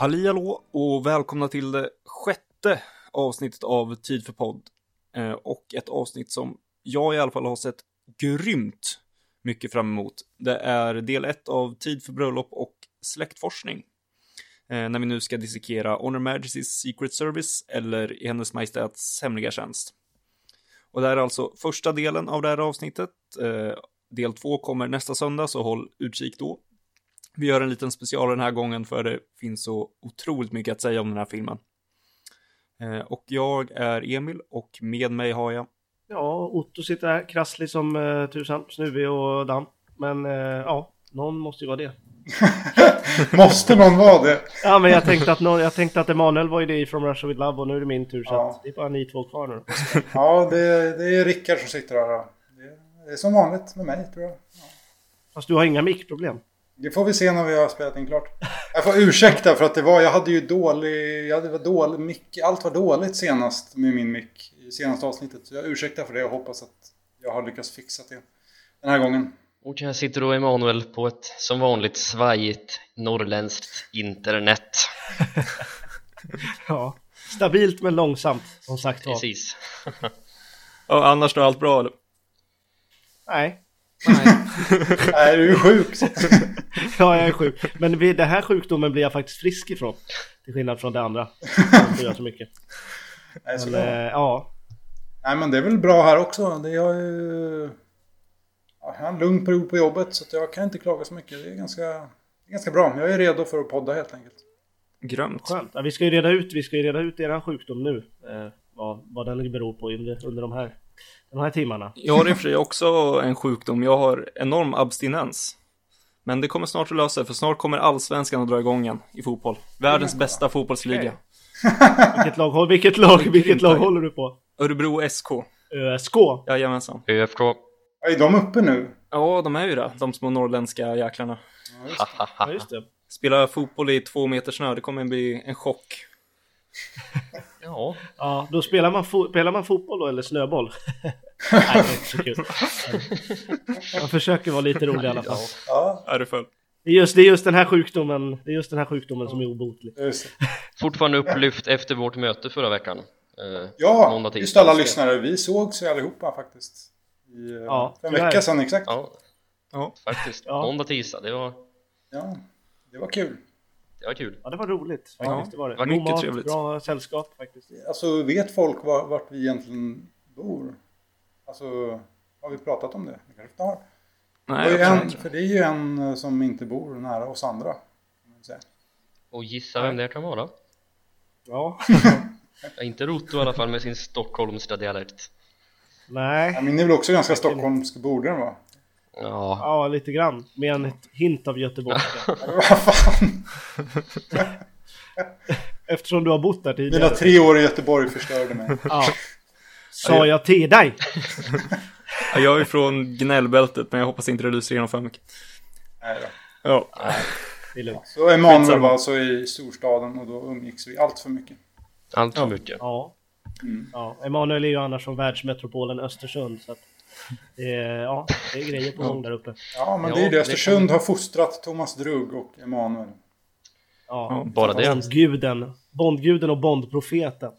Halli hallå och välkomna till det sjätte avsnittet av Tid för podd. Eh, och ett avsnitt som jag i alla fall har sett grymt mycket fram emot. Det är del ett av Tid för bröllop och släktforskning. Eh, när vi nu ska dissekera Honor Majesty's Secret Service eller i Hennes Majestäts hemliga tjänst. Och det här är alltså första delen av det här avsnittet. Eh, del två kommer nästa söndag, så håll utkik då. Vi gör en liten special den här gången för det finns så otroligt mycket att säga om den här filmen. Eh, och jag är Emil och med mig har jag... Ja, Otto sitter här krasslig som uh, tusan, snuvig och damm. Men uh, ja, någon måste ju vara det. måste någon vara det? Ja, men jag tänkte att, någon, jag tänkte att Emanuel var ju det i From Russia With Love och nu är det min tur så ja. det är bara ni två kvar nu. ja, det, det är Rickard som sitter här. Det, det är som vanligt med mig tror jag. Ja. Fast du har inga mickproblem? Det får vi se när vi har spelat in klart. Jag får ursäkta för att det var, jag hade ju dålig, jag hade dålig mick, allt var dåligt senast med min mick i senaste avsnittet. Så jag ursäktar för det och hoppas att jag har lyckats fixa det den här gången. Och här sitter då Emanuel på ett som vanligt svajigt norrländskt internet. ja, stabilt men långsamt som sagt var. Precis. och annars då allt bra eller? Nej, Nej. Nej, du är sjuk. ja, jag är sjuk. Men vid den här sjukdomen blir jag faktiskt frisk ifrån. Till skillnad från det andra. Som gör så mycket. Nej, så men, äh, ja. Nej, men det är väl bra här också. Det är ju... Jag har en lugn period på jobbet så jag kan inte klaga så mycket. Det är ganska, ganska bra. Jag är redo för att podda helt enkelt. Grönt. Skönt. Ja, vi ska ju reda ut, vi ska ju reda ut er sjukdom nu. Eh, vad, vad den beror på under, under de här de här timmarna. Jag har i och för sig också en sjukdom. Jag har enorm abstinens. Men det kommer snart att lösa sig, för snart kommer allsvenskan att dra igång igen i fotboll. Världens bästa fotbollsliga. vilket lag, vilket lag, vilket lag håller du på? Örebro SK. ÖSK? Jajamensan. ÖFK. Är de uppe nu? Ja, de är ju det. De små norrländska jäklarna. Ja, just det. Spela fotboll i två meter snö, det kommer bli en chock. Ja. ja, då spelar man, spelar man fotboll då eller snöboll? Nej, det är inte så kul. Man försöker vara lite rolig i alla fall. Ja, är det är, just, det är just den här sjukdomen, det är just den här sjukdomen som är obotlig. Fortfarande upplyft efter vårt möte förra veckan. Eh, ja, just alla lyssnare. Vi sågs ju allihopa faktiskt. I, eh, ja, för en vecka sedan exakt. Ja, ja. faktiskt. Ja. Måndag, tisdag. Det var... Ja, det var kul. Det var kul. Ja, det var roligt. Ja, faktiskt, det var det. var mycket mat, trevligt. Bra sällskap faktiskt. Alltså, vet folk var, vart vi egentligen bor? Alltså, har vi pratat om det? Det kanske inte har. Nej, det en, för det är ju en eh, som inte bor nära oss andra. Och gissa vem det kan vara? Ja. inte Roto i alla fall med sin stockholmska dialekt. Nej. Ja, min är väl också ganska stockholmsk, borde den vara? Ja. ja, lite grann. Med en hint av Göteborg. Vad fan? Eftersom du har bott där tidigare. Mina tre år i Göteborg förstörde mig. Ja. Sa jag till dig? ja, jag är från gnällbältet, men jag hoppas inte det lyser igenom för mycket. Nej då. Ja. det är lugnt. Så Emanuel var alltså i storstaden och då umgicks vi allt för mycket. Allt för mycket? Ja. Mm. ja. Emanuel är ju annars från världsmetropolen Östersund. Så att ja, det är grejer på gång där uppe. Ja, men det är det. Östersund kan... har fostrat Thomas Drugg och Emanuel. Ja, bara det. Bondguden. Bondguden och Bondprofeten.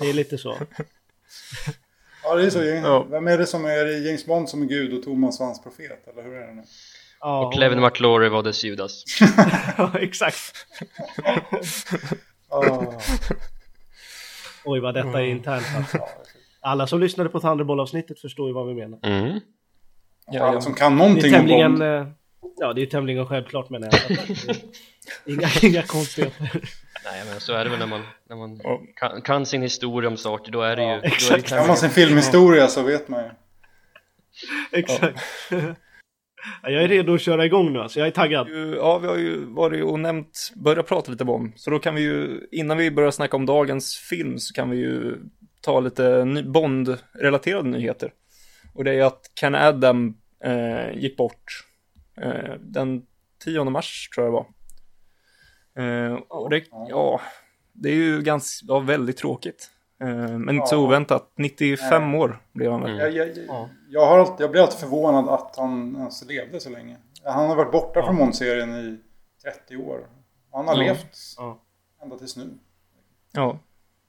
Det är lite så. Ja, det är så. Ja. Vem är det som är James Bond som är gud och Thomas var hans profet? Eller hur är det nu? Ja, och Clevin och... McLaury var dess Judas. ja, exakt. oh. Oj, vad detta är internt alltså. Alla som lyssnade på Thunderball-avsnittet förstår ju vad vi menar. Mm. Ja, alla som kan någonting det är tämligen, om Bond. Eh, ja, det är tämligen självklart menar jag. inga, inga konstigheter. Nej, men så är det väl när man, när man kan, kan, sin historia om saker, då är det ju... Ja, exakt. Det kan man sin filmhistoria så vet man ju. Exakt. Ja. Jag är redo att köra igång nu alltså, jag är taggad. Ja, vi har ju varit och nämnt, börjat prata lite om, så då kan vi ju, innan vi börjar snacka om dagens film så kan vi ju ta lite Bond-relaterade nyheter. Och det är att Ken Adam eh, gick bort eh, den 10 mars tror jag det var. Eh, och det, ja, det är ju ganska, ja, väldigt tråkigt. Eh, men inte så oväntat. 95 Nej. år blev han väl. Mm. Jag, jag, jag, har alltid, jag blir alltid förvånad att han ens levde så länge. Han har varit borta ja. från Bond-serien i 30 år. Han har Ja. levt Ja. ända tills nu. Ja,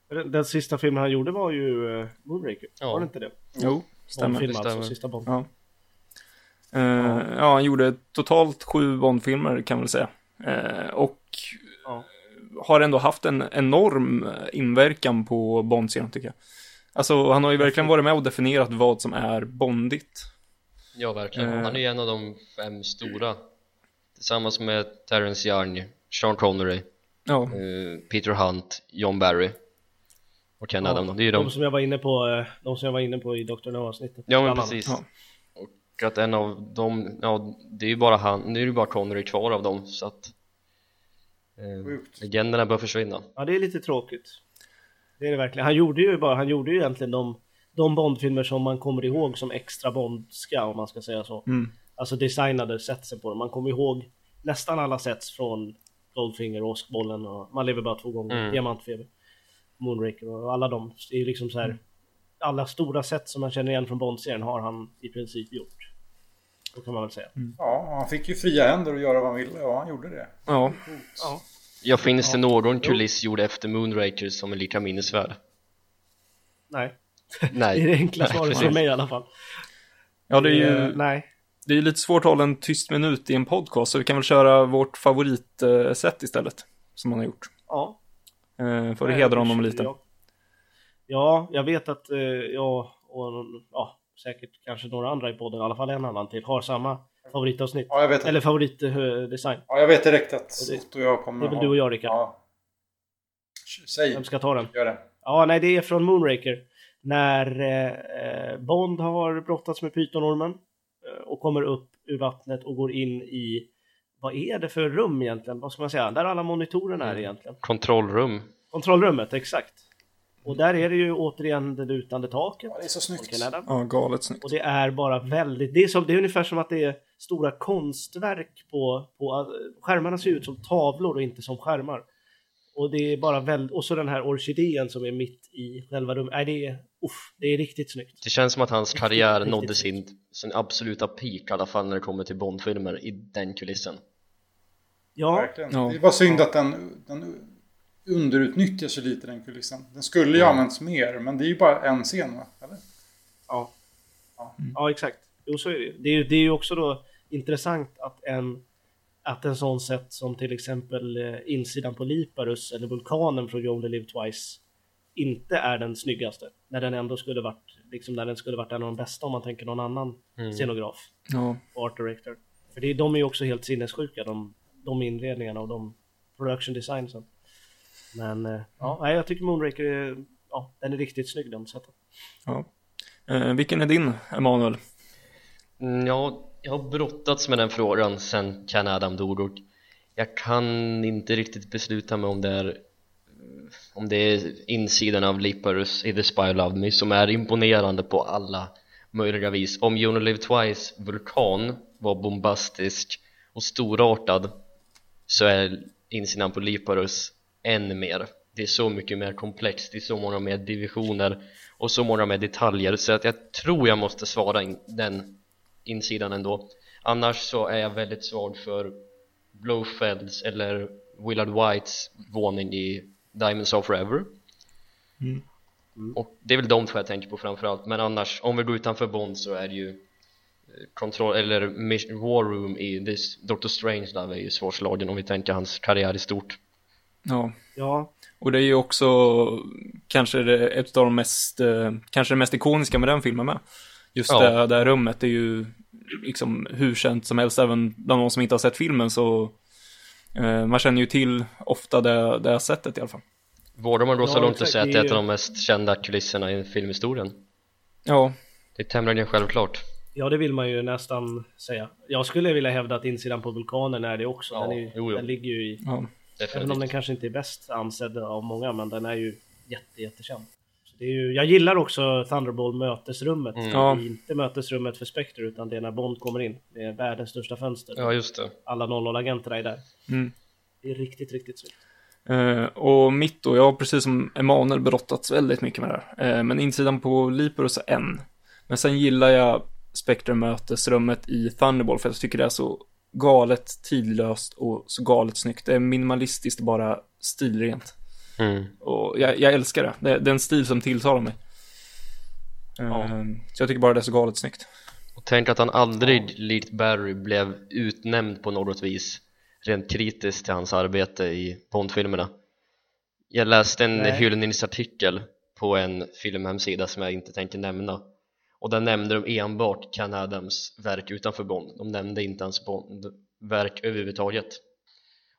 Den, den sista filmen han gjorde var ju uh, Moonraker, Ja. var det inte det? jo, stämmer. Det alltså, sista Bond. Ja. Eh, ja, han gjorde totalt sju Bondfilmer kan man väl säga. Eh, och Ja. har ändå haft en enorm inverkan på Bond-serien tycker jag. Alltså, han har ju verkligen varit med och definierat vad som är Bondigt. Ja, verkligen. Eh. Han är ju en av de fem stora. Tillsammans med Terrence Young, Sean Connery, Ja, eh, Peter Hunt, John Barry och Ken Ja, Adam. då. Det är ju De de. som jag var inne på, eh, de som jag var inne på i Dr. No-avsnittet. Ja, men precis. Ja. Och att en av dem, ja, det är ju bara han, nu är det bara Connery kvar av dem så att eh, legenderna bör försvinna. Ja, det är lite tråkigt. Det är det verkligen. Han gjorde ju bara, han gjorde ju egentligen de, de Bondfilmer som man kommer ihåg som extra Bondska om man ska säga så. Mm. Alltså designade setsen på dem. Man kommer ihåg nästan alla sets från Goldfinger, Åskbollen och Man lever bara två gånger, Mm. Diamantfeber, Moonraker och alla de. Det är liksom så här. Alla stora set som man känner igen från Bond-serien har han i princip gjort. Så kan man väl säga. Ja, han fick ju fria händer att göra vad han ville och han gjorde det. ja. Ja. Ja, finns det någon kuliss gjord efter Moonraker som är lika minnesvärd? Nej, det är Nej. det enkla Nej, svaret för mig i alla fall. ja det är Eh, ju Nej. det är ju lite svårt att hålla en tyst minut i en podcast, så vi kan väl köra vårt favoritsätt istället, som han har gjort. Ja. Eh, för att hedra jag- honom lite. Ja, ja jag vet att eh, jag och ja, säkert kanske några andra i podden, i alla fall en annan till, har samma favoritavsnitt. Ja, jag vet, Eller favoritdesign. ja, jag vet direkt att Otto och jag kommer Det är väl ha- du och jag Rickard? Ja. Säg, Vem ska ta den? gör det. Ja, nej det är från Moonraker. När eh, Bond har brottats med pytonormen eh, och kommer upp ur vattnet och går in i vad är det för rum egentligen? Vad ska man säga? Där alla monitorerna är Mm. egentligen. Kontrollrum. Kontrollrummet, exakt. Och där är det ju återigen det lutande taket. Ja, det är så snyggt. Ja, galet snyggt. Och det är bara väldigt, det är, som, det är ungefär som att det är stora konstverk på, på skärmarna ser ut som tavlor och inte som skärmar. Och det är bara väldigt, och så den här orkidén som är mitt i själva rummet. Nej, det är, uff, det är riktigt snyggt. Det känns som att hans karriär riktigt nådde sin, sin absoluta peak i alla fall när det kommer till Bondfilmer i den kulissen. Ja. Ja. Det är bara synd att den, den underutnyttjas ju lite den kulissen. Den skulle ju Ja. använts mer, men det är ju bara en scen va? Eller? ja. Ja. Ja, exakt. Jo, så är det ju. Det är ju. Det är ju också då intressant att en, att en sån sätt som till exempel eh, insidan på Liparus eller vulkanen från You Only Live Twice inte är den snyggaste. När den ändå skulle varit, liksom när den skulle varit en av de bästa om man tänker någon annan Mm. scenograf Ja, och art director. För det, de är ju också helt sinnessjuka, de, de inredningarna och de production designsen. Men eh, ja, jag tycker Moonraker är, ja, den är riktigt snygg den sättet. ja. Eh, vilken är din, Emanuel? Mm, Ja, jag har brottats med den frågan sen Ken Adam dog och jag kan inte riktigt besluta mig om det är om det är insidan av Liparus i The Spy Loved Me som är imponerande på alla möjliga vis. Om You Only Live Twice vulkan var bombastisk och storartad så är insidan på Liparus än mer. Det är så mycket mer komplext, det är så många mer divisioner och så många mer detaljer så att jag tror jag måste svara in den insidan ändå annars så är jag väldigt svag för Blofelds eller Willard Whites våning i Diamonds of Forever. Mm. och det är väl de två jag tänker på framförallt. Men annars om vi går utanför Bond så är det ju eh, Control, eller Mission- War Room i this, Doctor Strangelove är ju svårslagen om vi tänker hans karriär i stort. Ja, Ja, och det är ju också kanske det, ett av de mest, eh, kanske det mest ikoniska med den filmen med. Just Ja. det, det här rummet är ju liksom hur känt som helst, även bland de som inte har sett filmen så man känner ju till ofta det, det sättet i alla fall. Vågar man gå så Ja, långt och säga att det är ett av de mest kända kulisserna i filmhistorien? Ja, Det är tämligen självklart ja, det vill man ju nästan säga. Jag skulle vilja hävda att insidan på vulkanen är det också. Ja, den, är, ju- jo, jo. den ligger ju i, ja, även om den kanske inte är bäst ansedd av många, men den är ju jätte, jättekänd. Det är ju, jag gillar också Thunderball mötesrummet. Mm. Ja. Det är inte mötesrummet för Spectre utan det är när Bond kommer in. Det är världens största fönster. Ja just det Alla 00-agenterna är där. mm. Det är riktigt, riktigt snyggt. Eh, och mitt då, jag har precis som Emanuel brottats väldigt mycket med det här. Eh, men insidan på Liparus är en. Men sen gillar jag Spectre mötesrummet i Thunderball för jag tycker det är så galet tidlöst och så galet snyggt. Det är minimalistiskt bara stilrent. Mm. Och jag, jag älskar det. det. Det är en stil som tilltalar mig. Ehm, Så jag tycker bara det är så galet snyggt. Och tänk att han aldrig, likt Barry, blev utnämnd på något vis rent kritiskt till hans arbete i Bondfilmerna. Jag läste en Nej. hyllningsartikel på en filmhemsida som jag inte tänker nämna och där nämnde de enbart Ken Adams verk utanför Bond. De nämnde inte hans Bond-verk överhuvudtaget.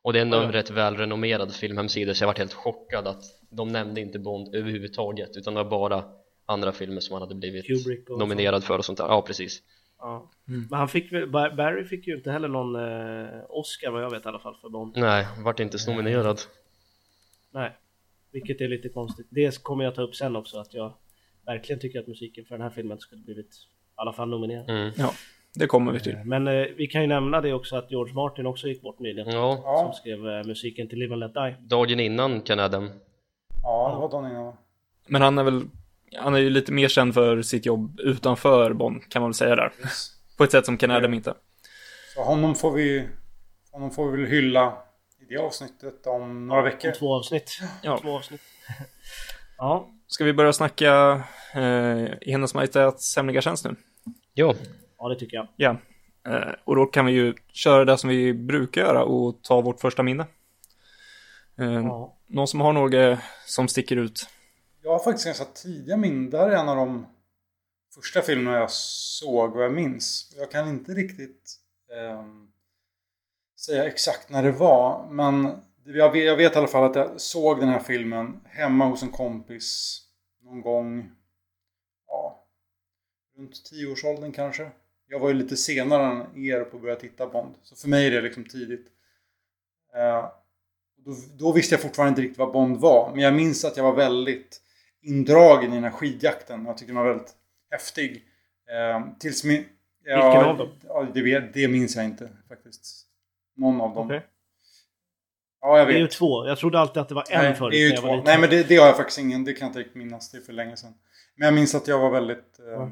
Och det är ändå en Ja. rätt välrenommerad filmhemsida så jag varit helt chockad att de nämnde inte Bond överhuvudtaget utan det var bara andra filmer som han hade blivit nominerad för och sånt där. Ja, precis. Ja. Mm. Men han fick väl, Bar- Barry fick ju inte heller någon eh, Oscar vad jag vet i alla fall för Bond. Nej, vart inte ens nominerad. Nej. Vilket är lite konstigt. Det kommer jag ta upp sen också att jag verkligen tycker att musiken för den här filmen skulle blivit i alla fall nominerad. Mm. Det kommer vi till. Men eh, vi kan ju nämna det också att George Martin också gick bort nyligen. Ja, Som skrev eh, musiken till Live and Let Die. dagen innan Ken Adam. ja det var dagen innan. Men han är väl, han är ju lite mer känd för sitt jobb utanför Bond, kan man väl säga där. Yes. På ett sätt som Ken Adam inte. Så honom får vi, honom får vi väl hylla i det avsnittet om några veckor. Om två avsnitt. Ja. Två avsnitt. ja, Ska vi börja snacka eh, i Hennes Majestäts hemliga tjänst nu? Ja, ja det tycker jag. Ja. Eh, och då kan vi ju köra det som vi brukar göra och ta vårt första minne. Eh, Ja. Någon som har något som sticker ut? Jag har faktiskt ganska tidiga minnen. Det här är en av de första filmerna jag såg och jag minns. Jag kan inte riktigt ehm, säga exakt när det var. Men jag vet, jag vet i alla fall att jag såg den här filmen hemma hos en kompis någon gång. Ja, runt tioårsåldern kanske. Jag var ju lite senare än er på att börja titta Bond. Så för mig är det liksom tidigt. Eh, då, då visste jag fortfarande inte riktigt vad Bond var. Men jag minns att jag var väldigt indragen i den här skidjakten. Jag tyckte den var väldigt häftig. Eh, tills min... Ja, Vilken av dem? Ja, det, vet- det minns jag inte faktiskt. Någon av dem. Okej. Ja, jag Det är ju vet. två. Jag trodde alltid att det var en Nej, förut det är ju två. Nej, men det, det har jag faktiskt ingen. Det kan jag inte riktigt minnas. Det är för länge sedan. Men jag minns att jag var väldigt eh, Ja.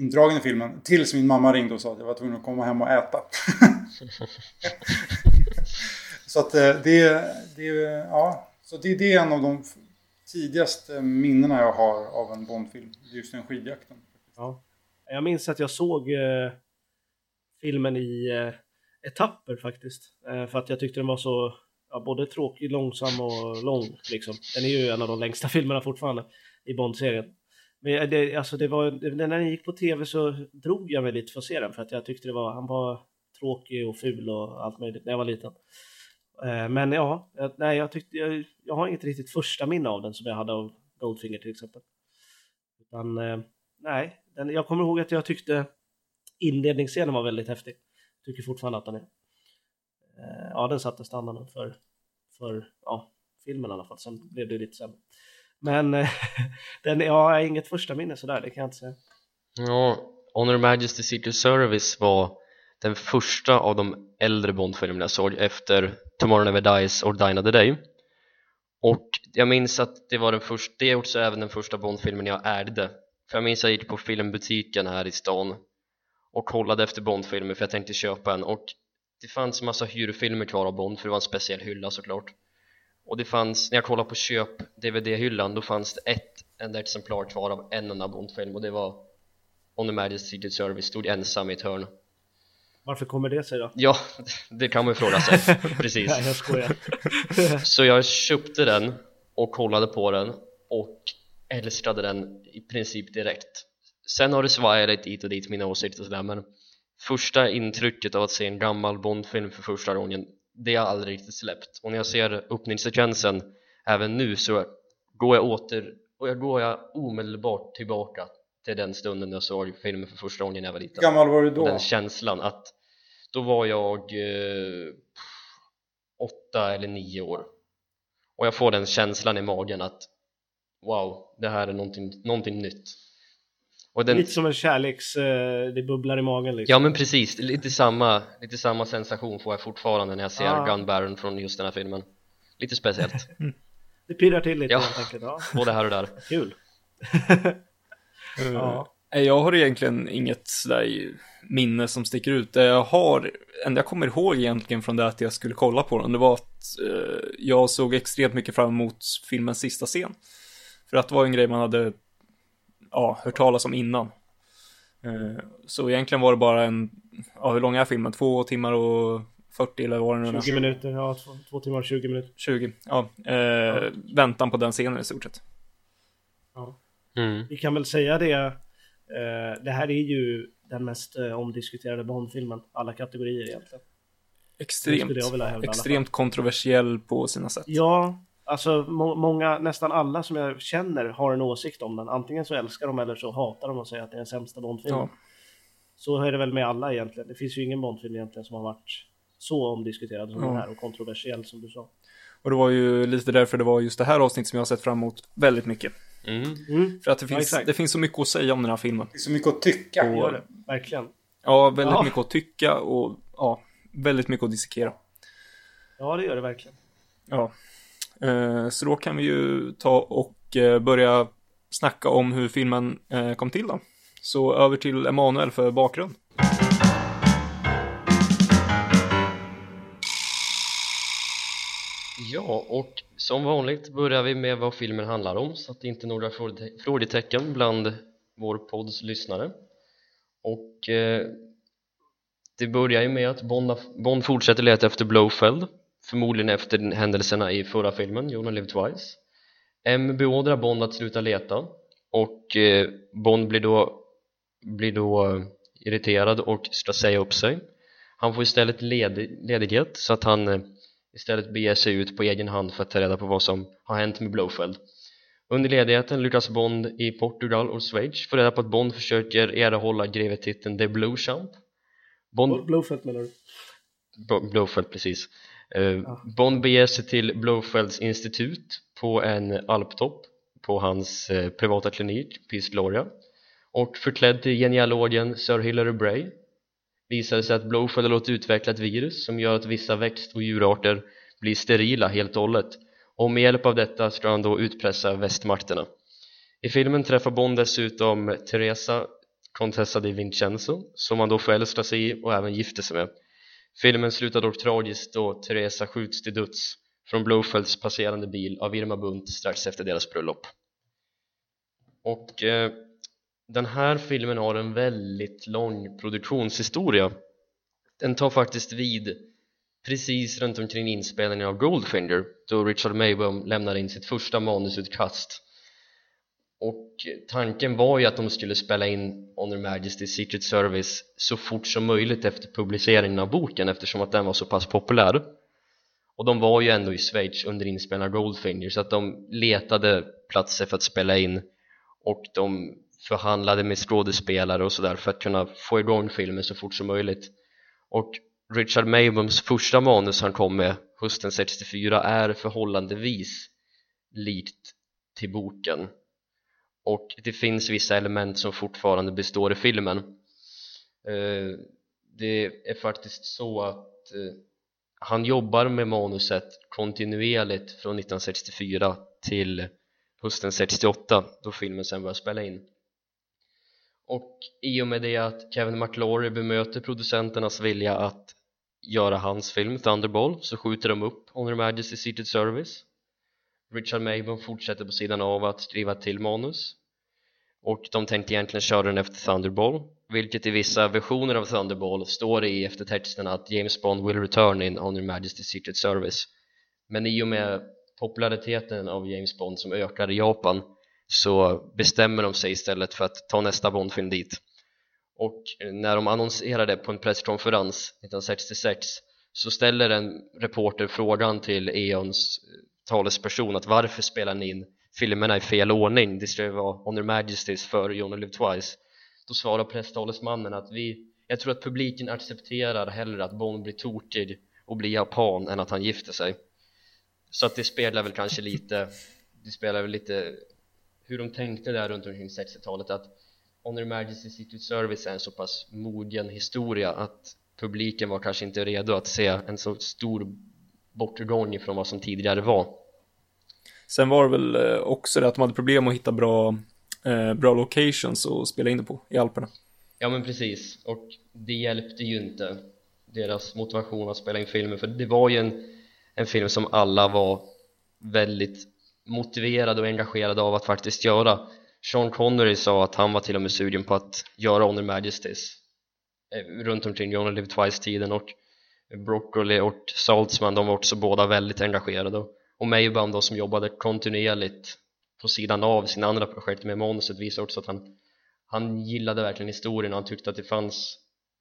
Indragen i filmen. Tills min mamma ringde och sa att jag var tvungen att komma hem och äta. så att eh, det, det, ja. Så det, det är en av de tidigaste minnena jag har av en Bondfilm. Just den skidjakten. Ja. Jag minns att jag såg eh, filmen i eh, etapper faktiskt. Eh, för att jag tyckte den var så ja, både tråkig, långsam och lång. Liksom. Den är ju en av de längsta filmerna fortfarande i Bond-serien. Men det, alltså det var, när den gick på tv så drog jag mig lite för att se den för att jag tyckte det var, han var tråkig och ful och allt möjligt när jag var liten. Eh, men ja, nej jag tyckte, jag, jag har inget riktigt första minne av den som jag hade av Goldfinger till exempel. Utan eh, nej, den, jag kommer ihåg att jag tyckte inledningsscenen var väldigt häftig. Tycker fortfarande att den är. Eh, ja, den satte standarden för, för ja, filmen i alla fall. Sen blev det lite sämre. Men eh, den, ja, jag har inget första minne sådär, det kan jag inte säga. Ja, Honor Majesty Secret Service var den första av de äldre Bondfilmerna jag såg efter Tomorrow Never Dies och Dine of the Day. Och jag minns att det var den första, det är också även den första Bondfilmen jag ärvde. För jag minns att jag gick på filmbutiken här i stan och kollade efter Bondfilmer för jag tänkte köpa en. Och det fanns massa hyrfilmer kvar av Bond för det var en speciell hylla såklart och det fanns, när jag kollade på köp DVD-hyllan då fanns det ett enda exemplar kvar av en enda Bond-film och det var On the Majesty Secret Service stod ensam i ett hörn Varför kommer det sig då? Ja, det kan man ju fråga sig, precis Nej, jag skojar. Så jag köpte den och kollade på den och älskade den i princip direkt Sen har det svajat lite hit och dit mina åsikter och sådär men Första intrycket av att se en gammal Bondfilm för första gången Det har aldrig riktigt släppt. Och när jag ser öppningssekvensen även nu så går jag åter och jag går jag omedelbart tillbaka till den stunden jag såg filmen för första gången när jag var Hur liten gammal var du och då? den känslan att då var jag eh, åtta eller nio år. Och jag får den känslan i magen att wow, det här är någonting, någonting nytt. och den, Lite som en kärleks... Eh, det bubblar i magen liksom. ja men precis, lite samma, lite samma sensation får jag fortfarande när jag ser Ah. Gun Baron från just den här filmen lite speciellt, Det pirrar till lite Ja. helt enkelt. Ja, både här och där kul. Eh, Ja. Nej, Jag har egentligen inget sådär minne som sticker ut. Det jag har, enda jag kommer ihåg egentligen från det att jag skulle kolla på den, det var att eh, jag såg extremt mycket fram emot filmens sista scen. För att det var en grej man hade, ja, hört talas om innan. Eh, så egentligen var det bara en, ja, hur lång är filmen? Två timmar och 40 eller vad det nu är. 20 minuter, ja två, två timmar och 20 minuter. 20, ja. Eh, Väntan på den scenen i stort sett. Ja. Mm. Vi kan väl säga det. Eh, det här är ju den mest eh, omdiskuterade Bondfilmen. Alla kategorier egentligen. Extremt, hävda extremt kontroversiell på sina sätt. Ja, alltså må många, nästan alla som jag känner har en åsikt om den. Antingen så älskar de eller så hatar de och säger att det är den sämsta Bondfilmen. Ja. Så är det väl med alla egentligen. Det finns ju ingen Bondfilm egentligen som har varit så omdiskuterad som Ja. den här och kontroversiell som du sa. Och det var ju lite därför det var just det här avsnittet som jag har sett fram emot väldigt mycket. Mm. Mm, För att det Ja, finns, exakt. det finns så mycket att säga om den här filmen. Det är så mycket att tycka. Och- gör det. Verkligen. Ja, väldigt Ja. mycket att tycka och ja, väldigt mycket att dissekera. Ja, det gör det verkligen. Ja. Eh, så då kan vi ju ta och eh, börja snacka om hur filmen eh, kom till då. Så över till Emanuel för bakgrund. Ja, och som vanligt börjar vi med vad filmen handlar om så att det inte är några frågetecken bland vår podds lyssnare. Och eh, det börjar ju med att Bond, Bond fortsätter leta efter Blowfeld förmodligen efter händelserna i förra filmen, You Live Twice. M beordrar Bond att sluta leta och eh, Bond blir då, blir då eh, irriterad och ska säga upp sig. Han får istället led, ledighet så att han eh, istället beger sig ut på egen hand för att ta reda på vad som har hänt med Blowfeld. Under ledigheten lyckas Bond i Portugal och Schweiz få reda på att Bond försöker erhålla grevetiteln The Blue Champ. Bond, Blowfelt menar du? Blowfeld precis Eh, Bond beger sig till Blowfelds institut på en alptopp på hans eh, privata klinik, Peace Gloria. Och förklädd till genealogen Sir Hilary Bray visar det sig att Blowfeld har låtit utveckla ett virus som gör att vissa växt och djurarter blir sterila helt och hållet. Och med hjälp av detta ska han då utpressa västmakterna. I filmen träffar Bond dessutom Teresa Contessa di Vincenzo som han då förälskar sig i och även gifter sig med Filmen slutar dock tragiskt då Teresa skjuts till döds från Blowfelds passerande bil av Irma Bunt strax efter deras bröllop. Och eh, den här filmen har en väldigt lång produktionshistoria. Den tar faktiskt vid precis runt omkring inspelningen av Goldfinger då Richard Maybaum lämnade in sitt första manusutkast. Och tanken var ju att de skulle spela in On Her Majesty's Secret Service så fort som möjligt efter publiceringen av boken eftersom att den var så pass populär. Och de var ju ändå i Schweiz under inspelningen av Goldfinger så att de letade platser för att spela in. Och de förhandlade med skådespelare och sådär för att kunna få igång filmen så fort som möjligt. Och Richard Maybums första manus han kom med hösten 64 är förhållandevis likt till boken och det finns vissa element som fortfarande består i filmen. Eh, det är faktiskt så att eh, han jobbar med manuset kontinuerligt från 1964 till hösten 68 då filmen sen börjar spela in. Och i och med det att Kevin McLaury bemöter producenternas vilja att göra hans film Thunderball så skjuter de upp On Majesty Majesty's Secret Service. Richard Mabon fortsätter på sidan av att skriva till manus och de tänkte egentligen köra den efter Thunderball vilket i vissa versioner av Thunderball står i eftertexten att James Bond will return in On your Majesty's Secret Service. Men i och med populariteten av James Bond som ökar i Japan så bestämmer de sig istället för att ta nästa Bondfilm dit. Och när de annonserade på en presskonferens 1966 så ställer en reporter frågan till Eons talesperson att varför spelar ni in filmerna i fel ordning? Det ska ju vara On Her Majesties för You Only Live Twice. Då svarar presstalesmannen att vi jag tror att publiken accepterar hellre att Bond blir tokig och blir japan än att han gifter sig. Så att det spelar väl kanske lite det spelar väl lite hur de tänkte där runt omkring 60-talet att On Majesties Majesty's Secret Service är en så pass mogen historia att publiken var kanske inte redo att se en så stor bortgång ifrån vad som tidigare var. Sen var det väl eh, också det att de hade problem att hitta bra eh, bra locations att spela in det på i Alperna. Ja men precis, och det hjälpte ju inte deras motivation att spela in filmen för det var ju en, en film som alla var väldigt motiverade och engagerade av att faktiskt göra. Sean Connery sa att han var till och med sugen på att göra Honor Majesties eh, runt omkring John Live Twice-tiden och Broccoli och Saltzman de var också båda väldigt engagerade. och och Maybaum då som jobbade kontinuerligt på sidan av sina andra projekt med manuset visar också att han, han gillade verkligen historien och han tyckte att det fanns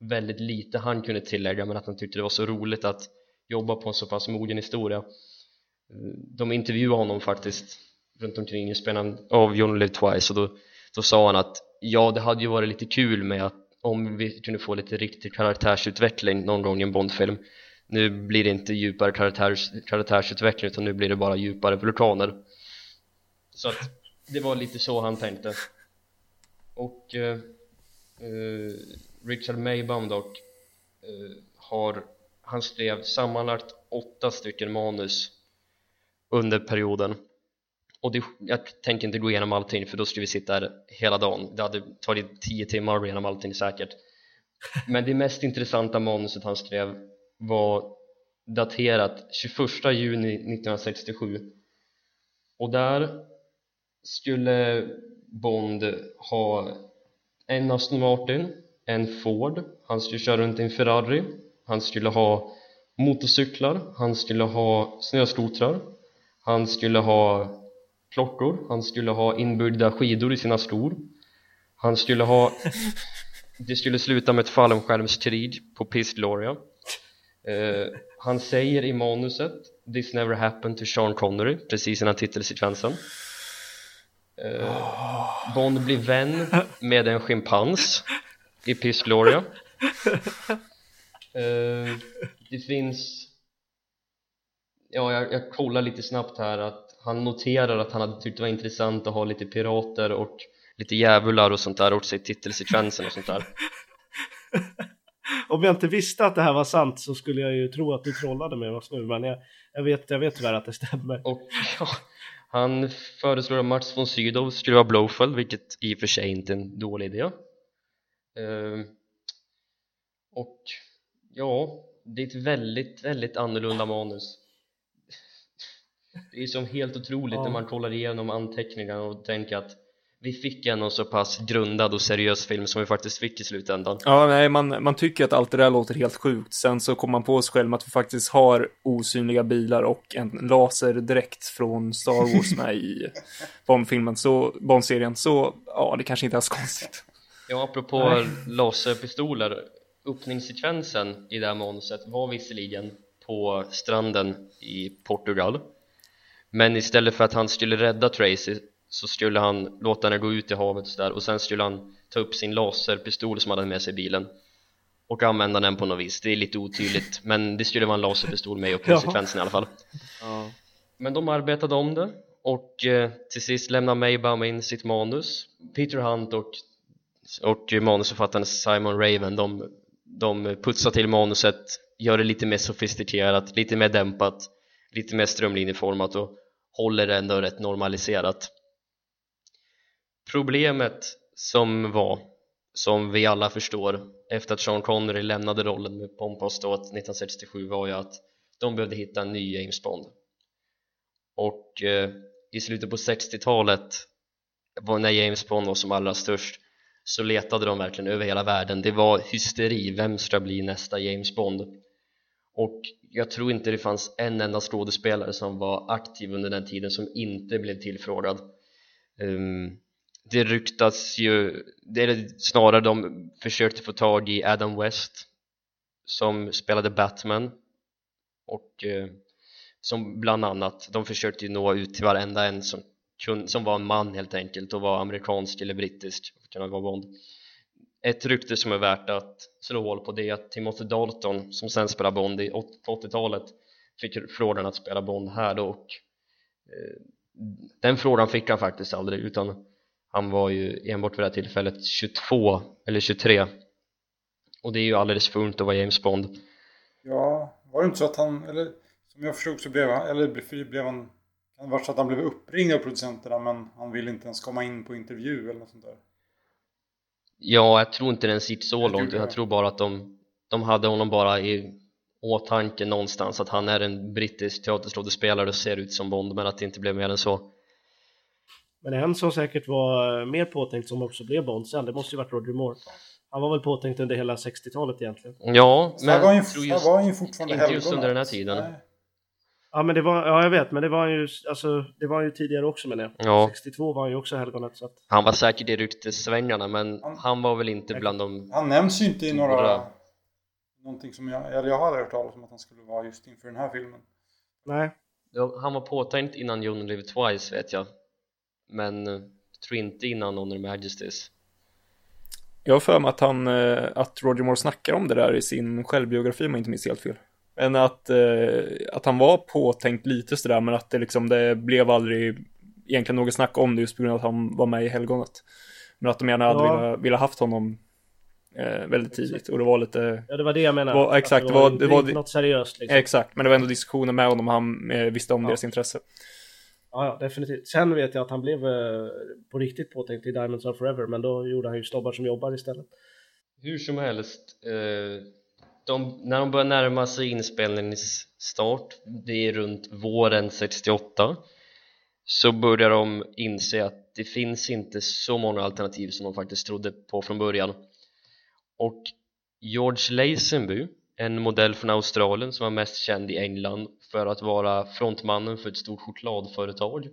väldigt lite han kunde tillägga men att han tyckte det var så roligt att jobba på en så pass mogen historia. De intervjuade honom faktiskt runt omkring spännande av John Live Twice och då, då sa han att ja det hade ju varit lite kul med att om vi kunde få lite riktig karaktärsutveckling någon gång i en Bondfilm nu blir det inte djupare karaktärs, karaktärsutveckling utan nu blir det bara djupare vulkaner. Så att det var lite så han tänkte. Och uh, uh, Richard Maybaum dock uh, har han skrev sammanlagt åtta stycken manus under perioden. Och det, jag tänker inte gå igenom allting för då skulle vi sitta här hela dagen. Det hade tagit tio timmar att gå igenom allting säkert. Men det mest intressanta manuset han skrev var daterat 21 juni 1967 och där skulle Bond ha en Aston Martin, en Ford, han skulle köra runt i en Ferrari. Han skulle ha motorcyklar, han skulle ha snöskotrar. Han skulle ha klockor, han skulle ha inbyggda skidor i sina skor. Han skulle ha det skulle sluta med ett fallskärmskrig på Piss Gloria uh, han säger i manuset This never happened to Sean Connery precis innan titelsekvensen. Uh, Bond blir vän med en schimpans i Piss Gloria. Uh, det finns ja, jag, jag kollar lite snabbt här att han noterar att han hade tyckt det var intressant att ha lite pirater och lite djävular och sånt där också i titelsekvensen och sånt där. Om jag inte visste att det här var sant så skulle jag ju tro att du trollade med oss nu men jag, jag, vet, jag vet tyvärr att det stämmer. Och ja, han föreslår att Mats von Sydow skulle vara Blowfell vilket i och för sig inte är en dålig idé. Uh, och ja, det är ett väldigt, väldigt annorlunda manus. Det är som helt otroligt ja. när man kollar igenom anteckningarna och tänker att vi fick en så pass grundad och seriös film som vi faktiskt fick i slutändan. Ja, nej, man, man tycker att allt det där låter helt sjukt. Sen så kommer man på sig själv att vi faktiskt har osynliga bilar och en laserdräkt från Star Wars med i Bond-filmen, så Bond-serien. Så ja, det kanske inte är så konstigt. Ja, apropå nej. laserpistoler. Öppningssekvensen i det här manuset var visserligen på stranden i Portugal men istället för att han skulle rädda Tracy så skulle han låta henne gå ut i havet och, där, och sen skulle han ta upp sin laserpistol som han hade med sig i bilen. Och använda den på något vis, det är lite otydligt. Men det skulle vara en laserpistol med och konsekvensen i alla fall. Ja. men de arbetade om det. Och eh, till sist lämnade Maybaum in sitt manus. Peter Hunt och, och manusförfattaren Simon Raven de, de putsar till manuset gör det lite mer sofistikerat, lite mer dämpat lite mer strömlinjeformat och håller det ändå rätt normaliserat problemet som var som vi alla förstår efter att Sean Connery lämnade rollen med pompa och ståt 1967 var ju att de behövde hitta en ny James Bond. Och eh, i slutet på 60-talet när James Bond var som allra störst så letade de verkligen över hela världen. Det var hysteri, vem ska bli nästa James Bond? Och jag tror inte det fanns en enda skådespelare som var aktiv under den tiden som inte blev tillfrågad. Um, det ryktas ju, det är snarare de försökte få tag i Adam West som spelade Batman. Och eh, som bland annat, de försökte ju nå ut till varenda en som, som var en man helt enkelt och var amerikansk eller brittisk för att kunna vara Bond ett rykte som är värt att slå hål på det är att Timothy Dalton som sen spelade Bond i 80-talet fick frågan att spela Bond här då och eh, den frågan fick han faktiskt aldrig utan han var ju enbart vid det här tillfället 22 eller 23 och det är ju alldeles för ungt att vara James Bond Ja, var det inte så att han, eller som jag förstod så blev han, eller blev han det vara så att han blev uppringd av producenterna men han ville inte ens komma in på intervju eller något sånt där? Ja, jag tror inte den sitter så Jag långt. Jag tror bara att de, de hade honom bara i åtanke någonstans att han är en brittisk teaterskådespelare och ser ut som Bond men att det inte blev mer än så Men en som säkert var mer påtänkt som också blev Bond sen, det måste ju varit Roger Moore. Han var väl påtänkt under hela 60-talet egentligen. Ja, men här var ju, tror just, var han ju fortfarande inte just under den här tiden. Nej. Ja men det var, ja jag vet, men det var ju, alltså, det var ju tidigare också menar jag. Ja. 62 var han ju också helgonet så att, han var säkert i ryktessvängarna men Han- han var väl inte bland de Han nämns ju inte i några... Stora. Någonting som jag... Eller jag har aldrig hört talas om att han skulle vara just inför den här filmen. nej. Ja, Han var påtänkt innan Only Live Twice vet jag Men eh, jag tror inte innan Honor Majesties Jag har för mig att han, eh, att Roger Moore snackar om det där i sin självbiografi om jag inte minns helt fel. Men att, eh, att han var påtänkt lite sådär men att det liksom, det blev aldrig egentligen något snack om det just på grund av att han var med i helgonet. Men att de gärna hade Ja. velat, velat haft honom eh, väldigt tidigt och det var lite Ja det var det jag menade. Var- exakt, det var- inte det var- riktigt något seriöst liksom. Exakt, men det var ändå diskussioner med honom och han eh, visste om Ja. deras intresse. Ja, ja, definitivt. Sen vet jag att han blev eh, på riktigt påtänkt i Diamonds Are Forever, men då gjorde han ju Snobbar som jobbar istället. Hur som helst, eh, de, när de börjar närma sig inspelningens start, det är runt våren 68 så börjar de inse att det finns inte så många alternativ som de faktiskt trodde på från början och George Lazenby, en modell från Australien som var mest känd i England för att vara frontmannen för ett stort chokladföretag.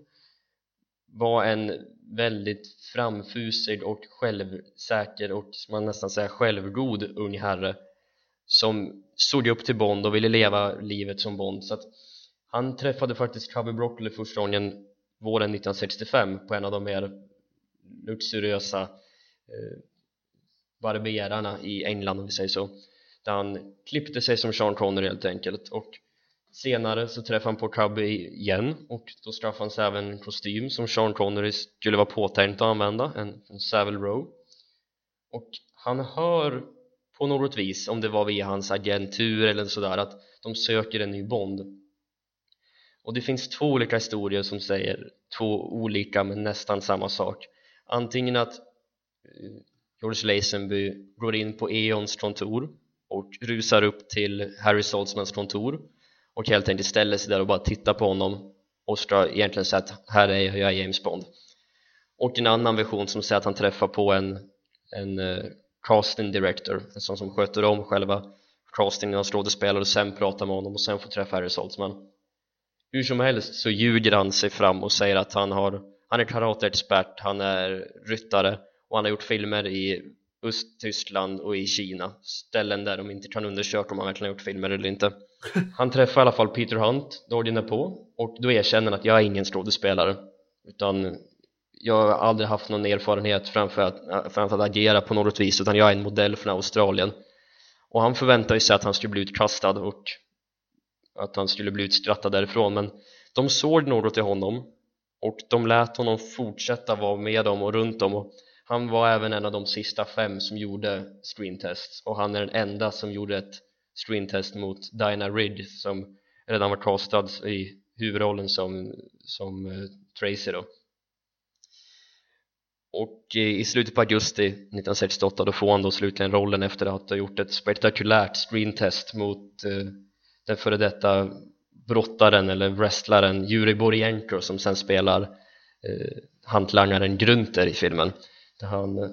Var en väldigt framfusig och självsäker och man nästan säga självgod ung herre som såg upp till Bond och ville leva livet som Bond. Så att han träffade faktiskt Cubby Broccoli första gången våren 1965 på en av de mer luxuriösa eh, barberarna i England om vi säger så där han klippte sig som Sean Connery helt enkelt. Och senare så träffade han på Cubby igen och då skaffade han sig även en kostym som Sean Connery skulle vara påtänkt att använda en, en Savile Row. Och han hör på något vis om det var via hans agentur eller sådär att de söker en ny Bond. Och det finns två olika historier som säger två olika men nästan samma sak. Antingen att eh, George Lazenby går in på Eons kontor och rusar upp till Harry Saltzmans kontor och helt enkelt ställer sig där och bara tittar på honom och ska egentligen säga att här är jag, jag är James Bond. Och en annan version som säger att han träffar på en, en uh, casting director en sån som sköter om själva castingen av skådespelare och sen pratar med honom och sen får träffa Harry Saltzman. Hur som helst så ljuger han sig fram och säger att han, har, han är karateexpert, han är ryttare och han har gjort filmer i Östtyskland och i Kina. Ställen där de inte kan undersöka om han verkligen har gjort filmer eller inte. Han träffar i alla fall Peter Hunt dagen på och då erkänner han att jag är ingen skådespelare utan jag har aldrig haft någon erfarenhet framför att, framför att agera på något vis utan jag är en modell från Australien. Och han förväntar sig att han skulle bli utkastad och att han skulle bli utskrattad därifrån men de såg något i honom och de lät honom fortsätta vara med dem och runt dem. Och han var även en av de sista fem som gjorde screentests och han är den enda som gjorde ett screentest mot Diana Ridge som redan var castad i huvudrollen som, som eh, Tracy då. Och i slutet på augusti 1968 då får han då slutligen rollen efter att ha gjort ett spektakulärt screentest mot eh, den före detta brottaren eller wrestlaren Jurij Borienko som sen spelar eh, hantlangaren Grunter i filmen där han eh,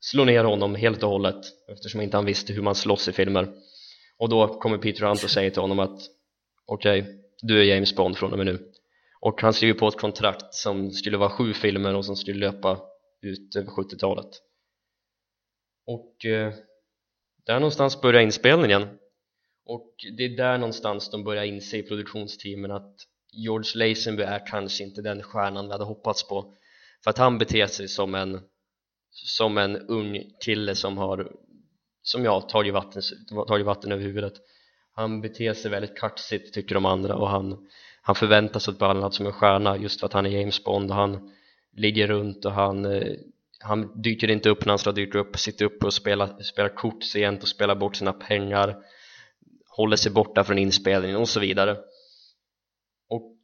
slår ner honom helt och hållet eftersom inte han visste hur man slåss i filmer. Och då kommer Peter Hunt och säger till honom att okej, okay, du är James Bond från och med nu. Och han skriver på ett kontrakt som skulle vara sju filmer och som skulle löpa ut över 70-talet och eh, där någonstans börjar inspelningen och det är där någonstans de börjar inse i produktionsteamen att George Lazenby är kanske inte den stjärnan vi hade hoppats på. För att han beter sig som en som en ung kille som har som jag tagit vatten, tagit vatten över huvudet. Han beter sig väldigt kaxigt tycker de andra och han, han förväntar sig att behandlas som en stjärna just för att han är James Bond. Och han ligger runt och han, eh, han dyker inte upp när han ska dyka upp sitter uppe och spelar, spelar kort sent och spelar bort sina pengar håller sig borta från inspelningen och så vidare. Och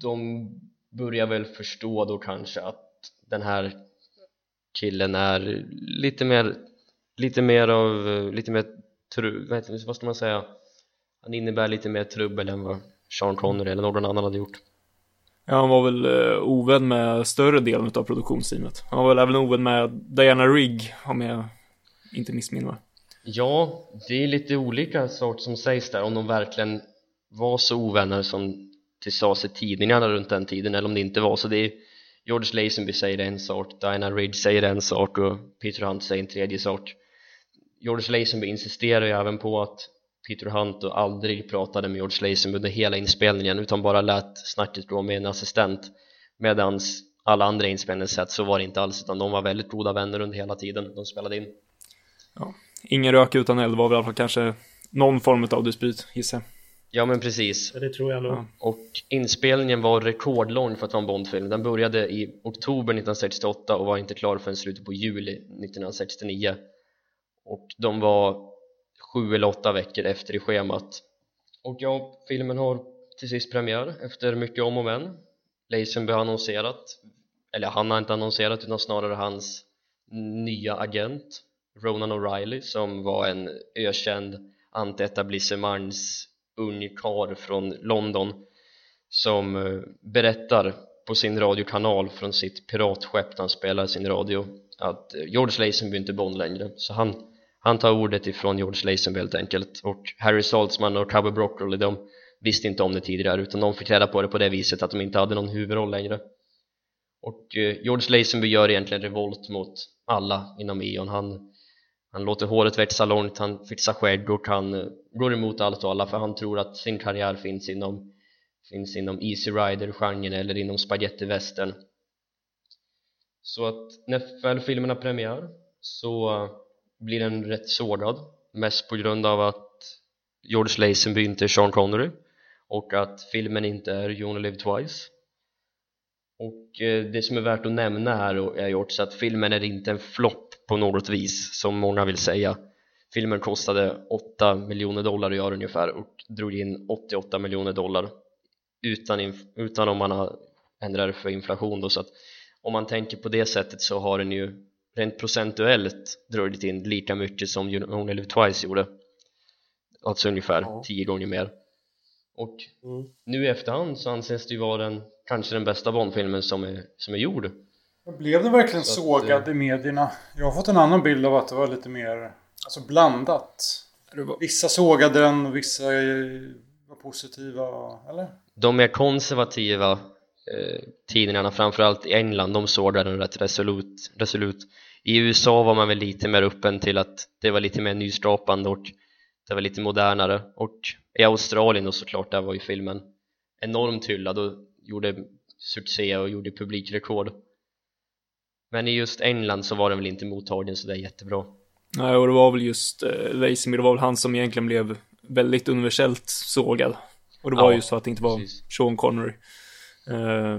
de börjar väl förstå då kanske att den här killen är lite mer lite mer av lite mer tru, vad ska man säga han innebär lite mer trubbel än vad Sean Connery eller någon annan hade gjort Ja, han var väl uh, ovän med större delen av produktionsteamet. Han var väl även ovän med Diana Rigg, om jag inte missminner mig. Ja, det är lite olika saker som sägs där, om de verkligen var så ovänner som det sades i tidningarna runt den tiden, eller om det inte var så. Det är George Lazenby säger en sak, Diana Ridge säger en sak och Peter Hunt säger en tredje sak. George Lazenby insisterar ju även på att Peter Hunt och aldrig pratade med George Lazenby under hela inspelningen utan bara lät snacket gå med en assistent medan alla andra inspelningssätt så var det inte alls utan de var väldigt goda vänner under hela tiden de spelade in. Ja, ingen rök utan eld var väl i alla fall kanske någon form av dispyt gissar jag. Ja men precis. Ja, det tror jag nog. Ja. Och inspelningen var rekordlång för att vara en Bondfilm. Den började i oktober 1968 och var inte klar förrän slutet på juli 1969. Och de var sju eller åtta veckor efter i schemat och ja, filmen har till sist premiär efter mycket om och men Lazenby har annonserat eller han har inte annonserat utan snarare hans nya agent Ronan O'Reilly som var en ökänd antietablissements ung karl från London som eh, berättar på sin radiokanal från sitt piratskepp där han spelar sin radio att eh, George Lazenby inte Bond längre. Så han han tar ordet ifrån George Lazenby helt enkelt. Och Harry Saltzman och Cabo Broccoli de visste inte om det tidigare utan de fick reda på det på det viset att de inte hade någon huvudroll längre. Och eh, George Lazenby gör egentligen revolt mot alla inom Eon han, han låter håret växa långt, han fixar skägg och han eh, går emot allt och alla för han tror att sin karriär finns inom finns inom Easy Rider-genren eller inom spagettivästern. Så att när väl filmen har premiär så eh, blir den rätt sågad. Mest på grund av att George Lazenby inte är Sean Connery och att filmen inte är You Only Live Twice och eh, det som är värt att nämna här är ju också att filmen är inte en flopp på något vis som många vill säga filmen kostade 8 miljoner dollar att göra ungefär och drog in 88 miljoner dollar utan, utan om man har ändrat för inflation då så att om man tänker på det sättet så har den ju rent procentuellt dragit in lika mycket som You Only Live Twice gjorde alltså ungefär ja. tio gånger mer och mm. nu i efterhand så anses det ju vara den kanske den bästa Bondfilmen som är, som är gjord. Blev det verkligen så sågad att, eh, i medierna? Jag har fått en annan bild av att det var lite mer alltså blandat. Vissa sågade den och vissa var positiva, eller? De mer konservativa eh, tidningarna, framförallt i England, de sågade den rätt resolut, resolut. I USA var man väl lite mer öppen till att det var lite mer nyskapande och det var lite modernare. Och i Australien då såklart där var ju filmen enormt hyllad. Och gjorde succé och gjorde publikrekord men i just England så var den väl inte mottagen så det är jättebra Nej och det var väl just eh, Lazenby, det var väl han som egentligen blev väldigt universellt sågad och det var ja, ju så att det inte var precis. Sean Connery uh,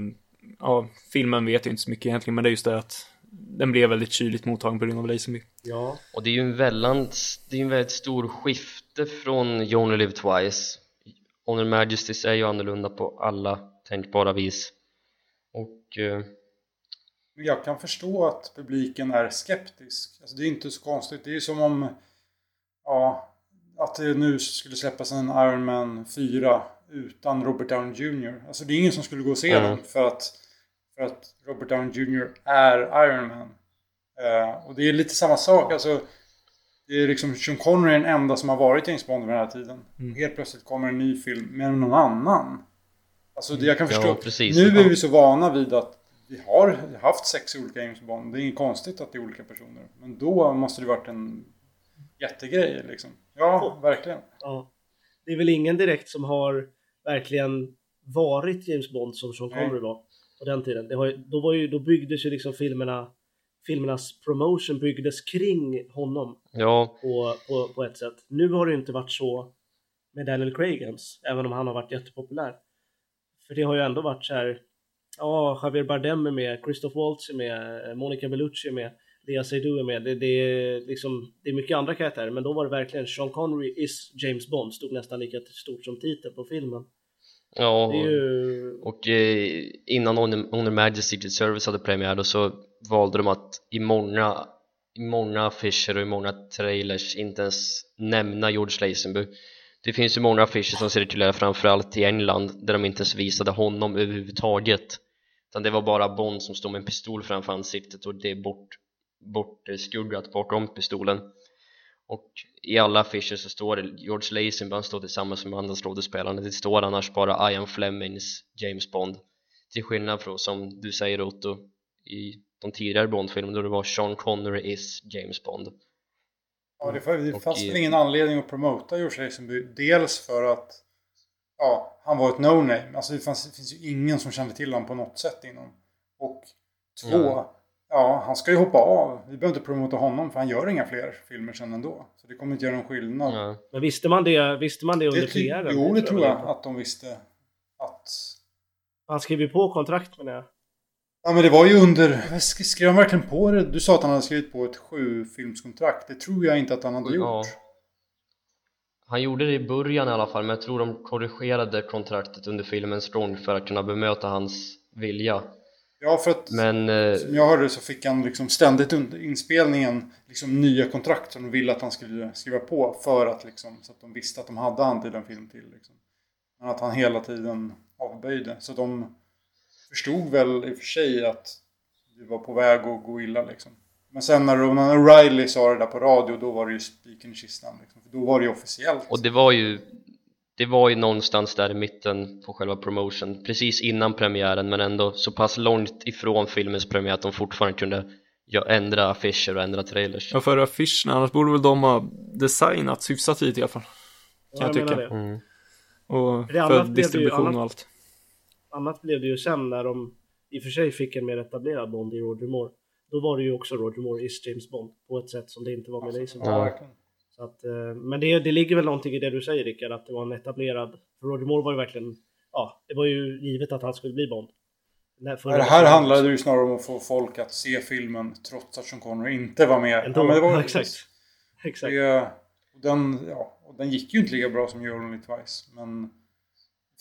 ja, filmen vet jag inte så mycket egentligen men det är just det att den blev väldigt kyligt mottagen på grund av Lazenby. Ja. Och det är ju en väldigt, det är en väldigt stor skifte från You Only Live Twice. Honor Majesties är ju annorlunda på alla tänkbara vis. Och... Eh... Jag kan förstå att publiken är skeptisk. Alltså det är inte så konstigt. Det är som om... Ja, att det nu skulle släppas en Iron Man 4 utan Robert Downey Jr. Alltså det är ingen som skulle gå och se mm. den för att för att Robert Downey Jr. är Iron Man. Uh, och det är lite samma sak. Alltså, det är liksom Sean Connery är den enda som har varit James Bond vid den här tiden. Mm. Helt plötsligt kommer en ny film med någon annan. Alltså jag kan förstå. Ja, precis, nu är vi så vana vid att vi har haft sex olika James Bond. Det är inget konstigt att det är olika personer. Men då måste det varit en jättegrej liksom. Ja, verkligen. Ja. Det är väl ingen direkt som har verkligen varit James Bond som Sean Connery var på den tiden. Det var, då, var ju, då byggdes ju liksom filmerna filmernas promotion byggdes kring honom ja. på, på, på ett sätt. Nu har det inte varit så med Daniel Craig ens, även om han har varit jättepopulär. För det har ju ändå varit så här, ja, Javier Bardem är med, Christoph Waltz är med, Monica Bellucci är med, Lea Seydoux är med. Det, det, är liksom, det är mycket andra karaktärer, men då var det verkligen Sean Connery is James Bond, stod nästan lika stort som titel på filmen. Ja, ju... och eh, innan Honor Majesty Secret Service hade premiär då så valde de att i många, i många affischer och i många trailers inte ens nämna George Lazenby det finns ju många affischer som cirkulerar framförallt i England där de inte ens visade honom överhuvudtaget. Utan det var bara Bond som stod med en pistol framför ansiktet och det är bort, bortskuggat bakom pistolen. Och i alla affischer så står det George Lazenby, han står tillsammans med andra skådespelare. Det står annars bara Ian Flemings James Bond. Till skillnad från som du säger Otto i de tidigare Bond-filmerna då det var Sean Connery is James Bond. Ja, det, fanns- väl ingen anledning att promota George Lazenby. Dels för att ja, han var ett no-name. Alltså det, fanns, det finns ju ingen som kände till honom på något sätt innan. Och två, Ja. ja, han ska ju hoppa av. Vi behöver inte promota honom för han gör inga fler filmer sen ändå. Så det kommer inte göra någon skillnad. ja. Men visste man det, visste man det under PR? jo, det tror jag inte. att de visste. Att... Han skrev ju på kontrakt med det. Ja men det var ju under... Sk- Skrev han verkligen på det? Du sa att han hade skrivit på ett sju filmskontrakt. Det tror jag inte att han hade gjort. Ja. Han gjorde det i början i alla fall men jag tror de korrigerade kontraktet under filmens gång för att kunna bemöta hans vilja Ja, för att men eh, som jag hörde så fick han liksom ständigt under inspelningen liksom nya kontrakt som de ville att han skulle skriva på för att liksom så att de visste att de hade han till en film till. Liksom. Men att han hela tiden avböjde. Så de förstod väl i och för sig att det var på väg att gå illa liksom. Men sen när Ronan O'Reilly sa det där på radio då var det ju spiken i kistan. Liksom. För då var det ju officiellt. och det var ju det var ju någonstans där i mitten på själva promotion precis innan premiären men ändå så pass långt ifrån filmens premiär att de fortfarande kunde ja, ändra affischer och ändra trailers Ja, för affischerna, annars borde väl de ha designats hyfsat tidigt i alla fall. Ja, jag jag tycka. det. mm. Och För ju distribution och allt. Annat blev det ju sen när de i och för sig fick en mer etablerad Bond i Roger Moore. Då var det ju också Roger Moore is James Bond på ett sätt som det inte var med Lazenby. Ja. verkligen. Så att, eh, men det, det ligger väl någonting i det du säger Rickard, att det var en etablerad... För Roger Moore var ju verkligen... Ja, det var ju givet att han skulle bli Bond. Det här handlade ju snarare om att få folk att se filmen trots att Sean Connery inte var med. Ändå, Ja, men det var, exakt. Exakt. Det, och den, ja, och den gick ju inte lika bra som You Only Twice. Men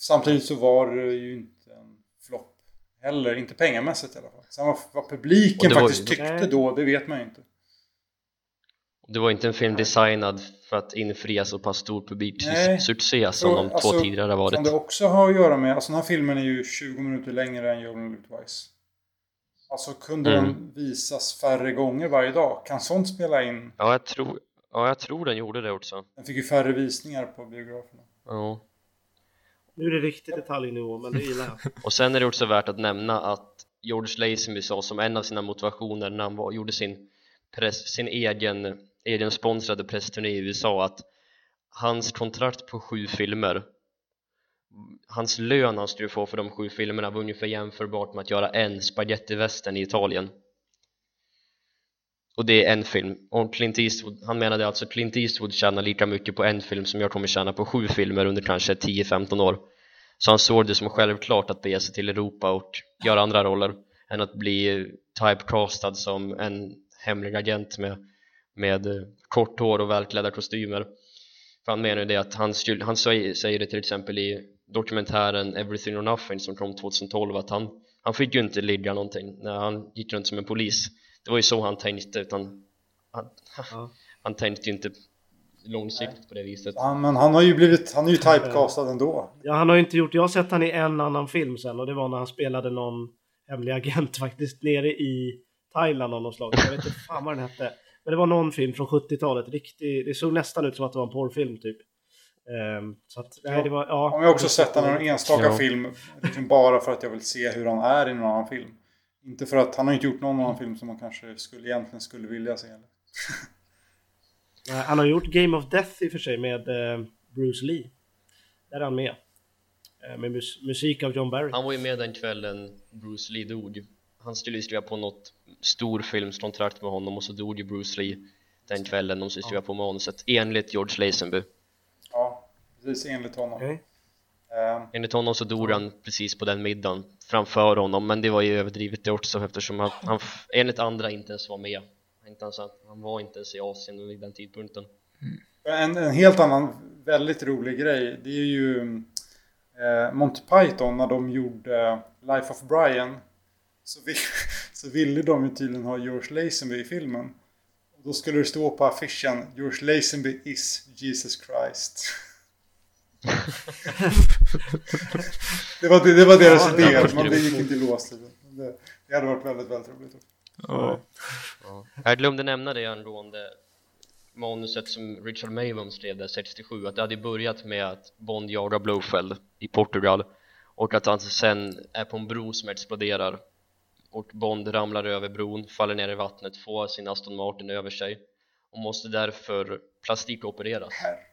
samtidigt så var det ju inte en flopp heller. Inte pengamässigt i alla fall. Sen vad, vad publiken var faktiskt tyckte Nej. då, det vet man ju inte. det var inte en film designad för att infria så pass stor publiksuccé som Så, de två alltså, tidigare har varit det också ha att göra med, alltså den här filmen är ju 20 minuter längre än You Only Twice. Alltså kunde Mm. den visas färre gånger varje dag? Kan sånt spela in? ja jag tror Ja, jag tror den gjorde det också. Den fick ju färre visningar på biograferna. Ja. Nu är det riktigt detaljnivå, men det gillar jag. Och sen är det också värt att nämna att George Lazenby sa som en av sina motivationer när han var, gjorde sin, press, sin egen, egen sponsrade pressturné i USA att hans kontrakt på sju filmer hans lön han skulle få för de sju filmerna var ungefär jämförbart med att göra en spagettivästern i Italien och det är en film. Och Clint Eastwood, han menade alltså att Clint Eastwood tjänar lika mycket på en film som jag kommer tjäna på sju filmer under kanske 10-15 år. Så han såg det som självklart att bege sig till Europa och göra andra roller än att bli typecastad som en hemlig agent med, med eh, kort hår och välklädda kostymer. För han menar ju det att han, skulle, han säger, säger det till exempel i dokumentären Everything or Nothing som kom 2012 att han, han fick ju inte ligga någonting när han gick runt som en polis det var ju så han tänkte utan han, Ja. han tänkte ju inte långsiktigt på det viset Han, men han har ju blivit, han är ju typecastad ändå. Ja, han har ju inte gjort... Jag har sett han i en annan film sen och det var när han spelade någon hemlig agent faktiskt nere i Thailand av något slag. Jag vet inte fan vad den hette. Men det var någon film från 70-talet. Riktig, det såg nästan ut som att det var en porrfilm typ. Ehm, så att, nej, det var, ja. Om jag också sett han i någon enstaka Ja. film. Liksom bara för att jag vill se hur han är i någon annan film. Inte för att han har inte gjort någon annan film som man kanske skulle, egentligen skulle vilja se. Eller? Nej, Han har gjort Game of Death i och för sig med eh, Bruce Lee. Där är han med. Eh, med mus- musik av John Barry. Han var ju med den kvällen Bruce Lee dog Han skulle ju skriva på något storfilmskontrakt med honom och så dog ju Bruce Lee den kvällen de skulle skriva på manuset enligt George Lazenby Ja, precis enligt honom. Okej. Eh, Enligt honom så dog han precis på den middagen framför honom men det var ju överdrivet det också eftersom han, han enligt andra inte ens var med inte ens, han var inte ens i Asien vid den tidpunkten En, en helt annan väldigt rolig grej. Det är ju eh, Monty Python när de gjorde Life of Brian så, vill, så ville de ju tydligen ha George Lazenby i filmen. Och då skulle det stå på affischen George Lazenby is Jesus Christ. det, var, det, det var deras Ja, idé, var men det gick inte i lås. Det, det hade varit väldigt, väldigt roligt. Ja. Ja. Jag glömde nämna det angående manuset som Richard Maybaum skrev där 67 att det hade börjat med att Bond jagar Blowfell i Portugal och att han sen är på en bro som exploderar och Bond ramlar över bron, faller ner i vattnet, får sin Aston Martin över sig och måste därför plastikopereras Här.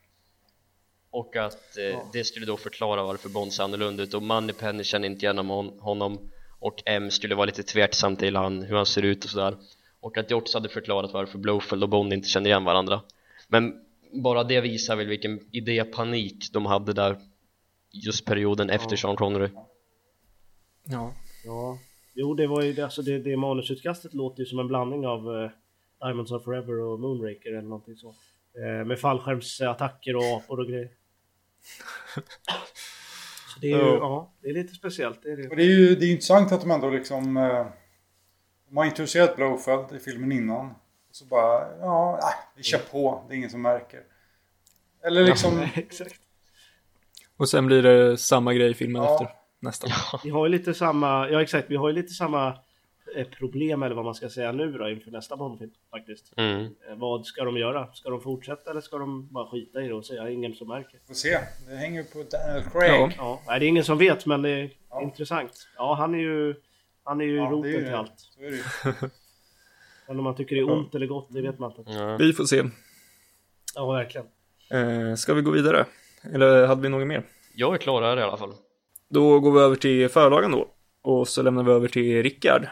Och att eh, Ja. det skulle då förklara varför Bond ser annorlunda ut och Moneypenny känner inte igen hon- honom och M skulle vara lite tveksam till han, hur han ser ut och sådär och att också hade förklarat varför Blowfield och Bond inte kände igen varandra men bara det visar väl vilken idépanik de hade där just perioden efter Sean Connery ja. Ja, jo det var ju det, alltså det, det manusutkastet låter ju som en blandning av eh, Diamonds Are Forever och Moonraker eller någonting så. Eh, med fallskärmsattacker och apor och grejer. Så det är ju, Ja. ja, det är lite speciellt. Det är det. Och det är ju det är intressant att de ändå liksom... Eh, de har introducerat Blowfeld i filmen innan. Och så bara, ja, nej, vi kör på. Det är ingen som märker. Eller liksom... Exakt. Och sen blir det samma grej i filmen Ja. efter. Nästan. Vi har ju lite samma, ja exakt, vi har ju lite samma problem eller vad man ska säga nu då inför nästa Bondfilm faktiskt. mm. Eh, vad ska de göra? Ska de fortsätta eller ska de bara skita i det och säga ingen som märker? Får se. Det hänger på Daniel Craig. Ja. Ja, nej, det är ingen som vet men det är Ja. intressant. Ja, han är ju, han är ju Ja, är roten ju till allt. Så är det ju. Men om man tycker det är ont eller gott, det vet man inte. ja. Vi får se. Ja, verkligen. Eh, ska vi gå vidare? Eller hade vi något mer? Jag är klar här i alla fall Då går vi över till förlagen då. Och så lämnar vi över till Rickard.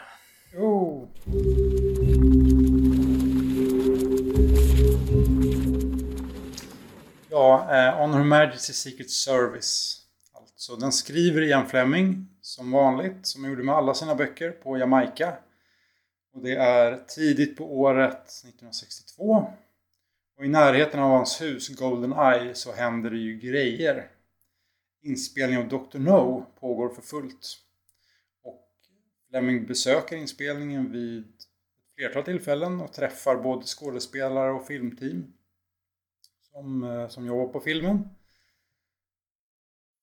Ja, eh, On Her Majesty's Secret Service. Alltså, den skriver Ian Fleming som vanligt, som han gjorde med alla sina böcker, på Jamaica. Och det är tidigt på året 1962. Och i närheten av hans hus, Golden Eye, så händer det ju grejer. Inspelningen av Dr. No pågår för fullt. Fleming besöker inspelningen vid ett flertal tillfällen och träffar både skådespelare och filmteam som, eh, som jobbar på filmen.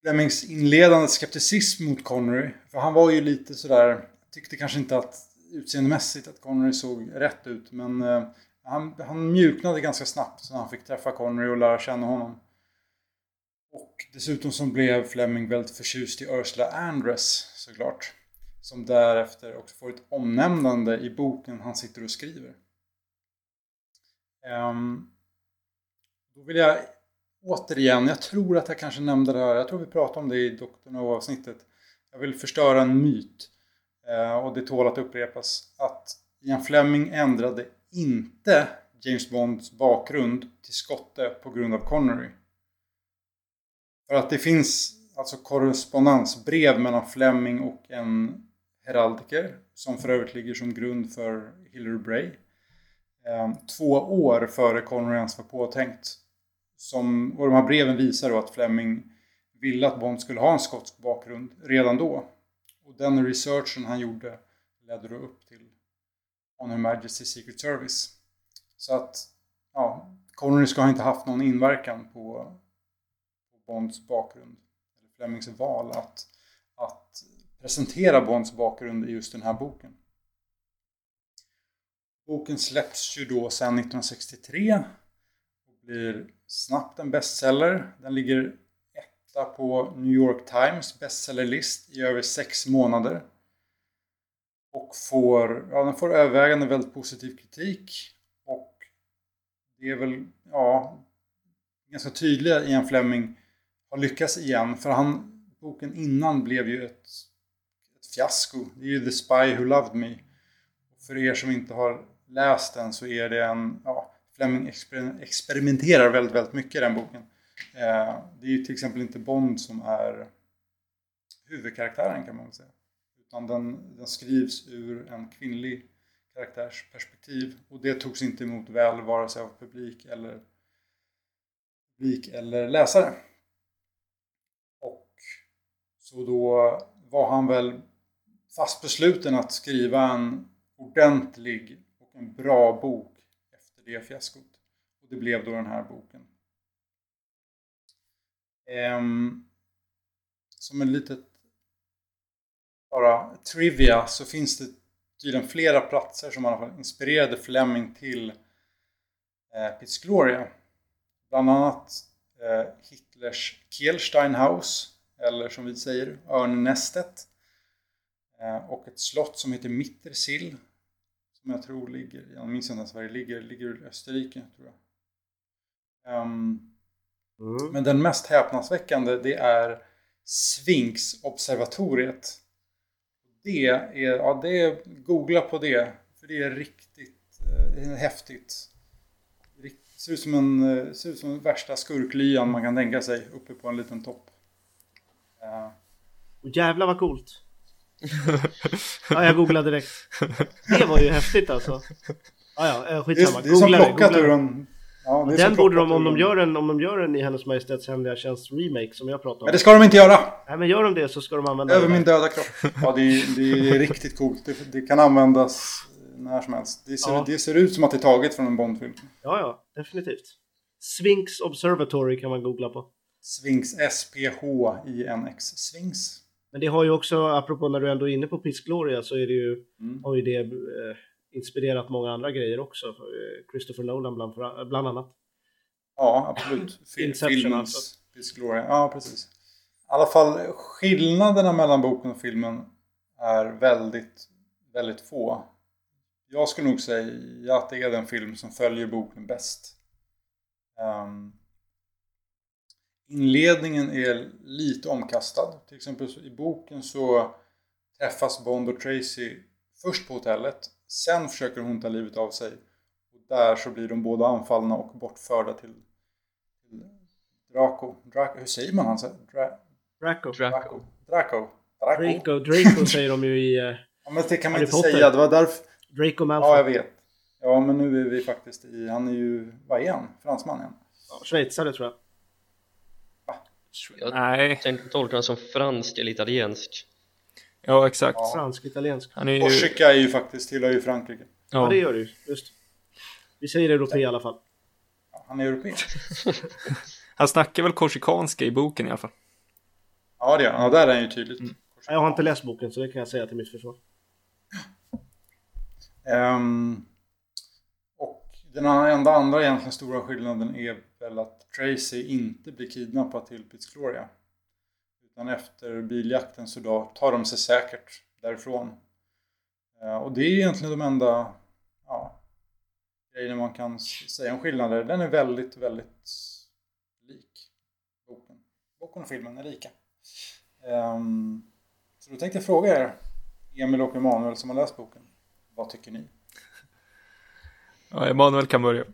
Flemings inledande skepticism mot Connery, för han var ju lite sådär, tyckte kanske inte att utseendemässigt att Connery såg rätt ut, men eh, han, han mjuknade ganska snabbt när han fick träffa Connery och lära känna honom. Och dessutom så blev Fleming väldigt förtjust i Ursula Andress såklart. Som därefter också får ett omnämnande i boken han sitter och skriver. Ehm, då vill jag återigen, jag tror att jag kanske nämnde det här, jag tror vi pratade om det i Dr. No-avsnittet. Jag vill förstöra en myt. Eh, och det tål att upprepas. Att Ian Fleming ändrade inte James Bonds bakgrund till skotte på grund av Connery. För att det finns alltså korrespondensbrev mellan Fleming och en heraldiker som för övrigt ligger som grund för Hillary Bray. Ehm, två år före Connery ens var påtänkt. Som, och de här breven visar då att Fleming ville att Bond skulle ha en skotsk bakgrund redan då. Och den researchen han gjorde ledde då upp till On Her Majesty's Secret Service. Så att, ja, Connery ska ha inte haft någon inverkan på, på Bonds bakgrund. Eller Flemings val att presentera Bonds bakgrund i just den här boken. Boken släpps ju då sedan 1963 och blir snabbt en bestseller. Den ligger etta på New York Times bestsellerlist i över sex månader. Och får, ja, den får övervägande väldigt positiv kritik. Och det är väl, ja, ganska tydliga Ian Fleming har lyckats igen. För han, boken innan blev ju ett, ett fiasko. Det är ju The Spy Who Loved Me. För er som inte har läst den så är det en, ja, Fleming exper experimenterar väldigt, väldigt mycket i den boken. Eh, det är ju till exempel inte Bond som är huvudkaraktären kan man väl säga. Utan den, den skrivs ur en kvinnlig karaktärs perspektiv. Och det togs inte emot väl vare sig av publik eller, publik eller läsare. Och Så då var han väl fast besluten att skriva en ordentlig och en bra bok efter det fiaskot. Och det blev då den här boken. Um, som en litet bara trivia så finns det tydligen flera platser som i alla fall inspirerade Fleming till eh, Piz Gloria. Bland annat eh, Hitlers Kielsteinhaus, eller som vi säger, Örnnästet. Eh, och ett slott som heter Mittersill, som jag tror ligger, jag minns inte ens var det ligger, ligger i Österrike tror jag. Um, mm. Men den mest häpnadsväckande det är Sphinx-observatoriet. Det är, ja det är, googla på det, för det är riktigt eh, häftigt. Det ser ut som en, eh, ser ut som värsta skurklyan man kan tänka sig uppe på en liten topp. Uh. Och jävlar vad coolt! Ja, jag googlade direkt. Det var ju häftigt alltså. Ah, ja, eh, skitsamma. Det är, det är som plockat ur en... Ja, den borde de, om de, gör en, om de gör en i Hennes Majestäts Hemliga Tjänst remake som jag pratade om. Men det ska de inte göra! Nej men gör de det så ska de använda Över min döda kropp. Ja det är, det är riktigt coolt. Det, det, kan användas när som helst. Det ser, ja. det ser ut som att det är taget från en Bondfilm. Ja ja, definitivt. Sphinx Observatory kan man googla på. Sphinx S-P-H-I-N-X. Sphinx. Men det har ju också, apropå när du ändå är inne på Piss Gloria, så är det ju, mm. har ju det eh, inspirerat många andra grejer också. Eh, Christopher Nolan bland, bland annat. Ja, absolut. Inception alltså. Piss Gloria. Ja, precis. I alla fall skillnaderna mellan boken och filmen är väldigt, väldigt få. Jag skulle nog säga att det är den film som följer boken bäst. Um, Inledningen är lite omkastad. Till exempel i boken så träffas Bond och Tracy först på hotellet. Sen försöker hon ta livet av sig. Och där så blir de båda anfallna och bortförda till, till Draco. Draco. Hur säger man hans? Dra Draco. Draco. Draco. Draco. Draco. Draco säger de ju i... Uh, ja, men det kan man inte Potter. säga. Det var därför... Draco Malfoy. Ja, jag vet. Ja, men nu är vi faktiskt i... Han är ju... Vad är han? Fransman igen? Ja, schweizare tror jag. Jag Nej. tänkte tolka den som fransk eller italiensk. Ja, exakt. Ja. Fransk-italiensk. Han är ju... Korsika är ju faktiskt, tillhör ju Frankrike. Ja. ja, det gör du Just Vi säger europé i alla fall. Ja, han är europé. han snackar väl korsikanska i boken i alla fall. Ja, det gör han. Ja, där är han ju tydligt. Mm. Jag har inte läst boken så det kan jag säga till mitt försvar. Um, den enda andra egentligen stora skillnaden är väl att Tracy inte blir kidnappad till Piz Gloria. Utan efter biljakten så då tar de sig säkert därifrån. Eh, och det är egentligen de enda ja, grejerna man kan säga om skillnader. Den är väldigt, väldigt lik boken. Boken och filmen är lika. Um, så då tänkte jag fråga er, Emil och Emanuel som har läst boken, vad tycker ni? Ja, Emanuel kan börja.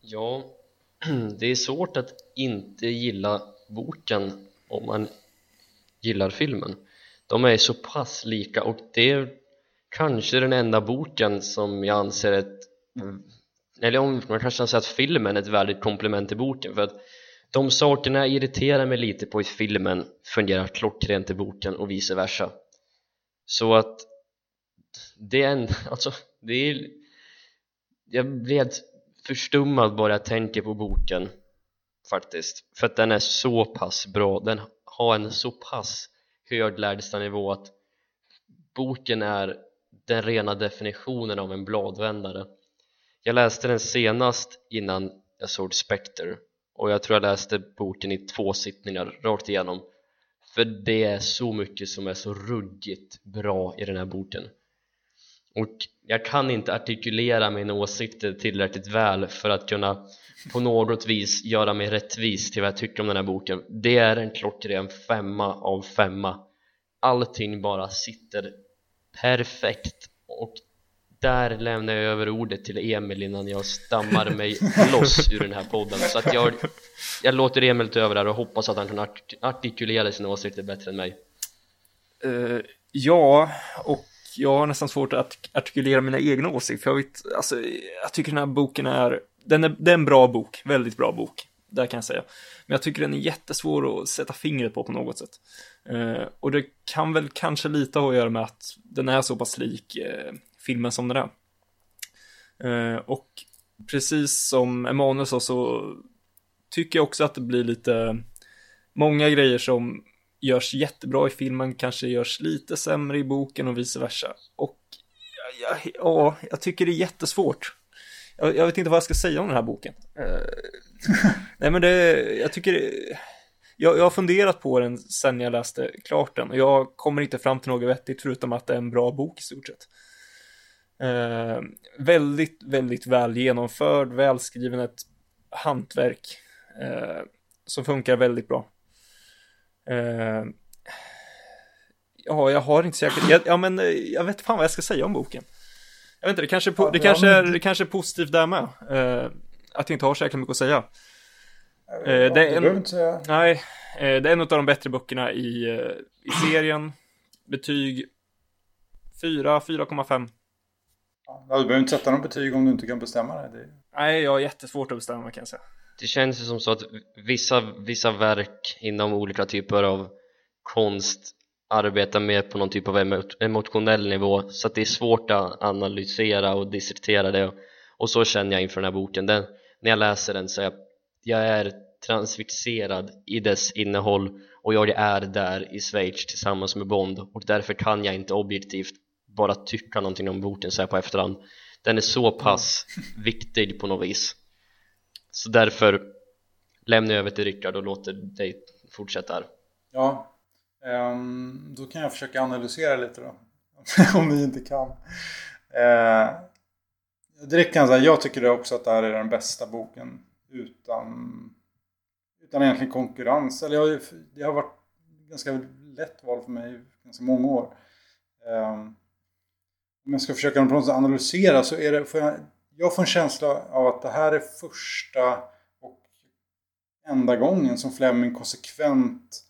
Ja, det är svårt att inte gilla boken om man gillar filmen. De är så pass lika och det är kanske den enda boken som jag anser ett eller om man kanske anser att filmen är ett värdigt komplement till boken för att de sakerna jag irriterar mig lite på i filmen fungerar klockrent i boken och vice versa så att det är en, alltså det är jag blir helt förstummad bara jag tänker på boken faktiskt. För att den är så pass bra. Den har en så pass hög lägstanivå att boken är den rena definitionen av en bladvändare. Jag läste den senast innan jag såg Spectre och jag tror jag läste boken i två sittningar rakt igenom. För det är så mycket som är så ruggigt bra i den här boken. Och jag kan inte artikulera mina åsikter tillräckligt väl för att kunna på något vis göra mig rättvis till vad jag tycker om den här boken. Det är en klockren femma av femma. Allting bara sitter perfekt. Och där lämnar jag över ordet till Emil innan jag stammar mig loss ur den här podden. Så att jag, jag låter Emil ta över där och hoppas att han kan artikulera sina åsikter bättre än mig. Uh, Ja, och jag har nästan svårt att artikulera mina egna åsikter, för jag vet, alltså, jag tycker den här boken är, den är, det är en bra bok, väldigt bra bok. där kan jag säga. Men jag tycker den är jättesvår att sätta fingret på på något sätt. Eh, och det kan väl kanske lite ha att göra med att den är så pass lik eh, filmen som den är. Eh, och precis som Emanuel sa så tycker jag också att det blir lite många grejer som görs jättebra i filmen kanske görs lite sämre i boken och vice versa. Och ja, ja, jag tycker det är jättesvårt. Jag, jag, vet inte vad jag ska säga om den här boken. Uh, nej men det, jag tycker det, jag, jag har funderat på den sen jag läste klart den och jag kommer inte fram till något vettigt förutom att det är en bra bok i stort sett. Uh, väldigt, väldigt väl genomförd, välskriven, ett hantverk uh, som funkar väldigt bra. Uh, ja, jag har inte säkert, jag, ja men jag vet fan vad jag ska säga om boken. Jag vet inte, det kanske, det, det kanske, är, det kanske är positivt där med. Uh, att jag inte har så jäkla mycket att säga. Uh, det är en, säga. Nej, uh, det är en av de bättre böckerna i, i serien. Betyg 4, 4,5. Ja, du behöver inte sätta något betyg om du inte kan bestämma det. det... Nej, jag har jättesvårt att bestämma kan jag säga. Det känns ju som så att vissa, vissa verk inom olika typer av konst arbetar mer på någon typ av emotionell nivå. Så att det är svårt att analysera och dissertera det. Och så känner jag inför den här boken. Den, när jag läser den så är jag, jag är transfixerad i dess innehåll. Och jag är där i Schweiz tillsammans med Bond. Och därför kan jag inte objektivt bara tycka någonting om boken så här på efterhand. Den är så pass viktig på något vis så därför lämnar jag över till Rickard och låter dig fortsätta här Ja, um, då kan jag försöka analysera lite då. Om ni inte kan. Uh, direkt kan jag säga, jag tycker också att det här är den bästa boken utan, utan egentligen konkurrens. Eller jag, det har varit ganska lätt val för mig i ganska många år. Um, om jag ska försöka på något sätt analysera så är det, får jag, jag får en känsla av att det här är första och enda gången som Fleming konsekvent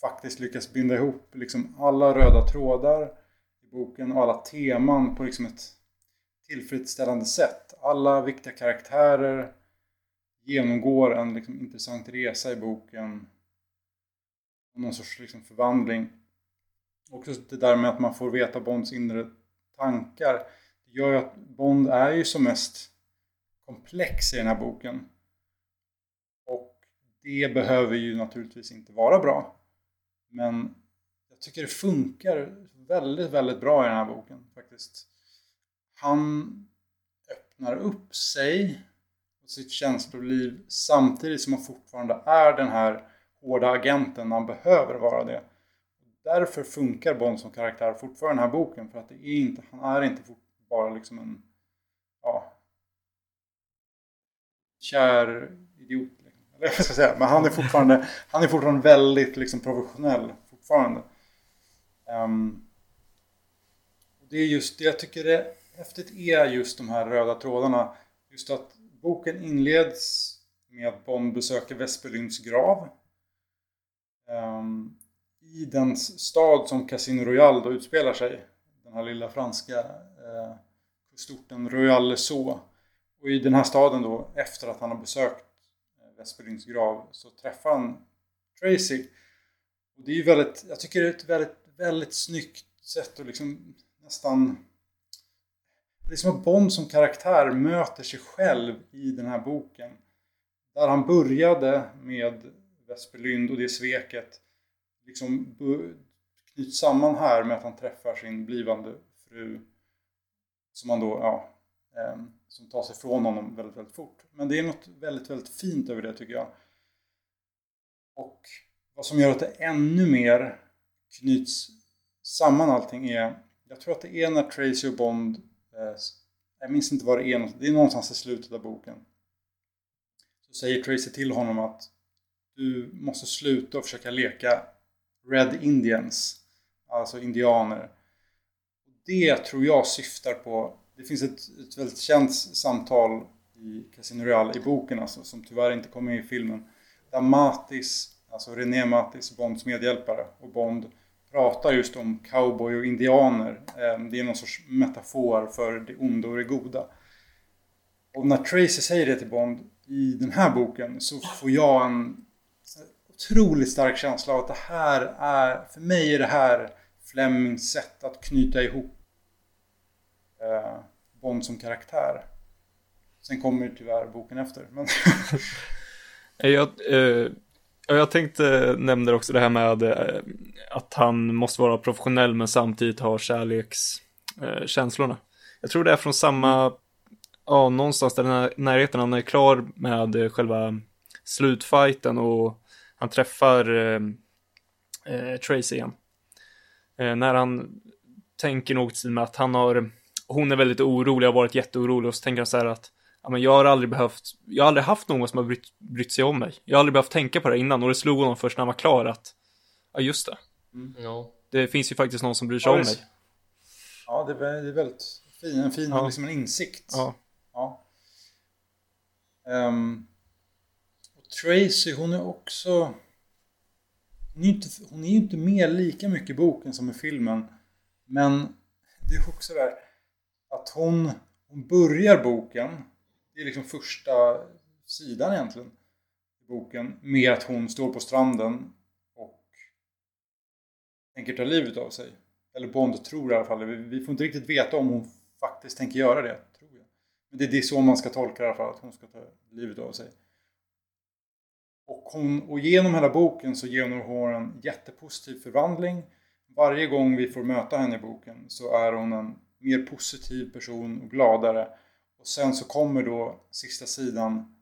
faktiskt lyckas binda ihop liksom alla röda trådar i boken och alla teman på liksom ett tillfredsställande sätt. Alla viktiga karaktärer genomgår en liksom intressant resa i boken. Någon sorts liksom förvandling. Också det där med att man får veta Bonds inre tankar. Gör ju att Bond är ju som mest komplex i den här boken. Och det behöver ju naturligtvis inte vara bra. Men jag tycker det funkar väldigt, väldigt bra i den här boken faktiskt. Han öppnar upp sig och sitt känsloliv samtidigt som han fortfarande är den här hårda agenten när han behöver vara det. Därför funkar Bond som karaktär fortfarande i den här boken för att det är inte, han är inte bara liksom en ja, kär idiot. Liksom. Eller vad ska jag säga, men han är fortfarande, han är fortfarande väldigt liksom professionell fortfarande. Um, det är just det jag tycker är häftigt är just de här röda trådarna. Just att boken inleds med att Bond besöker Vesperlyns grav. Um, I den stad som Casino Royale då utspelar sig. Den här lilla franska eh, kustorten Royal så Och i den här staden då, efter att han har besökt eh, grav, så träffar han Tracy. Och det är ju väldigt, jag tycker det är ett väldigt, väldigt snyggt sätt att liksom nästan det är som att Bond som karaktär möter sig själv i den här boken. Där han började med Vesperlynd och det sveket liksom knyts samman här med att han träffar sin blivande fru som man då, ja, ehm, som tar sig från honom väldigt, väldigt fort. Men det är något väldigt, väldigt fint över det tycker jag. Och vad som gör att det ännu mer knyts samman allting är, jag tror att det är när Tracy och Bond, eh, jag minns inte vad det är, det är någonstans i slutet av boken. Så säger Tracy till honom att du måste sluta och försöka leka Red Indians, alltså indianer. Det tror jag syftar på, det finns ett, ett väldigt känt samtal i Casino Real i boken alltså, som tyvärr inte kommer med i filmen. Där Matis alltså René Matis, Bonds medhjälpare. Och Bond pratar just om cowboy och indianer. Eh, det är någon sorts metafor för det onda och det goda. Och när Tracy säger det till Bond i den här boken så får jag en otroligt stark känsla av att det här är, för mig är det här Flemings sätt att knyta ihop eh, Bond som karaktär. Sen kommer ju tyvärr boken efter. Men Jag, eh, jag tänkte nämna också det här med eh, att han måste vara professionell men samtidigt ha kärlekskänslorna. Eh, jag tror det är från samma, ja någonstans där den här närheten han är klar med eh, själva slutfighten och han träffar eh, eh, Tracy igen. Eh, när han tänker något med att han har, hon är väldigt orolig, har varit jätteorolig och så tänker han så här att ja, men jag har aldrig behövt, jag har aldrig haft någon som har brytt, brytt sig om mig. Jag har aldrig behövt tänka på det innan och det slog honom först när han var klar att, ja just det. Mm. Ja. Det finns ju faktiskt någon som bryr sig Ja, om mig. ja, det är, det är väldigt fin, en fin Ja. liksom en insikt. Ja. Ja. Ehm, och Tracy, hon är också... Hon är, ju inte, hon är ju inte med lika mycket i boken som i filmen. Men det är också där att hon, hon börjar boken, det är liksom första sidan egentligen, i boken, med att hon står på stranden och tänker ta livet av sig. Eller Bond tror i alla fall det. Vi, vi får inte riktigt veta om hon faktiskt tänker göra det, tror jag. Men det, det är så man ska tolka det i alla fall, att hon ska ta livet av sig. Och, hon, och genom hela boken så genomgår hon en jättepositiv förvandling. Varje gång vi får möta henne i boken så är hon en mer positiv person och gladare. Och sen så kommer då sista sidan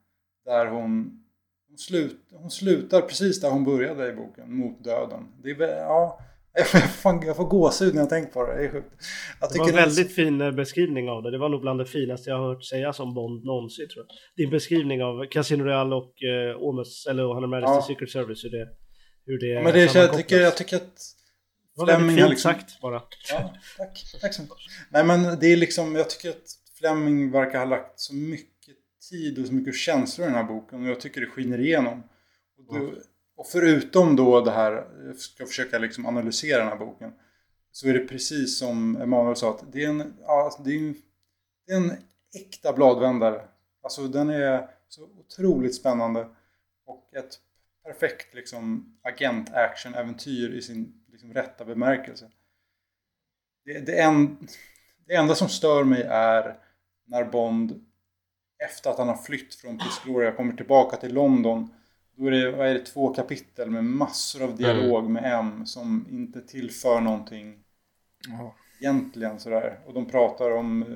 där hon, hon, slut, hon slutar precis där hon började i boken, mot döden. Det är, ja, jag får, fan, jag får gåshud när jag tänker på det, det är sjukt. Det var en väldigt fin eh, beskrivning av det. Det var nog bland det finaste jag har hört sägas om Bond någonsin tror jag. Din beskrivning av Casino Royale och eh, Omus, eller Han Majesty Ja. Secret Service, hur det, hur det Ja, men det, jag, tycker, jag tycker att Det var väldigt fint liksom- sagt bara. Ja, tack. Tack så mycket. Nej men det är liksom, jag tycker att Fleming verkar ha lagt så mycket tid och så mycket känslor i den här boken och jag tycker det skiner igenom. Och, då, och förutom då det här, jag ska försöka liksom analysera den här boken, så är det precis som Emanuel sa, att det är en, ja, alltså det är en, det är en äkta bladvändare. Alltså den är så otroligt spännande och ett perfekt liksom agent-action-äventyr i sin liksom, rätta bemärkelse. Det, det, en, det enda som stör mig är när Bond efter att han har flytt från Piss Gloria kommer tillbaka till London. Då är det, vad är det två kapitel med massor av dialog med M som inte tillför någonting Ja. egentligen sådär. Och de pratar om eh,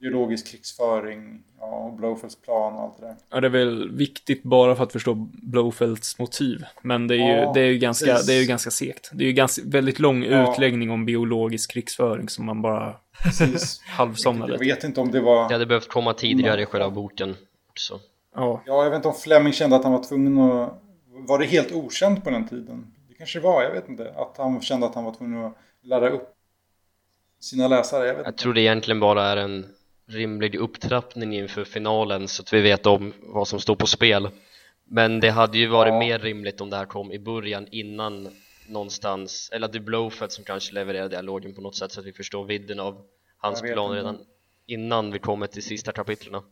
biologisk krigsföring ja, och Blofelds plan och allt det där. Ja, det är väl viktigt bara för att förstå Blofelds motiv. Men det är ju, Ja, det är ju, ganska, precis. det är ju ganska segt. Det är ju ganska, väldigt lång Ja. utläggning om biologisk krigsföring som man bara Precis. halvsomnar Jag vet inte om det var... Det hade behövt komma tidigare i själva boken också. Ja. Ja, jag vet inte om Fleming kände att han var tvungen att... Var det helt okänt på den tiden? Det kanske det var, jag vet inte. Att han kände att han var tvungen att lära upp sina läsare, jag vet Jag inte. tror det egentligen bara är en rimlig upptrappning inför finalen så att vi vet om vad som står på spel. Men det hade ju varit Ja. mer rimligt om det här kom i början innan någonstans, eller att det är Blowfett som kanske levererar dialogen på något sätt så att vi förstår vidden av hans plan redan innan vi kommer till sista kapitlerna.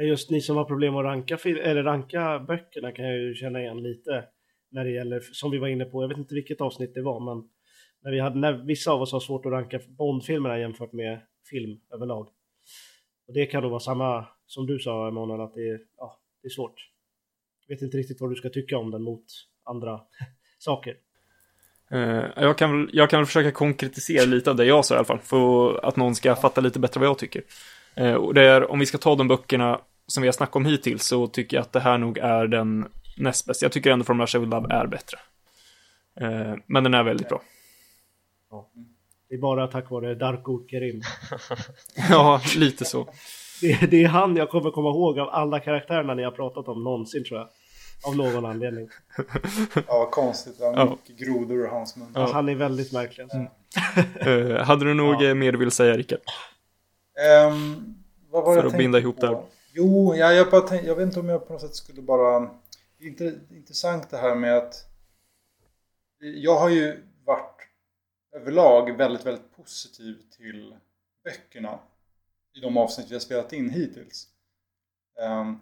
Just ni som har problem att ranka, eller ranka böckerna kan jag ju känna igen lite. När det gäller, som vi var inne på, jag vet inte vilket avsnitt det var, men när vi hade, när vissa av oss har svårt att ranka Bond-filmerna jämfört med film överlag. Och det kan nog vara samma som du sa Emanuel, att det är, ja, det är svårt. Jag vet inte riktigt vad du ska tycka om den mot andra saker. Eh, jag, kan jag kan försöka konkretisera lite av det jag sa i alla fall. För att någon ska fatta lite bättre vad jag tycker. Eh, och det är, om vi ska ta de böckerna som vi har snackat om hittills så tycker jag att det här nog är den näst bästa. Jag tycker ändå From Russia With Love är bättre. Eh, men den är väldigt bra. Det är bara tack vare Darko Kerim. ja, lite så. Det, det är han jag kommer komma ihåg av alla karaktärerna ni har pratat om någonsin tror jag. Av någon anledning. Ja, konstigt. Ja, Ja. Mycket grodor ur hans mun. Ja. Han är väldigt märklig. Alltså. Eh, hade du nog Ja. mer du vill säga, Rickard? Vad var För att binda tänkte ihop på? det här. Jo, jag, jag, bara tänk, jag vet inte om jag på något sätt skulle bara... Det är intressant det här med att... Jag har ju varit överlag väldigt, väldigt positiv till böckerna. i de avsnitt vi har spelat in hittills. Um,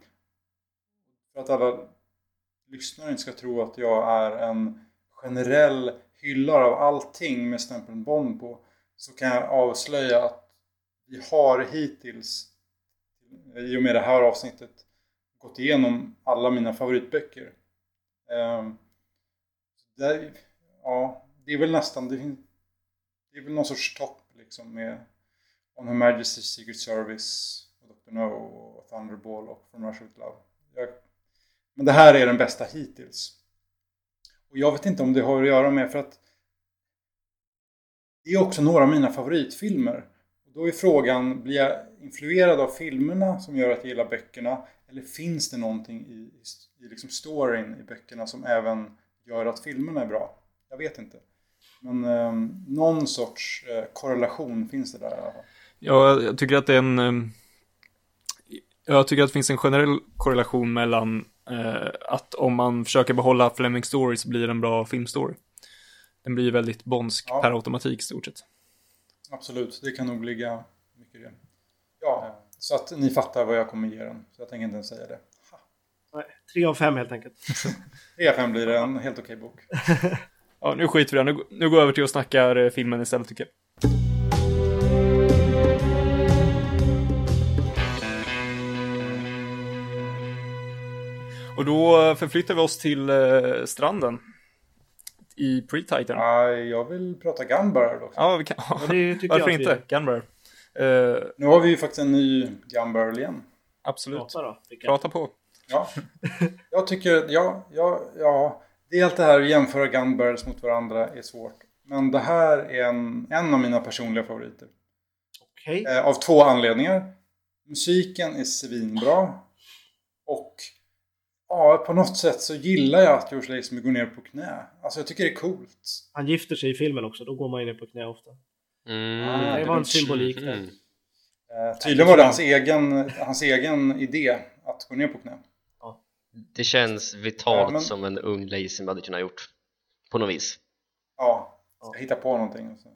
för att alla lyssnare inte ska tro att jag är en generell hyllare av allting med stämpeln Bond på så kan jag avslöja att vi har hittills i och med det här avsnittet gått igenom alla mina favoritböcker. Um, det, ja, det är väl nästan, det, det är väl någon sorts topp liksom med On Her Majesty's Secret Service och Dr. No och Thunderball och From Russia With Love. Jag, men det här är den bästa hittills. Och jag vet inte om det har att göra med för att det är också några av mina favoritfilmer. Då är frågan, blir jag influerad av filmerna som gör att jag gillar böckerna? Eller finns det någonting i, i, i liksom storyn i böckerna som även gör att filmerna är bra? Jag vet inte. Men eh, någon sorts eh, korrelation finns det där i alla fall. Ja, jag tycker att det är en... Eh, jag tycker att det finns en generell korrelation mellan eh, att om man försöker behålla Fleming Story så blir det en bra filmstory. Den blir väldigt bondsk ja. per automatik i stort sett. Absolut, det kan nog ligga mycket i det. Ja, så att ni fattar vad jag kommer ge den. Så jag tänker inte ens säga det. Nej, tre av fem helt enkelt. tre av fem blir det, en helt okej bok. ja, nu skiter vi i det. Nu, nu går jag över till att snacka eh, filmen istället tycker jag. Och då förflyttar vi oss till eh, stranden. I pre-titan. Ja, jag vill prata Gunbar också. Ja, vi kan. Ja, Varför inte? Vi... Gunbar. Uh, nu har vi ju faktiskt en ny Gunbarrel igen. Absolut. Prata, då. Prata på. Ja, jag tycker, ja, ja, ja. Det är allt det här att jämföra Gunbarrels mot varandra är svårt. Men det här är en, en av mina personliga favoriter. Okej. Okay. Eh, av två anledningar. Musiken är svinbra. Och Ja, på något sätt så gillar jag att George Lazenby går ner på knä. Alltså jag tycker det är coolt. Han gifter sig i filmen också, då går man ju ner på knä ofta. Mm. Ah, det var en symbolik där. Mm. Eh, tydligen var det hans egen, hans egen idé att gå ner på knä. Ja. Det känns vitalt ja, men... som en ung Lazenby hade kunnat gjort. På något vis. Ja, ska hitta på någonting. Så.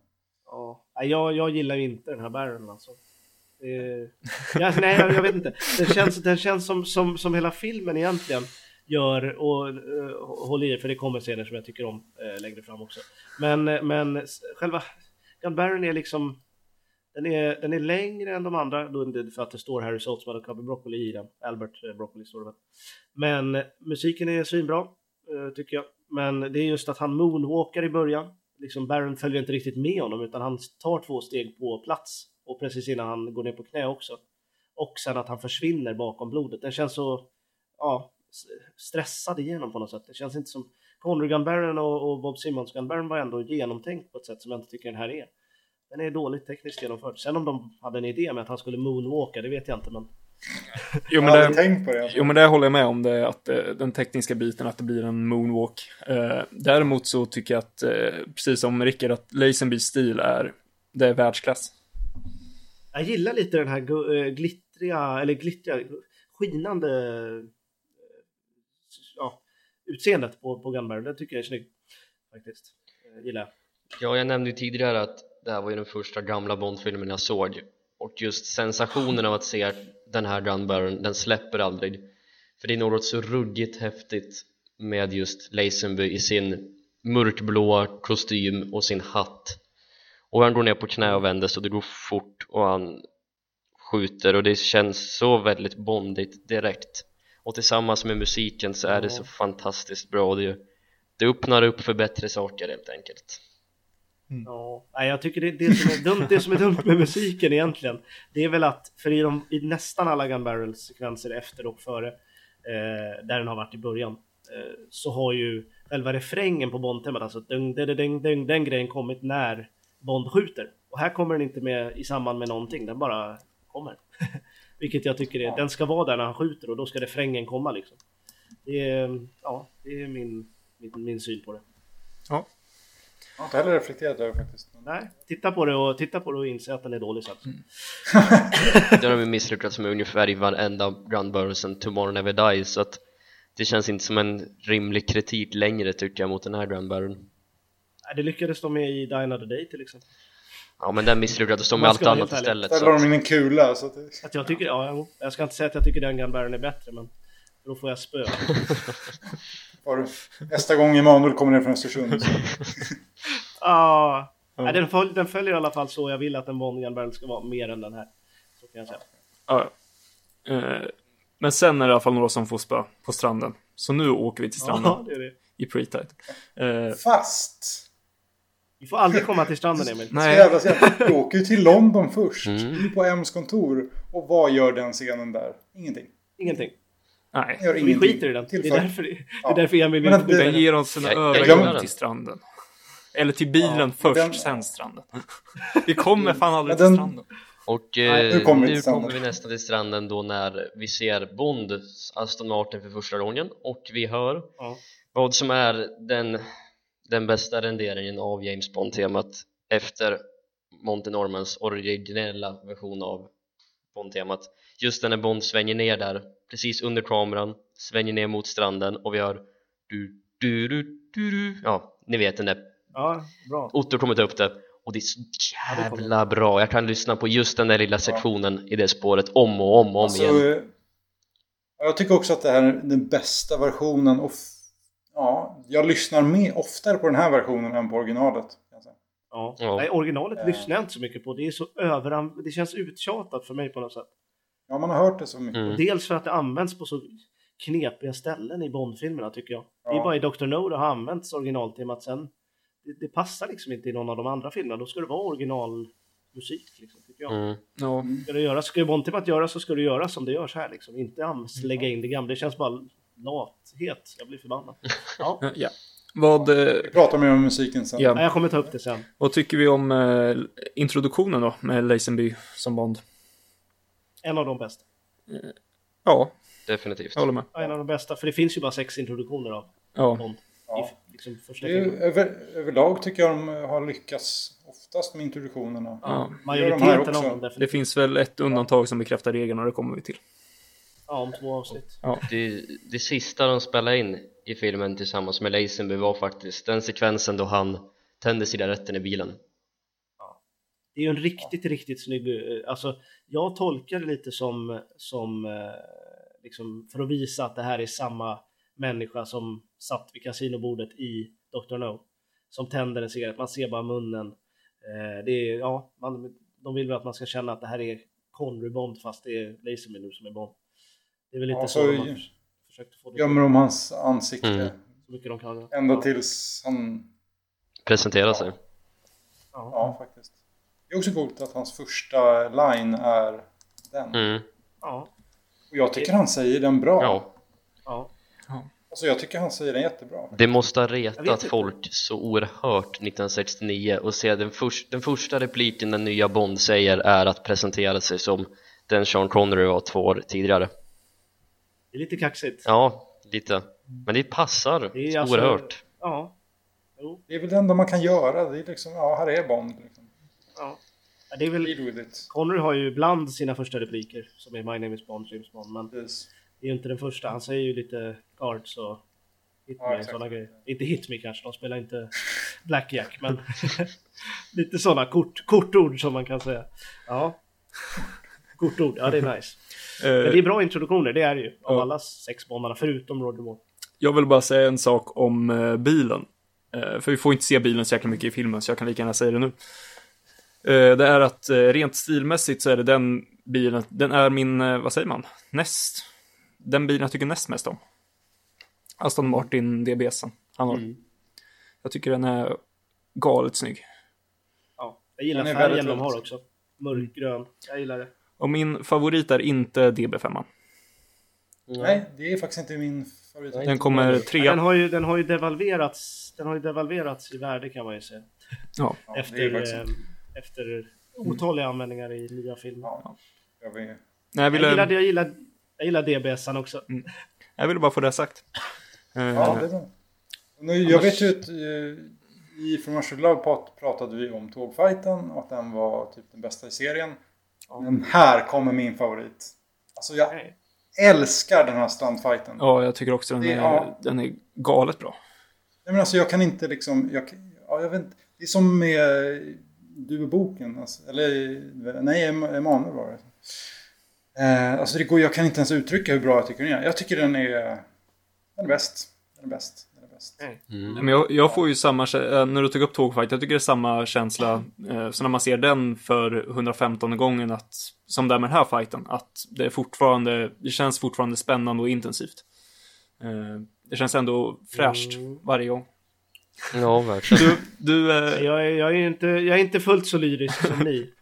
Ja, jag, jag gillar ju inte den här Baron alltså. Eh, ja, nej, jag, vet inte. Den känns, den känns som, som, som hela filmen egentligen gör och eh, uh, håll i för det kommer scener som jag tycker om uh, längre fram också. Men, men själva Gun Baron är liksom den är, den är längre än de andra för att det står Harry Saltzman och Cubby Broccoli i den. Albert Broccoli står det Men musiken är svinbra uh, tycker jag. Men det är just att han moonwalkar i början. Liksom Baron följer inte riktigt med honom utan han tar två steg på plats och precis innan han går ner på knä också. Och sen att han försvinner bakom blodet. Den känns så ja, stressad igenom på något sätt. Det känns inte som Connery Gun Baron och, och Bob Simmons Gun Baron var ändå genomtänkt på ett sätt som jag inte tycker den här är. Den är dåligt tekniskt genomförd. Sen om de hade en idé med att han skulle moonwalka, det vet jag inte men... jo, men det, tänkt på det. Jo men det håller jag med om, det, att eh, den tekniska biten, att det blir en moonwalk. Eh, däremot så tycker jag att, eh, precis som Rickard, att Lazenbys stil är, det är världsklass. Jag gillar lite den här eh, glittriga, eller glittriga, skinande eh, ja, utseendet på, på Gunberg. Det tycker jag är snyggt faktiskt. Eh, jag gillar Ja, jag nämnde ju tidigare att det här var ju den första gamla Bond-filmen jag såg och just sensationen av att se den här Gunbarren, den släpper aldrig för det är något så ruggigt häftigt med just Lazenby i sin mörkblåa kostym och sin hatt och han går ner på knä och vänder så det går fort och han skjuter och det känns så väldigt bondigt direkt. Och tillsammans med musiken så är det så fantastiskt bra. Och det, det öppnar upp för bättre saker helt enkelt. Mm. Ja, jag tycker det, det, som är dumt, det som är dumt med musiken egentligen Det är väl att, för i, de, i nästan alla Gun Barrels sekvenser efter och före eh, Där den har varit i början eh, Så har ju själva refrängen på Bond-temat, alltså den, den, den, den, den grejen kommit när Bond skjuter. Och här kommer den inte med i samband med någonting, den bara kommer. Vilket jag tycker är, den ska vara där när han skjuter och då ska refrängen komma liksom. Det är, ja, det är min, min, min syn på det. Ja. Jag har inte heller reflekterat över faktiskt. Nej, titta på det och, titta på det och inse att den är dålig sen. Mm. det har de misslyckats med ungefär i varenda Gunburn sen Tomorrow Never Dies så att det känns inte som en rimlig kritik längre tycker jag mot den här Gunburn. Det lyckades de med i Die Another Day till exempel. Ja men den misslyckades de med allt annat istället Där la de in en kula. Så att det... Att jag tycker, ja, jag ska inte säga att jag tycker den Gunbarren är bättre, men då får jag spö. Nästa gång Emanuel kommer ner från Östersund. Så. Ah, Ja. nej, den, följ, den följer i alla fall så jag vill att en Gunbarrel ska vara mer än den här. Så kan jag säga. Ja. Eh, Men sen är det i alla fall några som får spö på stranden. Så nu åker vi till stranden Ja, det är det. i pre-tide. Eh, Fast! Vi får aldrig komma till stranden, Emil. Nej, jävla. Du åker ju till London först. Mm. Du är på M's kontor. Och vad gör den scenen där? Ingenting. Ingenting. nej. Den gör Vi ingenting. skiter i den. Det är därför, det Ja. är därför Emil vill det- Den den. ger oss en övergång den. till stranden. Eller till bilen Ja, först, den- sen stranden. Vi kommer fan aldrig Men till den- stranden. Och eh, nu kommer vi nu till stranden. kommer vi nästan till stranden då när vi ser Bond, Aston Martin för första gången och vi hör Ja. vad som är den, den bästa renderingen av James Bond-temat efter Monty Normans originella version av Bond-temat just när Bond svänger ner där precis under kameran svänger ner mot stranden och vi hör du, du, du, du, du. ja, ni vet den där Ja, bra. Otto kommer ta upp det och det är så jävla bra jag kan lyssna på just den där lilla sektionen i det spåret om och om och om Alltså, igen eh, jag tycker också att det här är den bästa versionen. Och ja, jag lyssnar med oftare på den här versionen än på originalet. Ja. Ja. Nej, originalet Ja. lyssnar jag inte så mycket på. Det är så överan... Det känns uttjatat för mig på något sätt. Ja, man har hört det så mycket. Mm. Dels för att det används på så knepiga ställen i Bond-filmerna tycker jag. Det är Ja. bara i Dr. No det har använts originaltemat sen. Det, det passar liksom inte i någon av de andra filmerna. Då ska det vara originalmusik liksom, tycker jag. Mm. Ja. Ska det göras, ska Bond-temat göras så ska det göras som det görs här liksom. Inte ams lägga in det gamla. Det känns bara lathet. Jag blir förbannad. Ja. Eh, ja. Vad, eh, Vi pratar mer om musiken sen. Ja. Jag kommer ta upp det sen. vad tycker vi om eh, introduktionen då med Lazenby som Bond? En av de bästa. Ja, definitivt jag håller med. Ja, en av de bästa. För det finns ju bara sex introduktioner av Ja. Bond. Ja. I liksom Det är, över, överlag tycker jag de har lyckats oftast med introduktionerna. Ja. gör de här Majoriteten också. av dem Det definitivt. finns väl ett undantag som bekräftar regeln och det kommer vi till. Ja, om två avsnitt. det, det sista de spelade in i filmen tillsammans med Lazenby var faktiskt den sekvensen då han tände cigaretten i bilen Det är ju en riktigt, riktigt snygg... eh, Alltså, jag tolkar det lite som, som eh, liksom, för att visa att det här är samma människa som satt vid kasinobordet i Dr. No. Som tänder en cigarett, man ser bara munnen. Eh, det är, ja, man, de vill väl att man ska känna att det här är Connery Bond fast det är Lazenby nu som är Bond. Det är väl lite Ja, så, så de har ju- försökt få det Gömmer de hans ansikte. Mm. så mycket de kan. Ända ja. tills han... presentera sig Ja. Ja, faktiskt. Det är också coolt att hans första line är den. mm. Ja. Och jag tycker han säger den bra. ja ja. Alltså jag tycker han säger den jättebra. Det måste ha retat folk så oerhört 1969 och se den, förs- den första repliken den nya Bond säger är att presentera sig som den Sean Connery var två år tidigare Det är lite kaxigt. Ja, lite Men det passar Det alltså- oerhört Ja. Jo. Det är väl det enda man kan göra. Det är liksom, ja, här är Bond. Liksom. Ja. Ja, Det är väl. Connery har ju bland sina första repliker som är My name is Bond, James Bond, men Precis. det är ju inte den första. Han säger ju lite guards och hit Ja, me exakt. sådana grejer. Inte hit me kanske, de spelar inte Blackjack, men lite sådana kort, kortord som man kan säga. Ja. Kortord, ja det är nice. Men det är Eh, bra introduktioner, det är det ju. Av Ja. alla sex Bondarna, förutom Roger Moore. jag vill bara säga en sak om eh, bilen. Eh, för vi får inte se bilen så jäkla mycket i filmen, så jag kan lika gärna säga det nu. Eh, det är att eh, rent stilmässigt så är det den bilen, den är min, eh, vad säger man, näst. Den bilen jag tycker näst mest om. Aston Martin DBSen. Han har. Mm. Jag tycker den är galet snygg. Ja. Jag gillar färgen de har också. Mörkgrön. Jag gillar det. Och min favorit är inte DB5. Nej, det är faktiskt inte min favorit. Den kommer Den trea. har ju, den har ju devalverats, den har ju devalverats i värde kan man ju säga. Ja. Ja, det efter, faktiskt- eh, efter otaliga användningar i nya filmer. Ja. Jag. Nej, jag, Jag ville, gillar, jag gillar, jag gillar DBSan också. jag ville bara få det sagt. Eh, Ja, det är. Nu, jag vet ju att eh, i From Russia with Love prat- pratade vi om tågfighten och att den var typ den bästa i serien. Men här kommer min favorit. Alltså jag älskar den här strandfighten. ja, jag tycker också den Det- är, ja. den är galet bra. Nej, men alltså jag kan inte liksom... Jag, ja, jag vet, inte. det är som med du och boken. Alltså, eller nej, Em- Emanuel var det. Eh, alltså det går, jag kan inte ens uttrycka hur bra jag tycker den är. Jag tycker den är, den är bäst. Den är bäst. Är bäst. Mm. Men jag, jag får ju samma, eh, när du tog upp Tågfight, jag tycker det är samma känsla eh, så när man ser den för 115 gången att, som det är med den här fighten, att det är fortfarande, det känns fortfarande spännande och intensivt. Eh, det känns ändå fräscht Mm. varje gång. Ja, verkligen Du, du eh, Jag är, jag, är inte, jag är inte fullt så lyrisk som ni.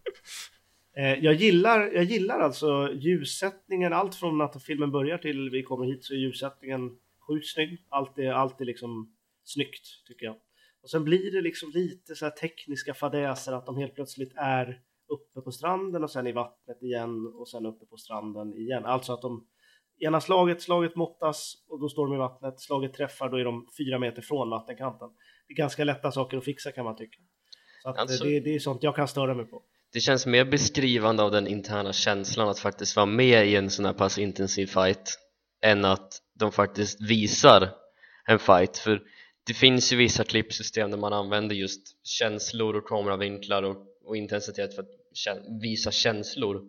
Jag, gillar, jag gillar alltså ljussättningen, allt från att filmen börjar till vi kommer hit så är ljussättningen sjukt snygg. Allt är, allt är liksom snyggt tycker jag. Och sen blir det liksom lite så här tekniska fadäser att de helt plötsligt är uppe på stranden och sen i vattnet igen och sen uppe på stranden igen. Alltså att de ena slaget, slaget måttas och då står de i vattnet. Slaget träffar, då är de fyra meter från vattenkanten. Det är ganska lätta saker att fixa kan man tycka. Så Alltså- det, det är sånt jag kan störa mig på. Det känns mer beskrivande av den interna känslan att faktiskt vara med i en sån här pass intensiv fight än att de faktiskt visar en fight. För det finns ju vissa klippsystem där man använder just känslor och kameravinklar och, och intensitet för att kä- visa känslor.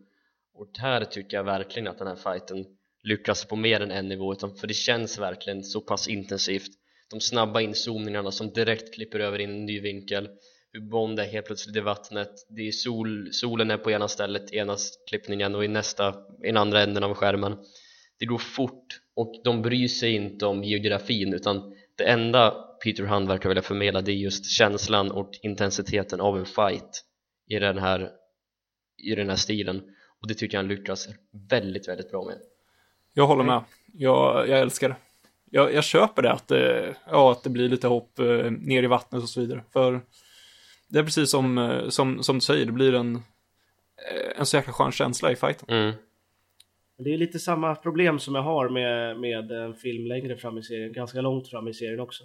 Och här tycker jag verkligen att den här fighten lyckas på mer än en nivå utan för det känns verkligen så pass intensivt. De snabba inzoomningarna som direkt klipper över in en ny vinkel hur Bond är helt plötsligt i vattnet. Det är sol, solen är på ena stället i ena klippningen och i nästa i den andra änden av skärmen det går fort och de bryr sig inte om geografin utan det enda Peter Hunt verkar vilja förmedla det är just känslan och intensiteten av en fight i den här i den här stilen och det tycker jag han lyckas väldigt, väldigt bra med Jag håller med. Jag, jag älskar det. Jag, jag köper det att, det, ja, att det blir lite hopp eh, ner i vattnet och så vidare. För det är precis som, eh, som, som du säger, det blir en, eh, en så jäkla skön känsla i fighten. mm. Men Det är lite samma problem som jag har med, med en film längre fram i serien, ganska långt fram i serien också.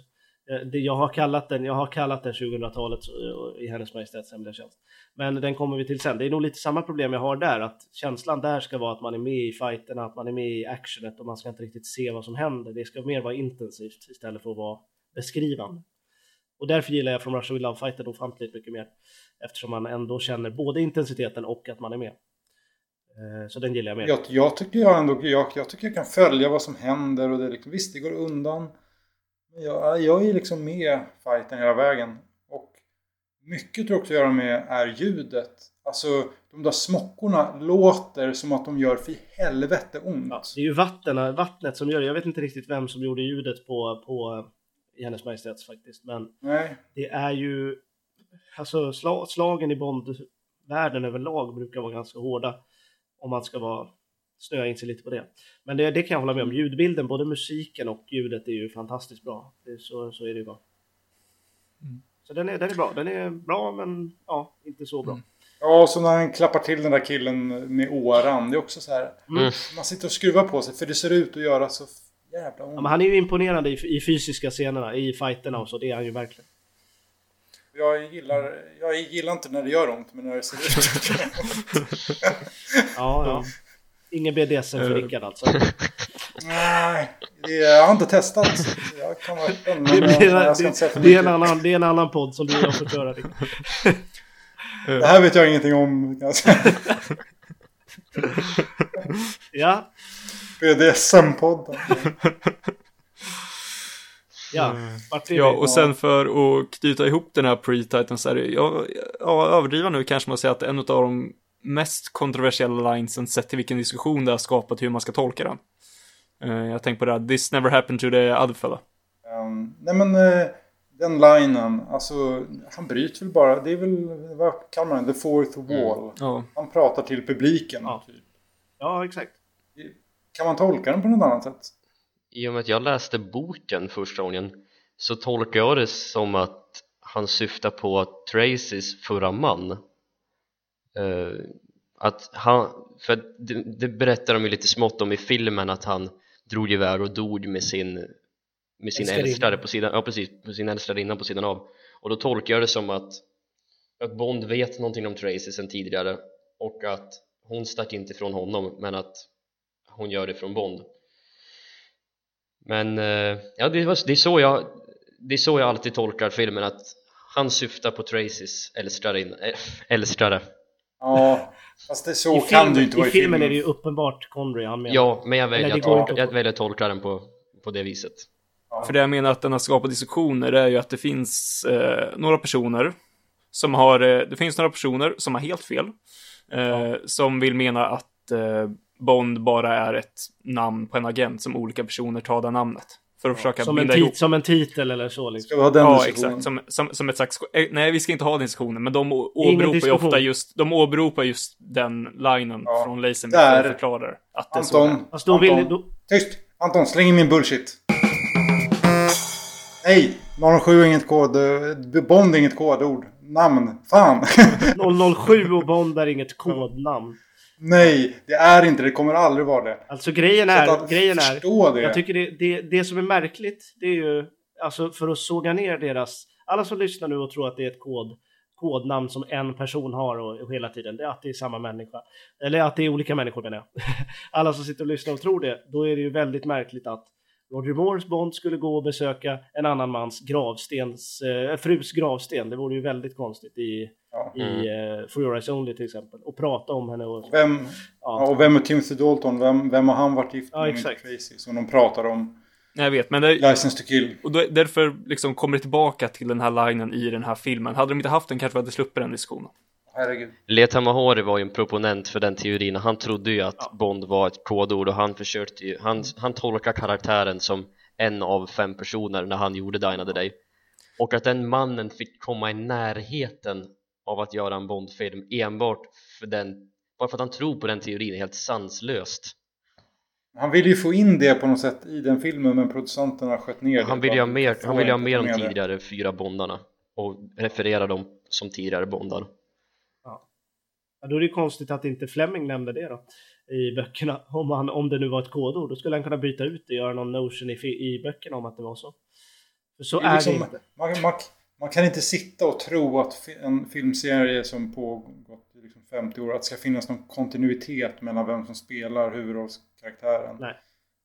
Eh, det, jag, har kallat den, jag har kallat den 2000-talet eh, i Hennes Majestäts Hemliga Tjänst. Men den kommer vi till sen. Det är nog lite samma problem jag har där, att känslan där ska vara att man är med i fighterna, att man är med i actionet och man ska inte riktigt se vad som händer. Det ska mer vara intensivt istället för att vara beskrivande. Och därför gillar jag From Russia With Love fighten ofantligt mycket mer. Eftersom man ändå känner både intensiteten och att man är med. Eh, Så den gillar jag mer. Jag, jag, tycker jag, ändå, jag, jag tycker jag kan följa vad som händer och det liksom, visst det går undan. Men jag, jag är liksom med fighten hela vägen. Och mycket tror jag också att göra med är ljudet. Alltså de där smockorna låter som att de gör för helvete ont. Ja, det är ju vatten, vattnet som gör det. Jag vet inte riktigt vem som gjorde ljudet på, på i Hennes Majestäts faktiskt. Men Nej, det är ju... Alltså sla, slagen i Bond-världen överlag brukar vara ganska hårda. Om man ska vara snöa in sig lite på det. Men det, det kan jag hålla med om. Ljudbilden, både musiken och ljudet är ju fantastiskt bra. Det, så, så är det ju bara. Så den är, den är bra. Den är bra men ja, inte så bra. Ja, och så när han klappar till den där killen med åran. Det är också så här. Mm. Man sitter och skruvar på sig för det ser ut att göra så jävla ont. Ja, men han är ju imponerande i, i fysiska scenerna, i fighterna och så. Det är han ju verkligen. Jag gillar, jag gillar inte när det gör ont, men när det ser ut Ja, ja. Ingen BDSM för Eh. Rickard alltså. Nej, det, jag har inte testat. så Jag kan vara öppen, men Det, jag, jag ska det, inte säga för det, är en annan, det är en annan podd som du och jag får köra. Rickard. Det här vet jag ingenting om. Ja, BDSM-podden. ja. Är Ja, och sen för att knyta ihop den här pre-titan så är det, jag, ja, överdriva nu kanske man säger att en av de mest kontroversiella linesen sett till vilken diskussion det har skapat hur man ska tolka den. Eh, jag tänker på det här, this never happened to the other fella. Um, nej men eh, den linen, alltså han bryter väl bara, det är väl, vad kallar man det, the fourth wall. Ja, Han pratar till publiken. Ja. Typ. Ja, exakt. Kan man tolka den på något annat sätt? I och med att jag läste boken första gången så tolkar jag det som att han syftar på Tracys förra man Eh, att han, för att det, det berättar de ju lite smått om i filmen att han drog iväg och dog med sin med sin älskare på sidan, ja precis, med sin älskarinna på sidan av. Och då tolkar jag det som att att Bond vet någonting om Tracy sedan tidigare och att hon stack inte ifrån honom men att hon gör det från Bond men eh, ja, det, var, det, är så jag, det är så jag alltid tolkar filmen att han syftar på Tracys äh, älstrare. Ja, fast det, så I, kan film, ju inte vara I filmen är det ju uppenbart Connery han menar. Ja, men jag väljer, att tolka, jag väljer att tolka den på, på det viset. För det jag menar att den har skapat diskussioner är ju att det finns eh, några personer som har, eh, det finns några personer som har helt fel. Eh, Som vill mena att eh, Bond bara är ett namn på en agent som olika personer tar det namnet. För att försöka som, en binda ihop. tit, som en titel eller så liksom. Ska vi ha den Ja, diskussionen? exakt. Som, som, som ett slags... eh, Nej, vi ska inte ha den diskussionen, men de åberopar ju ofta just, de åberopar just den linen Ja. från Lazenby Där. för att förklara att det är så är. Anton, vill, då, Tyst! Anton, släng in min bullshit. Nej! 007 är inget kod... eh, Bond är inget kodord. Namn. Fan! 007 och Bond är inget kodnamn. Nej, det är inte det. Kommer aldrig vara det. Alltså grejen är, att grejen är, det. jag tycker det, det, det som är märkligt, det är ju, alltså för att såga ner deras, alla som lyssnar nu och tror att det är ett kod, kodnamn som en person har och, och hela tiden, det är att det är samma människa. Eller att det är olika människor menar jag. alla som sitter och lyssnar och tror det, då är det ju väldigt märkligt att Roger Moores Bond skulle gå och besöka en annan mans gravstens, eh, frus gravsten. Det vore ju väldigt konstigt i, Ja. i eh, For Your Eyes Only till exempel. Och prata om henne och... Vem, Ja. ja. och vem är Timothy Dalton? Vem, vem har han varit gift Ja, med? exakt. Crazy, som de pratar om. Jag vet, men det, License to kill. och då, därför liksom kommer det tillbaka till den här linen i den här filmen. Hade de inte haft den kanske vi hade sluppit den diskussionen. Herregud. Leta Mahori var ju en proponent för den teorin och han trodde ju att Bond var ett kodord och han försökte ju, han, han tolkar karaktären som en av fem personer när han gjorde Dine of the Day och att den mannen fick komma i närheten av att göra en Bond-film enbart för den bara för att han tror på den teorin är helt sanslöst Han ville ju få in det på något sätt i den filmen men producenterna sköt ner det. han vill ju ha Bara, mer, han vill ju ha mer om med det. tidigare fyra Bondarna och referera dem som tidigare Bondar Ja, då är det ju konstigt att inte Fleming nämnde det då i böckerna. Om, han, om det nu var ett kodord, då skulle han kunna byta ut det och göra någon notion i, i böckerna om att det var så. För så Det är, är liksom, det inte. man, man, man kan inte sitta och tro att en filmserie som pågått i liksom 50 år, att det ska finnas någon kontinuitet mellan vem som spelar huvudrollskaraktären. Nej.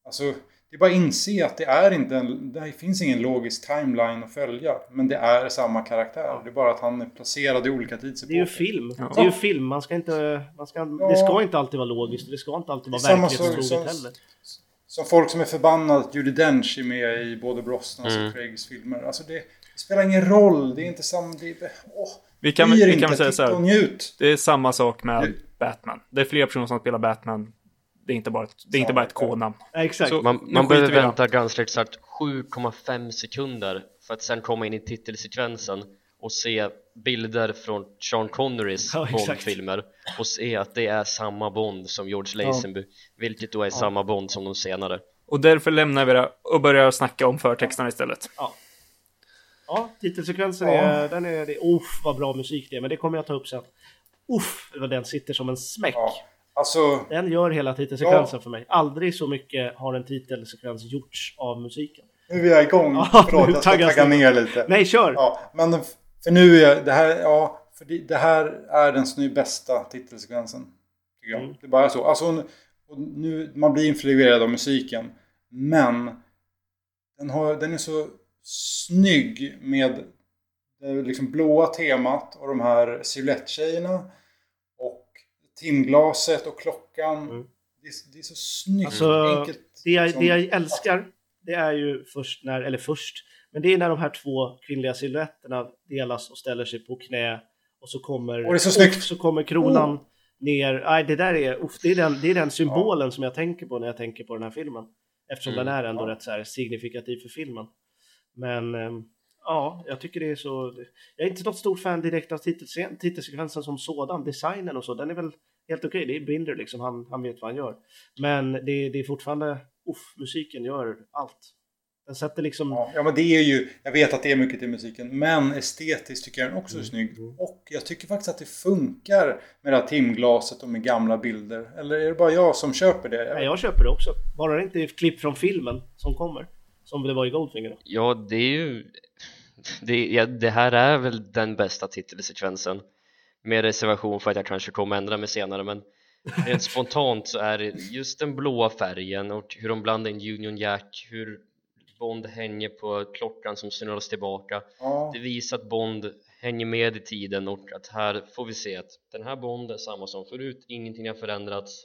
Alltså, det är bara att inse att det är inte en, det finns ingen logisk timeline att följa. Men det är samma karaktär. Det är bara att han är placerad i olika Det är ju tidsepoker. film. Ja. Det är ju film. Man ska inte, man ska, Det ska inte alltid vara logiskt. Det ska inte alltid vara verklighetstroget som- heller. Som folk som är förbannade att Judi Dench är med i både Brosnans Mm. och Craigs filmer. Alltså det spelar ingen roll. Det är inte samma... Det, är- åh, Vi kan, vi inte. kan väl säga så här. Det är samma sak med Nu- Batman. Det är fler personer som spelar Batman. Det är inte bara ett, det är inte bara ett ja. kodnamn. Ja, exakt. Så- Man, man behöver vänta ganska exakt 7,5 sekunder för att sen komma in i titelsekvensen och se bilder från Sean Connerys Ja. Bond-filmer och se att det är samma Bond som George Lazenby vilket då är samma Bond som de senare Och därför lämnar vi det och börjar snacka om förtexterna istället. Ja, titelsekvensen Ja. är, den är, det, uff vad bra musik det är, men det kommer jag ta upp sen. Uff, vad den sitter som en smäck. Ja. Alltså, Den gör hela titelsekvensen för mig. Aldrig så mycket har en titelsekvens gjorts av musiken. nu är jag igång. Ja, Förlåt, jag ska tagga ner lite. Nej, kör! Ja, men för nu är det här, ja, för det, det här är den snu bästa titelsekvensen. Tycker jag. Mm. Det är bara så. Alltså, och nu, man blir influerad av musiken. Men den, har, den är så snygg med det liksom blåa temat och de här silhuetttjejerna. Och timglaset och klockan. Mm. Det, är, det är så snyggt. Alltså, enkelt. Det jag, som- det jag älskar, det är ju först när, eller först, men det är när de här två kvinnliga silhuetterna delas och ställer sig på knä och så kommer, Och så uff, så kommer kronan Oh. ner. Nej, det där är, uff, det är den, det är den symbolen som jag tänker på när jag tänker på den här filmen. Eftersom Mm, den är ändå ja. rätt så här signifikativ för filmen. Men ehm, ja, jag tycker det är så. Jag är inte något stort fan direkt av titelscen, titelsekvensen som sådan, designen och så. Den är väl helt okej. Det är Binder liksom, han, han vet vad han gör. Men det, det är fortfarande, uff, musiken gör allt. Den sätter liksom, Ja, ja, men det är ju, jag vet att det är mycket till musiken, men estetiskt tycker jag den också är Mm, snygg. mm. Och jag tycker faktiskt att det funkar med det här timglaset och med gamla bilder. Eller är det bara jag som köper det? Jag nej, jag köper det också. Bara det inte är klipp från filmen som kommer. Som det var i Goldfinger. då. Ja, det är ju det, ja, det här är väl den bästa titelsekvensen. Med reservation för att jag kanske kommer ändra mig senare men rent spontant så är det just den blåa färgen och hur de blandar in Union Jack hur Bond hänger på klockan som snurras tillbaka. Ja, det visar att Bond hänger med i tiden och att här får vi se att den här Bond är samma som förut, ingenting har förändrats.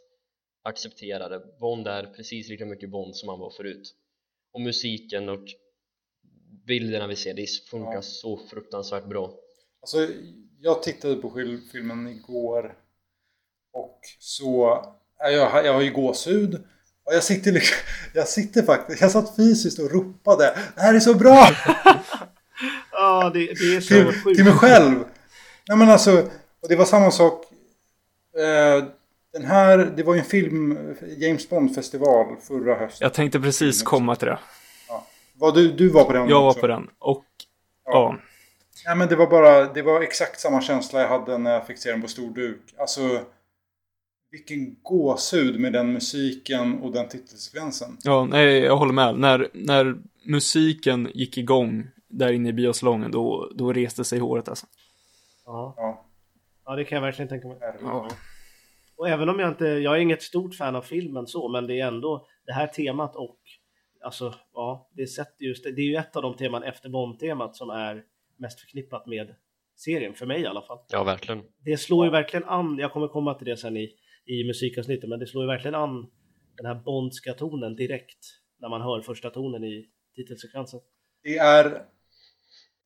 Acceptera det, Bond är precis lika mycket Bond som han var förut och musiken och bilderna vi ser, det funkar Ja. så fruktansvärt bra alltså jag tittade på filmen igår och så, ja, jag, har- jag har ju gåshud och jag sitter liksom, jag sitter faktiskt, jag satt fysiskt och ropade Det här är så bra! Ja, det, det är så till, sjukt. till mig själv. Nej men alltså, och det var samma sak. Eh, den här, det var ju en film, James Bond-festival förra hösten. Jag tänkte precis komma till det. Var du, du var på den Jag var också? på den. Och Ja. ja, Nej men det var bara, det var exakt samma känsla jag hade när jag fick se den på stor duk. Alltså, vilken gåshud med den musiken och den titelsekvensen. ja, nej, jag håller med. När, när musiken gick igång där inne i biosalongen, då, då reste sig håret alltså. Ja. Ja, ja, det kan jag verkligen tänka mig. Ja. Och även om jag inte, jag är inget stort fan av filmen så, men det är ändå det här temat och alltså, ja, det sätter just det. Är ju ett av de teman efter Bond-temat som är mest förknippat med serien, för mig i alla fall. ja verkligen Det slår ju verkligen an, jag kommer komma till det sen i, i musikavsnittet, men det slår ju verkligen an den här Bondska tonen direkt när man hör första tonen i titelsekvensen. Det är...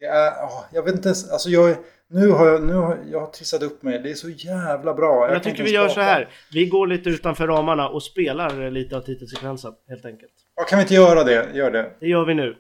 Är... åh, jag vet inte ens... Alltså jag... Nu har jag... Nu har jag har trissat upp mig. Det är så jävla bra. Jag, kan tycker vi gör så prata. här, vi går lite utanför ramarna och spelar lite av titelsekvensen helt enkelt. Ja, kan vi inte göra det? Gör det. Det gör vi nu.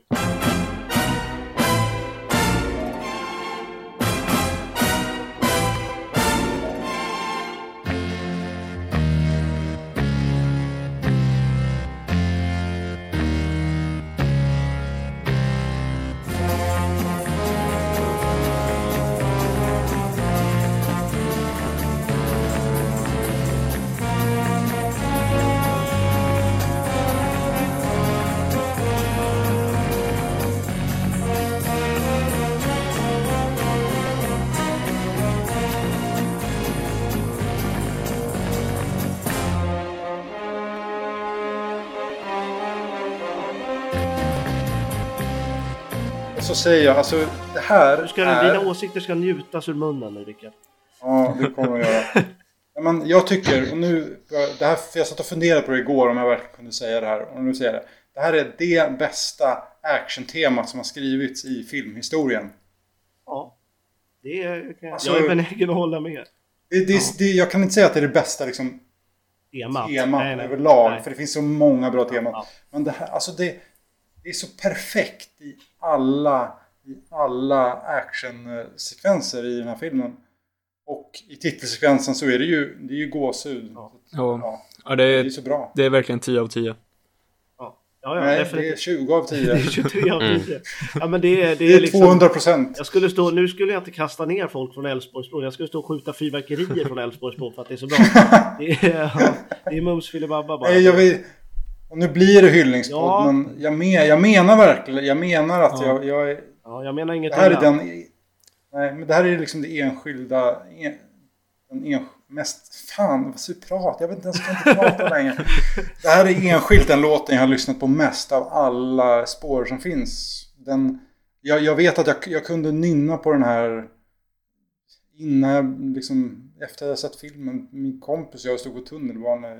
Säger jag, alltså det här Nu ska, är... Dina åsikter ska njutas ur munnen nu Rickard. Ja, det kommer jag göra. Ja, men jag tycker, och nu, det här, jag satt och funderade på det igår om jag verkligen kunde säga det här. Och nu säger jag det. Det här är det bästa actiontemat som har skrivits i filmhistorien. Ja. Det är, kan jag, Alltså- jag är benägen att hålla med. Det, det, det, jag kan inte säga att det är det bästa liksom, Temat. temat Nej, nej. överlag. Nej. För det finns så många bra teman. Ja. Men det här, alltså det, det är så perfekt i alla, i alla actionsekvenser i den här filmen. Och i titelsekvensen så är det ju, det är ju gåshud. Ja. Ja, Ja, det, det är är, så bra. det är verkligen 10 av 10. Ja, ja, ja Nej, det är definitivt. 20 av 10. Det är 23 av Mm. 10. Ja, men det är, det Det är är liksom... 200 procent. Jag skulle stå, nu skulle jag inte kasta ner folk från Älvsborgsbron. Jag skulle stå och skjuta fyrverkerier från Älvsborgsbron för att det är så bra. Det är, ja, det är mums filibabba bara. Nej, jag vill, och nu blir det hyllningspodd, Ja. men jag, men, jag menar verkligen, jag menar att Ja. jag, jag är, Ja, jag menar inget det här är den, nej, men det här är liksom det enskilda, en, den en, mest, fan vad så prat, jag vet inte ens, jag kan inte prata längre. Det här är enskilt den låten jag har lyssnat på mest av alla spår som finns. Den, jag, jag vet att jag, jag kunde nynna på den här innan jag liksom, efter jag sett filmen, min kompis och jag stod på tunnelbanan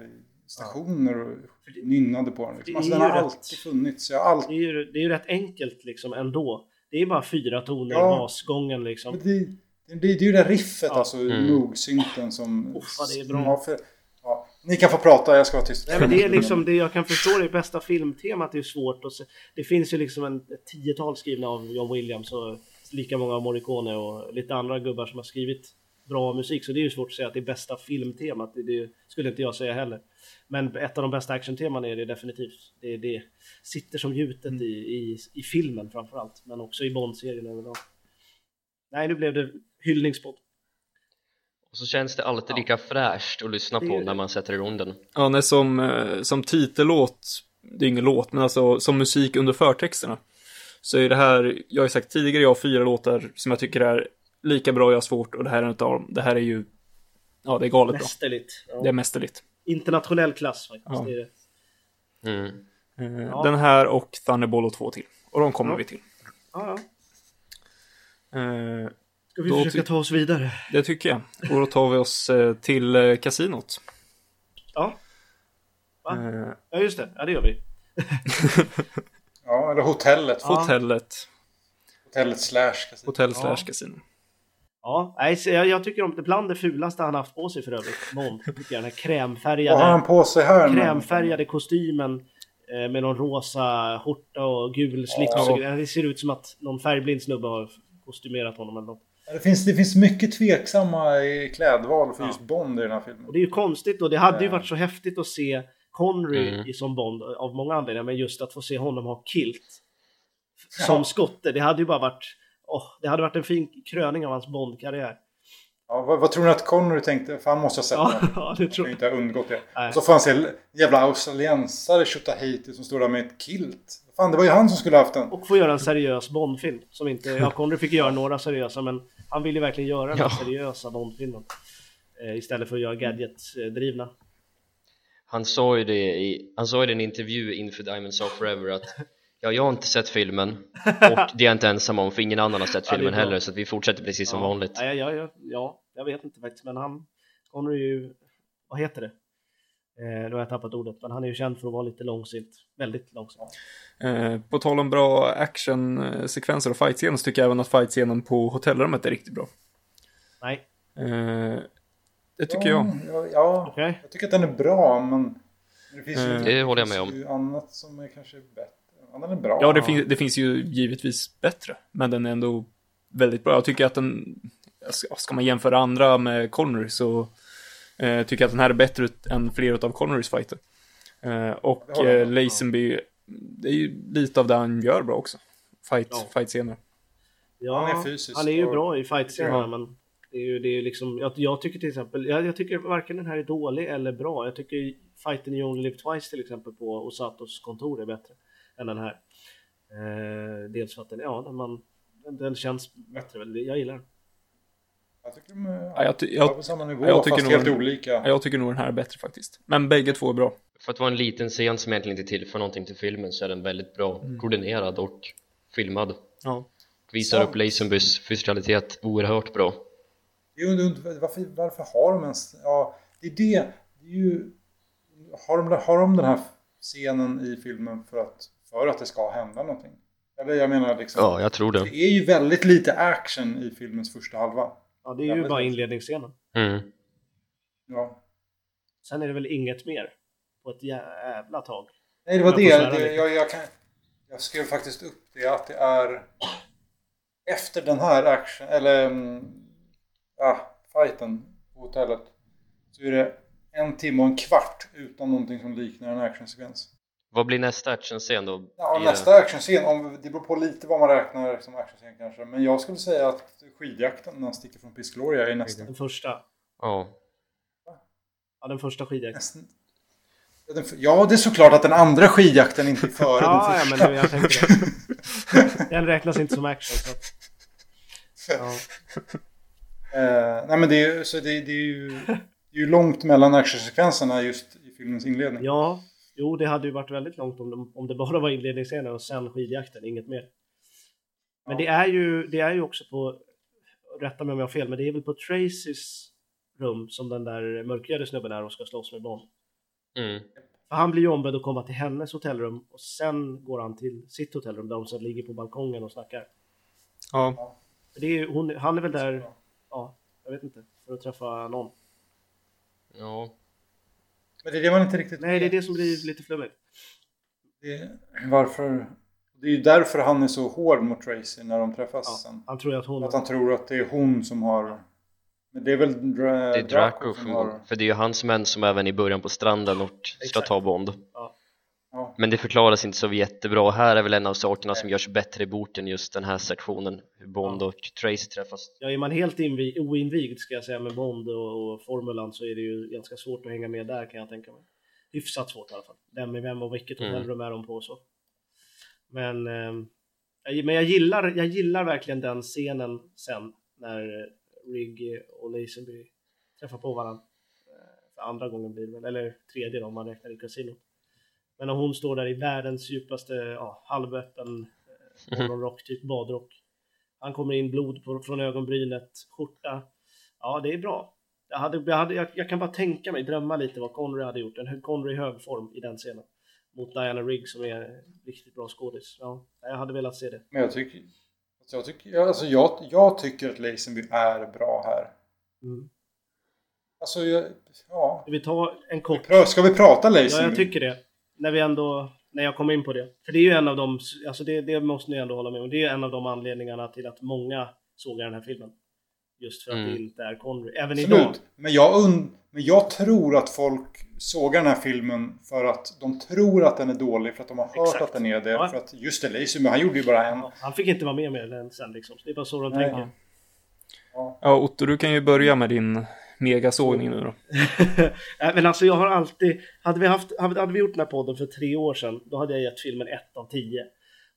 stationer och nynnade på den. Liksom. Det Alltså, är den har rätt. alltid funnits. Jag har alltid, Det är, ju, det är ju rätt enkelt liksom ändå. Det är bara fyra toner Ja. i basgången liksom. Det, det, det, det är ju det riffet, Ja. alltså Mm. Moog-synten som... Uff, det är som bra. har för, ja, ni kan få prata, jag ska vara tyst. Nej, men det är liksom det jag kan förstå det bästa filmtemat är svårt att se. Det finns ju liksom en ett tiotal skrivna av John Williams och lika många av Morricone och lite andra gubbar som har skrivit bra musik så det är ju svårt att säga att det är bästa filmtemat. Det, det skulle inte jag säga heller. Men ett av de bästa actionteman är det definitivt. Det, det sitter som gjutet Mm. i, i, i filmen framförallt men också i Bond-serien överlag. Nej, nu blev det hyllningspodd. och så känns det alltid lika fräscht att lyssna på när man sätter igång den Ja, nej, som, eh, som titellåt, det är ingen låt, men alltså som musik under förtexterna. Så är det här, jag har ju sagt tidigare, jag har fyra låtar som jag tycker är lika bra, jag har svårt och det här är en utav dem. Det här är ju, ja det är galet bra. Mästerligt. Ja. Det är mästerligt. Internationell klass faktiskt. Ja. Det är det. mm. Eh, Ja. Den här och Thunderball och två till. Och de kommer Ja. vi till. Ja, ja. Eh, Ska vi försöka ta oss vidare? Det tycker jag. Och då tar vi oss eh, till eh, kasinot. Ja, Va? Eh, ja just det. Ja, det gör vi. Ja, eller hotellet. Ja. hotellet. Hotellet slash kasino. Hotell slash kasino. Ja, jag, jag tycker om det bland det fulaste han haft på sig för övrigt. Bond, tycker jag. Den här Vad krämfärgade, har han på sig här krämfärgade kostymen eh, med någon rosa skjorta och gul slips. Ja. Det ser ut som att någon färgblind snubbe har kostymerat honom eller något. Det finns, det finns mycket tveksamma i klädval för Ja. just Bond i den här filmen. Och det är ju konstigt och det hade ju Ja. varit så häftigt att se Connery Mm. i som Bond av många anledningar, men just att få se honom ha kilt Ja. som skotte, det hade ju bara varit åh, det hade varit en fin kröning av hans Bond-karriär. Ja, vad, vad tror ni att Connery tänkte? För han måste ha sett Ja, den. ja, det tror jag. inte ha undgått det. Nej. Så får han se en jävla australiensare Tjotahejti som står där med ett kilt. Fan, det var ju han som skulle ha haft den. Och få göra en seriös Bond-film. Som inte, ja, Connery fick göra några seriösa, men han ville ju verkligen göra den Ja. seriösa Bond-filmen. Eh, istället för att göra gadget-drivna. Han sa ju det i, han sa i en intervju inför Diamonds of Forever att Ja, jag har inte sett filmen och det är jag inte ensam om för ingen annan har sett Ja, filmen heller så att vi fortsätter precis som ja. vanligt Ja, ja, ja, ja, jag vet inte faktiskt, men han... Connery är ju... Vad heter det? Eh, nu har jag tappat ordet, men han är ju känd för att vara lite långsint. Väldigt långsint. Eh, på tal om bra actionsekvenser och fightscener så tycker jag även att fightscenen på hotellrummet är riktigt bra. Nej, Eh, det tycker jag. Ja, ja, okej. jag tycker att den är bra, men det finns ju, Eh, Det håller jag med om. finns ju annat som är kanske bättre. Ja, den är bra. Ja, det, fin- det finns ju givetvis bättre, men den är ändå väldigt bra. Jag tycker att den, ska, man jämföra andra med Connery så eh, tycker jag att den här är bättre än flera av Connerys fighter. Eh, och eh. Lazenby, det är ju lite av det han gör bra också. Fight, Ja. fight-scener. Ja, Han är fysisk Han är ju och- bra i fightscenerna, Ja. men det är ju, det är ju liksom... Jag, jag tycker till exempel... Jag, jag tycker varken den här är dålig eller bra. Jag tycker fighten i Only Live Twice till exempel på Osatos kontor är bättre än den här. Eh, dels för att den, ja, den, man, den, den känns bättre. väl. Jag gillar den. Jag tycker de är Ja, jag, ty- ja, jag, på samma nivå, jag tycker fast nog helt den- olika. ja, jag tycker nog den här är bättre faktiskt. Men bägge två är bra. För att vara en liten scen som egentligen inte tillför någonting till filmen så är den väldigt bra Mm. koordinerad och filmad Ja. Visar Sant. upp Lazenbys fysikalitet oerhört bra Det är ju und- varför, varför har de ens... Ja, det är det. det är ju, har, de, har de den här scenen i filmen för att, för att det ska hända någonting? Eller jag menar liksom... Ja, jag tror det Det är ju väldigt lite action i filmens första halva. Ja, det är ju bara inledningsscenen. mm. Ja. Sen är det väl inget mer på ett jävla tag. Nej, det var Jag det. svära det jag, jag, kan, jag skrev faktiskt upp det att det är efter den här action, eller mm, ja, fighten på hotellet så är det en timme och en kvart utan någonting som liknar en actionsekvens. Vad blir nästa actionscen då? Ja, nästa actionscen, om, det beror på lite vad man räknar som actionscen kanske. Men jag skulle säga att skidjakten när han sticker från Piscloria är nästa. Den första. Ja, Ja, den första skidjakten. Ja, ja, det är såklart att den andra skidjakten inte är före Ja, den ja, första. men jag tänkte det. Den räknas inte som action. Så ja. Eh, nej men det är, ju- så det, det, är ju, det är ju långt mellan actionsekvenserna just i filmens inledning. ja, jo, det hade ju varit väldigt långt om, de, om det bara var inledningsscenen och sen skidjakten, inget mer. Men Ja. det är ju, det är ju också på, rätta mig om jag har fel, men det är väl på Tracys rum som den där mörkhyade snubben är och ska slåss med Bond. mm. För han blir ju ombedd att komma till hennes hotellrum och sen går han till sitt hotellrum där de så ligger på balkongen och snackar. Ja. Det är, hon, han är väl där, ja, jag vet inte, för att träffa någon. ja. Men det är det man inte riktigt Nej, det är det som blir lite flummigt. Det, varför? Det är ju därför han är så hård mot Tracy när de träffas Ja, sen. han tror att hon... Att han tror att det är hon som har... Men det är väl Dra- Det är Draco som för, har... för det är ju hans män som även i början på stranden och ska Exakt. ta Bond Ja. Men det förklaras inte så jättebra här är väl en av sakerna som görs bättre i boken just den här sektionen hur Bond och Tracy träffas Ja, är man helt invi- oinvigd ska jag säga med Bond och, och formulan så är det ju ganska svårt att hänga med där kan jag tänka mig. Hyfsat svårt i alla fall. Vem är vem och vilket Mm. hotellrum är de på och så. Men, jag, men jag, gillar, jag gillar verkligen den scenen sen när eh, Rigg och Lazenby träffar på varandra. Eh, För andra gången blir det väl, eller tredje då om man räknar i kasinot. Men när hon står där i världens djupaste, ja, halvöppen eh, morgonrock, typ badrock. Han kommer in blod på, från ögonbrynet, skjorta. Ja, det är bra. Jag, hade, jag, hade, jag, jag kan bara tänka mig, drömma lite vad Connery hade gjort. En Connery i hög form i den scenen. Mot Diana Rigg som är en riktigt bra skådis. Ja, jag hade velat se det. Men jag tycker... Alltså jag, tycker alltså jag, jag tycker att Lazenby är bra här. Mm. Alltså, jag, ja. Ska vi ta en kort... Ska vi prata Lazenby? Ja, jag tycker det. När vi ändå... När jag kommer in på det. För det är ju en av de... Alltså det, det måste ni ändå hålla med om. Det är en av de anledningarna till att många sågar den här filmen. Just för att Mm. det inte är Connery. Även Absolut. idag. Men jag, und- men jag tror att folk sågar den här filmen för att de tror att den är dålig. För att de har hört Exakt. att den är det. Ja. För att just det, Lazenby, han gjorde ju bara en. Ja, han fick inte vara med med den sen liksom. Så det är bara så de Nej. tänker. Ja, Otto, du kan ju börja med din megasågning nu då. Äh, men alltså jag har alltid, hade vi, haft, hade, hade vi gjort den här podden för tre år sedan, då hade jag gett filmen 1 av 10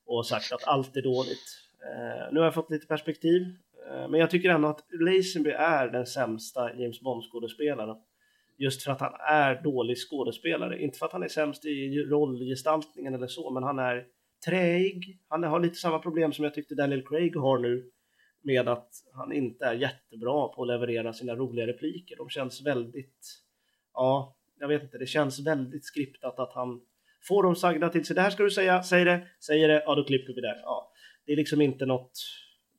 och sagt att allt är dåligt. Uh, nu har jag fått lite perspektiv, uh, men jag tycker ändå att Lazenby är den sämsta James Bond-skådespelaren. Just för att han är dålig skådespelare, inte för att han är sämst i rollgestaltningen eller så, men han är träig. Han har lite samma problem som jag tyckte Daniel Craig har nu med att han inte är jättebra på att leverera sina roliga repliker. De känns väldigt, ja, jag vet inte, det känns väldigt skriptat att han får dem sagda till sig. Det här ska du säga, säg det, säger det, ja då klipper vi där. Ja, det är liksom inte något,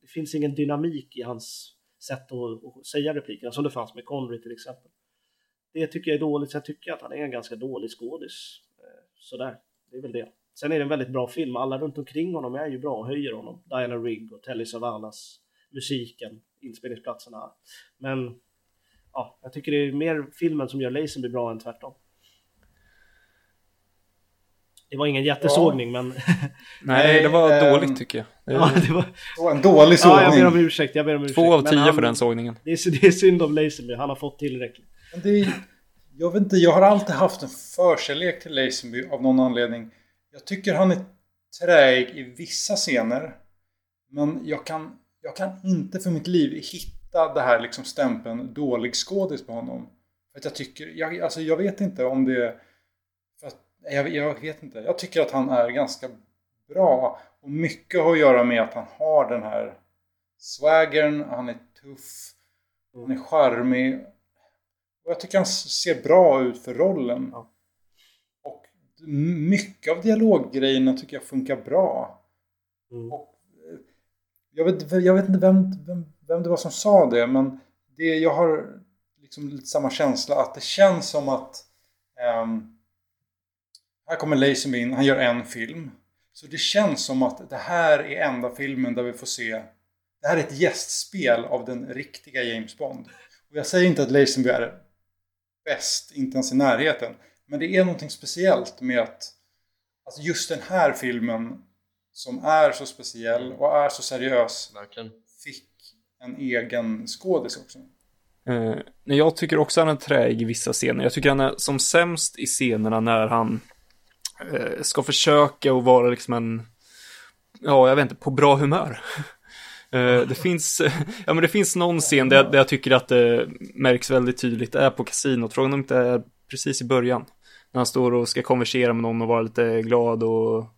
det finns ingen dynamik i hans sätt att, att säga replikerna som det fanns med Connery till exempel. Det tycker jag är dåligt, så jag tycker att han är en ganska dålig skådis. Eh, sådär, det är väl det. Sen är det en väldigt bra film, alla runt omkring honom är ju bra och höjer honom. Diana Rigg och Telly Savalas, musiken, inspelningsplatserna. Men ja, jag tycker det är mer filmen som gör Lazenby bra än tvärtom. Det var ingen jättesågning men Nej, det var ehm, dåligt tycker jag. Det ja, det var, Det var en dålig ja, jag ber sågning. om ursäkt. Jag ber om ursäkt. två av tio han- för den sågningen. Det är, det är synd om Lazenby, han har fått tillräckligt. Men det är, jag vet inte, jag har alltid haft en förkärlek till Lazenby av någon anledning. Jag tycker han är träig i vissa scener. Men jag kan, jag kan inte för mitt liv hitta det här liksom stämpeln dålig skådis på honom. För att jag tycker, jag, alltså jag vet inte om det... För att, jag, jag vet inte. Jag tycker att han är ganska bra. Och mycket har att göra med att han har den här swaggern, han är tuff, han är charmig. Och jag tycker han ser bra ut för rollen. Ja. Och mycket av dialoggrejerna tycker jag funkar bra. Mm. Och, jag, vet, jag vet inte vem, vem, vem det var som sa det, men det, jag har liksom lite samma känsla att det känns som att um, här kommer Lazenby in, han gör en film. Så det känns som att det här är enda filmen där vi får se det här är ett gästspel av den riktiga James Bond. Och jag säger inte att Lazenby är bäst, inte ens i närheten. Men det är någonting speciellt med att alltså just den här filmen som är så speciell och är så seriös Verkligen. fick en egen skådis också. Eh, nej, jag tycker också han är träig i vissa scener. Jag tycker han är som sämst i scenerna när han eh, ska försöka att vara liksom en, ja, jag vet inte, på bra humör. Eh, det finns, ja men det finns någon scen där, där jag tycker att det märks väldigt tydligt, det är på kasinot, frågan om det inte är precis i början. När han står och ska konversera med någon och vara lite glad och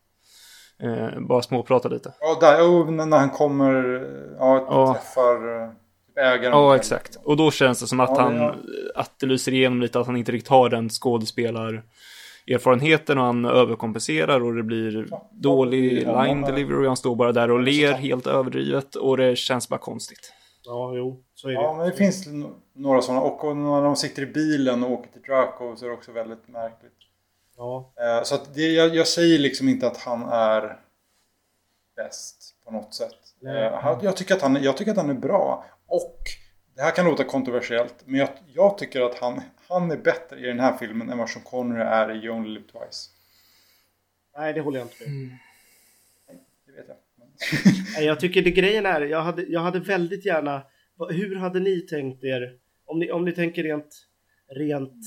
eh, bara småprata lite. Ja, där, oh, när han kommer ja, Ja. träffar eh, typ ägaren. Ja, exakt. Och då känns det som att Ja, det- han, ja. att det lyser igenom lite att han inte riktigt har den skådespelarerfarenheten och han överkompenserar och det blir Ja, dålig ja, line delivery och han står bara där och ler helt överdrivet och det känns bara konstigt. Ja, jo, så är det. Ja, men det finns några sådana. Och när de sitter i bilen och åker till Draco så är det också väldigt märkligt. Ja, Eh, Så att det, jag, jag säger liksom inte att han är bäst på något sätt. Nej. Han- Jag tycker, att han, jag tycker att han är bra. Och det här kan låta kontroversiellt, men jag, jag tycker att han, han är bättre i den här filmen än vad Sean Connery är i You Only Live Twice. nej det håller jag inte med Det vet jag. Men- Nej, Jag tycker det grejen är, jag hade, jag hade väldigt gärna, hur hade ni tänkt er, om ni, om ni tänker rent, rent,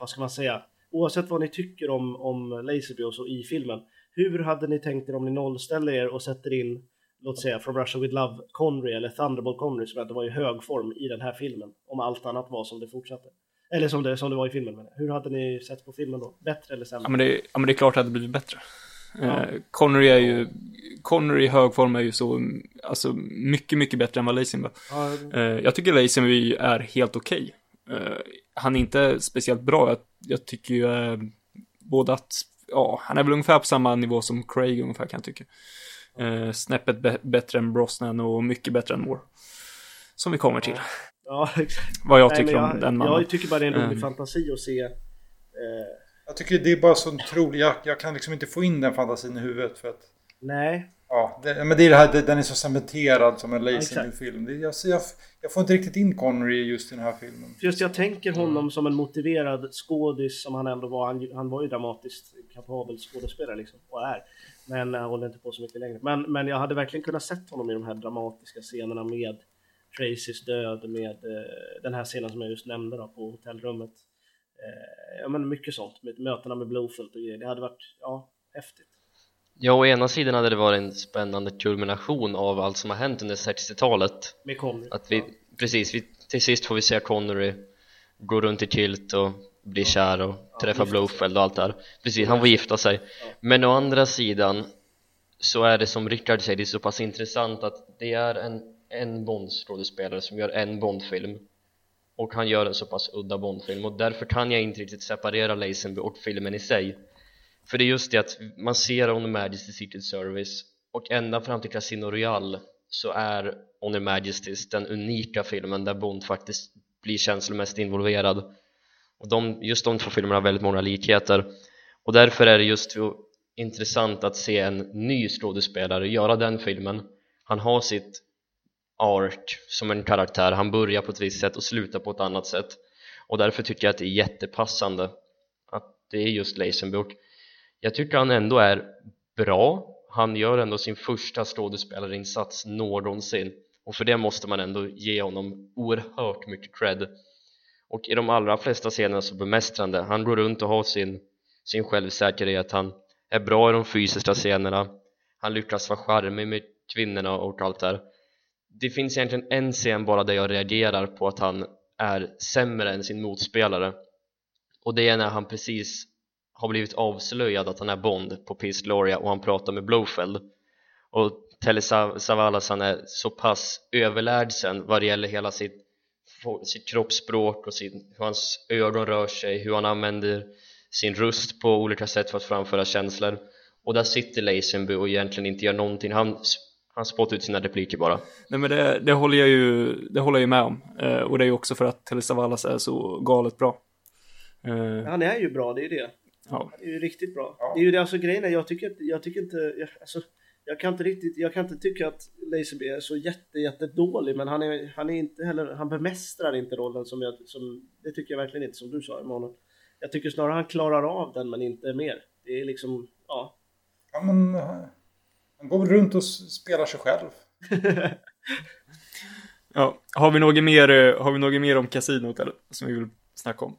vad ska man säga, oavsett vad ni tycker om, om Lazenby och i filmen, hur hade ni tänkt er om ni nollställer er och sätter in, låt säga From Russia With Love Connery eller Thunderbolt Connery som ändå var i hög form i den här filmen, om allt annat var som det fortsatte. Eller som det, som det var i filmen. Men hur hade ni sett på filmen då? Bättre eller sämre? Ja, men det, ja, men det är klart att det blivit bättre. Ja. Eh, Connery är ju, Connery i hög form är ju så, alltså mycket, mycket bättre än vad Lazenby. Ja, Eh, jag tycker Lazenby är helt okej. Eh, han är inte speciellt bra. Jag, jag tycker ju eh, både att, ja, han är väl ungefär på samma nivå som Craig ungefär kan jag tycka. Eh, snäppet bä- bättre än Brosnan och mycket bättre än Moore. Som vi kommer till. ja exakt. Vad jag Nej, tycker men om jag, den mannen. jag tycker bara det är en rolig Ehm. fantasi att se. Eh, Jag tycker det är bara så otroligt. Jag, jag kan liksom inte få in den fantasin i huvudet för att nej, Ja, det, men det är det här, det, den är så cementerad som en. Lazenby-film. Det- Jag, jag, jag får inte riktigt in Connery just i den här filmen. Just jag tänker Mm. honom som en motiverad skådis som han ändå var. Han, han var ju dramatiskt kapabel skådespelare liksom, och är. Men han håller inte på så mycket längre. Men, men jag hade verkligen kunnat sett honom i de här dramatiska scenerna med Tracys död, med eh, den här scenen som jag just nämnde då, på hotellrummet. Eh, ja men mycket sånt, med mötena med Blowfelt och grejer. Det hade varit, ja, häftigt. Ja, å ena sidan hade det varit en spännande kulmination av allt som har hänt under 60-talet Med Connery. Att vi, precis, vi, till sist får vi se Connery gå runt i kilt och bli kär och träffa gifta Blowfeld och allt det här. Precis, han får gifta sig. Men å andra sidan så är det som Rickard säger, det är så pass intressant att det är en, en Bond-skådespelare som gör en Bond-film. Och han gör en så pass udda Bond-film. Och därför kan jag inte riktigt separera Lazenby och filmen i sig för det är just det att man ser On Her Majesty's Secret Service och ända fram till Casino Royale så är On Her Majesties den unika filmen där Bond faktiskt blir känslomässigt involverad. Och de, just de två filmerna har väldigt många likheter. Och därför är det just intressant att se en ny skådespelare göra den filmen. Han har sitt ark som en karaktär, han börjar på ett visst sätt och slutar på ett annat sätt. Och därför tycker jag att det är jättepassande att det är just Lazenby jag tycker han ändå är bra. Han gör ändå sin första skådespelarinsats någonsin. Och för det måste man ändå ge honom oerhört mycket cred. Och i de allra flesta scenerna så bemästrar han det. Han går runt och har sin, sin självsäkerhet. Han är bra i de fysiska scenerna. Han lyckas vara charmig med kvinnorna och allt där. Det finns egentligen en scen bara där jag reagerar på att han är sämre än sin motspelare. Och det är när han precis har blivit avslöjad att han är Bond på Peace Gloria och han pratar med Blowfeld och Telly Sav- Savalas han är så pass överlägsen vad det gäller hela sitt, sitt kroppsspråk och sin, hur hans ögon rör sig, hur han använder sin röst på olika sätt för att framföra känslor och där sitter Lazenby och egentligen inte gör någonting han, han spottar ut sina repliker bara Nej men det, det håller jag ju, det håller jag ju med om. Eh, och det är ju också för att Telly Savalas är så galet bra. Eh, Han är ju bra, det är ju det. Ja. Det är ju riktigt bra. Ja. Det är ju det, alltså grejen är, jag tycker, jag tycker inte, jag, alltså, jag kan inte riktigt, jag kan inte tycka att Lazenby är så jätte, jätte dålig, men han är, han är inte heller, han bemästrar inte rollen som jag, som, det tycker jag verkligen inte som du sa Emanuel. Jag tycker snarare han klarar av den, men inte mer. Det är liksom, ja. Ja, men, eh, han går runt och spelar sig själv. ja. Har vi något mer, eh, har vi något mer om kasinot eller? Som vi vill snacka om?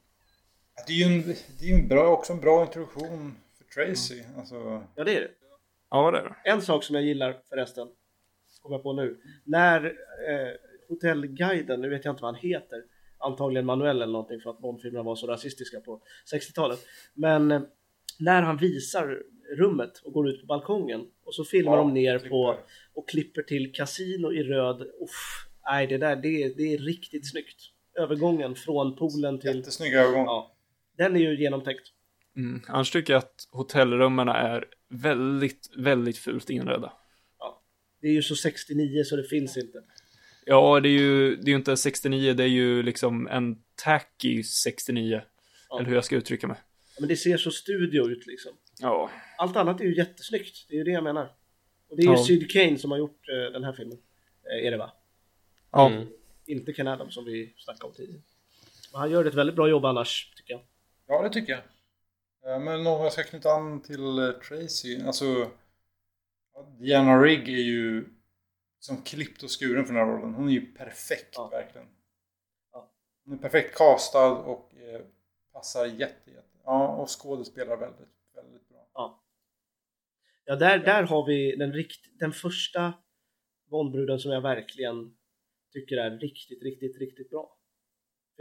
Det är ju en, det är en bra, också en bra introduktion för Tracy. Alltså, Ja, det är det. Ja, det är det. En sak som jag gillar förresten, kommer jag på nu. När eh, hotellguiden, nu vet jag inte vad han heter, antagligen Manuel eller någonting för att Bondfilmerna var så rasistiska på 60-talet. Men eh, när han visar rummet och går ut på balkongen och så filmar Ja, de ner klipper. på och klipper till kasino i röd. Uff, nej, det där det, är- det är riktigt snyggt. Övergången från poolen till... jättesnygga ögon. Ja, den är ju genomtänkt. Mm. Annars tycker jag att hotellrummen är väldigt, väldigt fult inredda. Det är ju så 69 så det finns inte. Ja, det är ju, det är ju inte 69, det är ju liksom en tacky 69. Ja. Eller hur jag ska uttrycka mig. Men det ser så studio ut liksom. Ja. Allt annat är ju jättesnyggt, det är ju det jag menar. Och det är ju Ja. Sid Kane som har gjort eh, den här filmen. Eh, är det va? Ja. Mm. Inte Ken Adam som vi snackade om tidigare. Men han gör ett väldigt bra jobb annars, tycker jag. Ja, det tycker jag. Eh, Men om jag ska knyta an till eh, Tracy. Alltså, Diana Rigg är ju som klippt och skuren för den här rollen. Hon är ju perfekt, Ja. verkligen. Ja. Hon är perfekt castad och eh, passar jätte, jätte... Ja, och skådespelar väldigt, väldigt bra. Ja. Ja, där, där har vi den, rikt, den första Bondbruden som jag verkligen tycker är riktigt, riktigt, riktigt bra.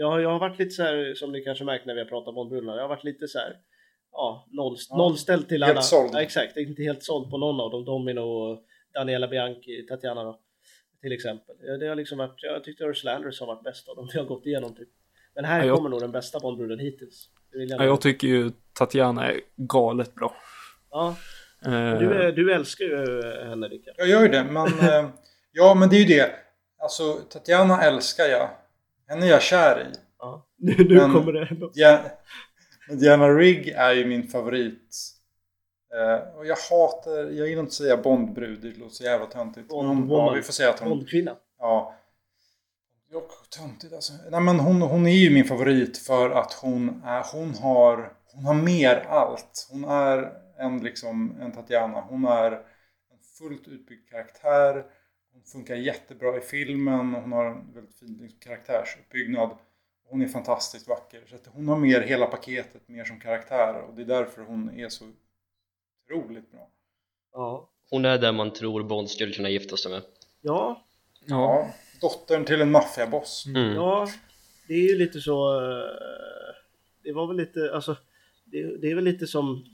Jag, har- jag har varit lite så här, som ni kanske märkt när vi har pratat om Bondbrudar, jag har varit lite så här, ja, noll, Ja, nollställd till helt alla. såld. Ja, exakt, inte helt såld på någon av dem. Domino och Daniela Bianchi, Tatiana då, till exempel. Ja, Det har liksom varit, jag tyckte Ursula Andress har varit bäst av dem vi har gått igenom typ. Men här Ja, jag- kommer nog den bästa Bondbruden hittills. Jag Ja, jag tycker ju Tatiana är galet bra. ja, Eh, du, är, du älskar ju henne Rickard. Jag gör ju det, men... eh, ja, men det är ju det. Alltså, Tatiana älskar jag. Henne är jag kär i. Ja. Nu, nu Men- kommer det men Diana Rigg är ju min favorit. Eh, och jag hatar, jag gillar inte att säga Bondbrud, det låter så jävla töntigt. Hon, ja, vi får säga att hon... Bondkvinna. Ja. Och töntigt alltså. Nej men hon, hon är ju min favorit för att hon, är, hon, har, hon har mer allt. Hon är en, liksom, en Tatiana. Hon är en fullt utbyggd karaktär. Hon funkar jättebra i filmen. Hon har en väldigt fin liksom, karaktärsuppbyggnad. Hon är fantastiskt vacker. Så att hon har mer hela paketet, mer som karaktär. Och det är därför hon är så otroligt bra. Ja. Hon är där man tror Bond skulle kunna gifta sig med Ja, ja. Ja, dottern till en maffiaboss. mm. Ja, det är ju lite så. eh, Det var väl lite, alltså. Det, det är väl lite som,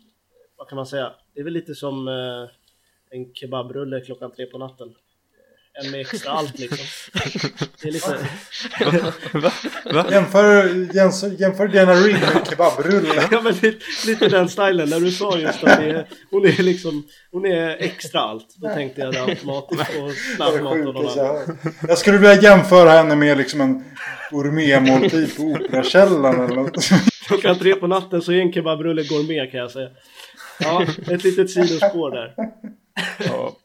vad kan man säga? Det är väl lite som eh, en kebabrulle klockan tre på natten. En med extra allt liksom. Det är lite, Va? Va? Jämför, jämför, jämför Diana Rigg med kebabrulle. ja, men lite, lite den stilen när du sa just att det är, hon är liksom, hon är extra allt. Då tänkte jag det automatiskt det snabbmat och jag annan. hört. Jag skulle vilja jämföra henne med liksom en gourmetmåltid på Operakällaren eller något. Klockan tre på natten så är en kebabrulle gourmet kan jag säga. Ja, ett litet sidospår där. Ja.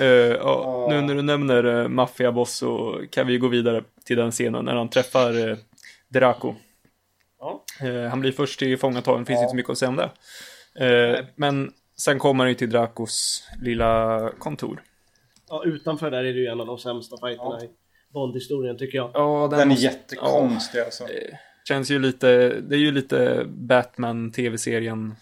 Eh, ja, nu när du nämner uh, maffiaboss så kan vi gå vidare till den scenen när han träffar uh, Draco. Eh, han blir först tillfångatagen, finns inte så mycket att säga om det. Eh, men sen kommer han ju till Dracos lilla kontor. Ja, utanför där är det ju en av de sämsta fighterna Ja. i Bond-historien tycker jag. Ja, Den är måste- jättekonstig alltså. ja, känns ju lite, det är ju lite Batman tv-serien.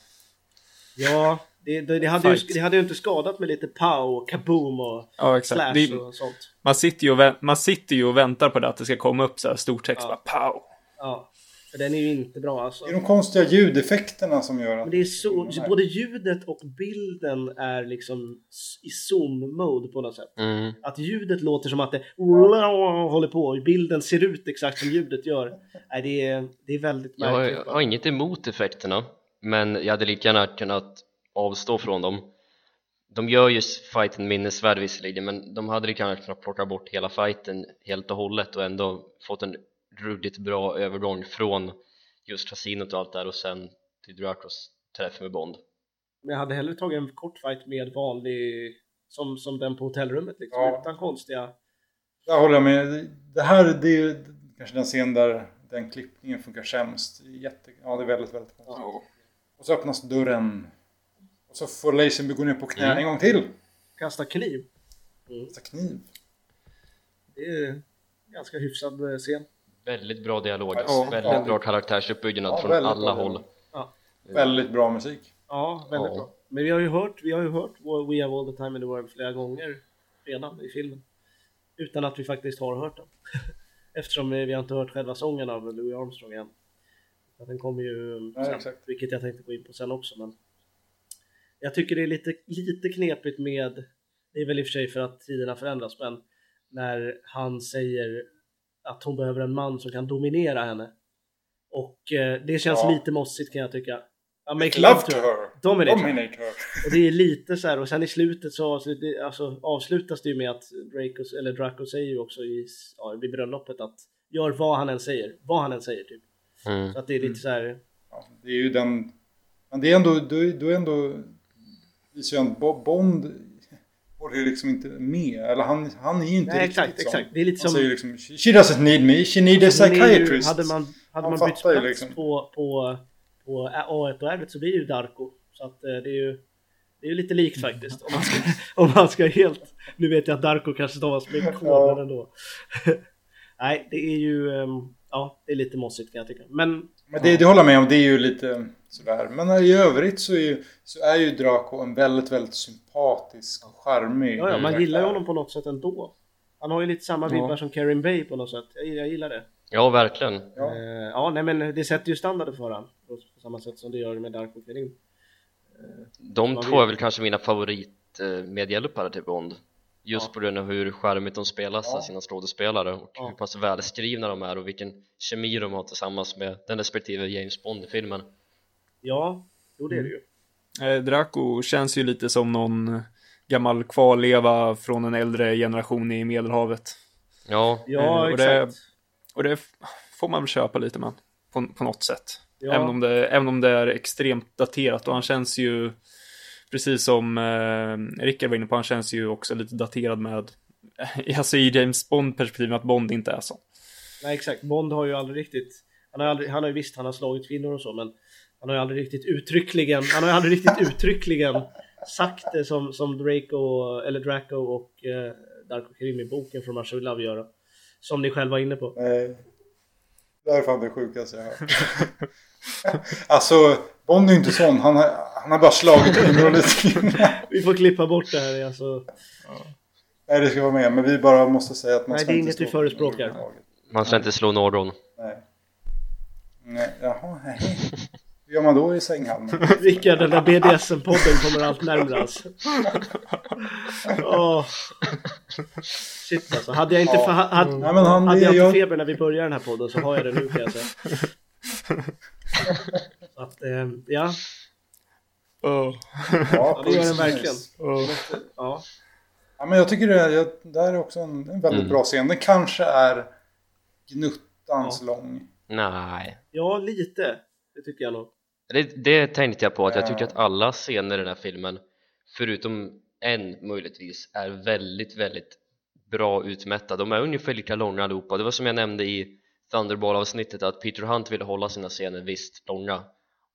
Ja, det, det, det, hade ju, det hade ju inte skadat med lite pow, kaboom och Ja, slash Det, och sånt. man, sitter ju och, vä- man sitter ju och väntar på det att det ska komma upp så här stor text, Ja. bara pow. Ja, för den är ju inte bra alltså. Det är de konstiga ljudeffekterna som gör att... Men det är så, både ljudet och bilden är liksom i zoom-mode på något sätt. Mm. Att ljudet låter som att det håller på och bilden ser ut exakt som ljudet gör. Nej, det är, det är väldigt Jag har, märkligt. jag har inget emot effekterna men jag hade lika gärna kunnat avstå från dem de gör ju fighten minnesvärd visserligen men de hade lika gärna kunnat plocka bort hela fighten helt och hållet och ändå fått en ruggigt bra övergång från just kasinot och allt där och sen till Dracos träff med Bond Men jag hade hellre tagit en kort fight med vanlig, som, som den på hotellrummet liksom, Ja. utan konstiga... Där håller jag med. Det här det är ju kanske den scen där den klippningen funkar sämst. Jätte... Ja, det är väldigt, väldigt konstigt. Och så öppnas dörren. Så får Lazenby gå ner på knä Mm. en gång till. Kasta kniv. Kasta kniv. Det är ganska hyfsad eh, scen. väldigt bra dialog, Ja, väldigt ja. bra karaktärsuppbyggnad Ja, från väldigt alla bra håll. Väldigt bra musik. Ja, väldigt Ja. bra. Men vi har ju hört, vi har ju hört We Have All The Time In The World flera gånger redan i filmen. Utan att vi faktiskt har hört den. Eftersom vi vi har inte hört själva sången av Louis Armstrong än. Den kommer ju Nej, sen, exakt. vilket jag tänkte gå in på sen också. Men jag tycker det är lite, lite knepigt med, det är väl i och för sig för att tiderna förändras, men när han säger att hon behöver en man som kan dominera henne. Och eh, det känns Ja. lite mossigt kan jag tycka. Ja, make Love love to her. her. Dominate. Dominate her. Och det är lite så här, och sen i slutet så avslut, alltså, avslutas det ju med att Draco, eller Draco säger ju också i, ja, vid bröllopet att gör vad han än säger, vad han än säger typ. mm. Så att det är lite så här, Ja, det är ju den... Men det är ändå... Du, du är ändå... Bo- Bond håller ju liksom inte med. Eller han, han är ju inte nej riktigt exakt, sån. exakt. Det är lite Han som... säger liksom She doesn't need me, she need a psychiatrist. Hade man, hade man bytt plats liksom. på, på, på A1 och R1 så blir det ju Darko. Så att eh, det är ju det är ju lite likt faktiskt. Om man ska, om man ska helt... Nu vet jag att Darko kanske stavas med K, men ändå. Nej, det är ju... ehm, Ja, det är lite mossigt kan jag tycka. Men Men det, det håller jag med om, det är ju lite sådär. Men i övrigt så är ju, så är ju Draco en väldigt, väldigt sympatisk och charmig Ja, ja, man gillar ju honom på något sätt ändå. Han har ju lite samma Ja. vibbar som Karin Bay på något sätt. Jag, jag gillar det. Ja, verkligen. Ja. Eh, ja, nej men det sätter ju standarden för han på, på samma sätt som det gör med Dark och Kerim. De Vad två vet- är väl kanske mina favorit eh, medhjälpare till Bond Just Ja. på grund av hur charmigt de spelas Ja. av sina skådespelare och Ja. hur pass välskrivna de är och vilken kemi de har tillsammans med den respektive James Bond-filmen Ja, jo det är det ju. Eh, Draco känns ju lite som någon gammal kvarleva från en äldre generation i Medelhavet. Ja, Ja, Eh, och det- exakt. Och det får man väl köpa lite med på, på något sätt. Ja. Även, om det, även om det är extremt daterat och han känns ju precis som eh, Rickard var inne på, han känns ju också lite daterad med alltså i James Bond perspektiv med att Bond inte är så. Nej exakt, Bond har ju aldrig riktigt Han har, aldrig, han har ju visst, han har slagit kvinnor och så men Han har ju aldrig riktigt uttryckligen Han har ju aldrig riktigt uttryckligen sagt det som, som Draco, eller Draco och eh, Darko Karim i boken från With Love gör Som ni själva var inne på Nej. Det är fan det sjukaste jag har hört. alltså, Bond är ju inte sån. Han har, han har bara slagit kvinnor lite. Vi får klippa bort det här alltså Nej, det ska vara med. Men vi bara måste säga att man Nej, ska det är inte inget vi förespråkar. man ska inte slå någon Nej. Nej, jaha, nej. Hur gör man då i sänghalmen? Rickard, den där BDSM-podden kommer allt närmare alltså. Åh. Shit alltså, hade jag inte, Ja. hade, Nej, men han, hade jag inte jag, feber när vi började den här podden så har jag det nu kan jag säga. Så att, eh, ja, Oh. ja, det gör den verkligen. Oh. ja. Ja, men jag tycker det, är- det här är också en, en väldigt Mm. bra scen. Den kanske är gnuttans lång. Nej ja, lite. Det tycker jag nog. Det, det tänkte jag på att jag tycker att alla scener i den här filmen Förutom en möjligtvis är väldigt, väldigt bra utmätta. De är ungefär lika långa allihopa. Det var som jag nämnde i Thunderball-avsnittet att Peter Hunt ville hålla sina scener visst långa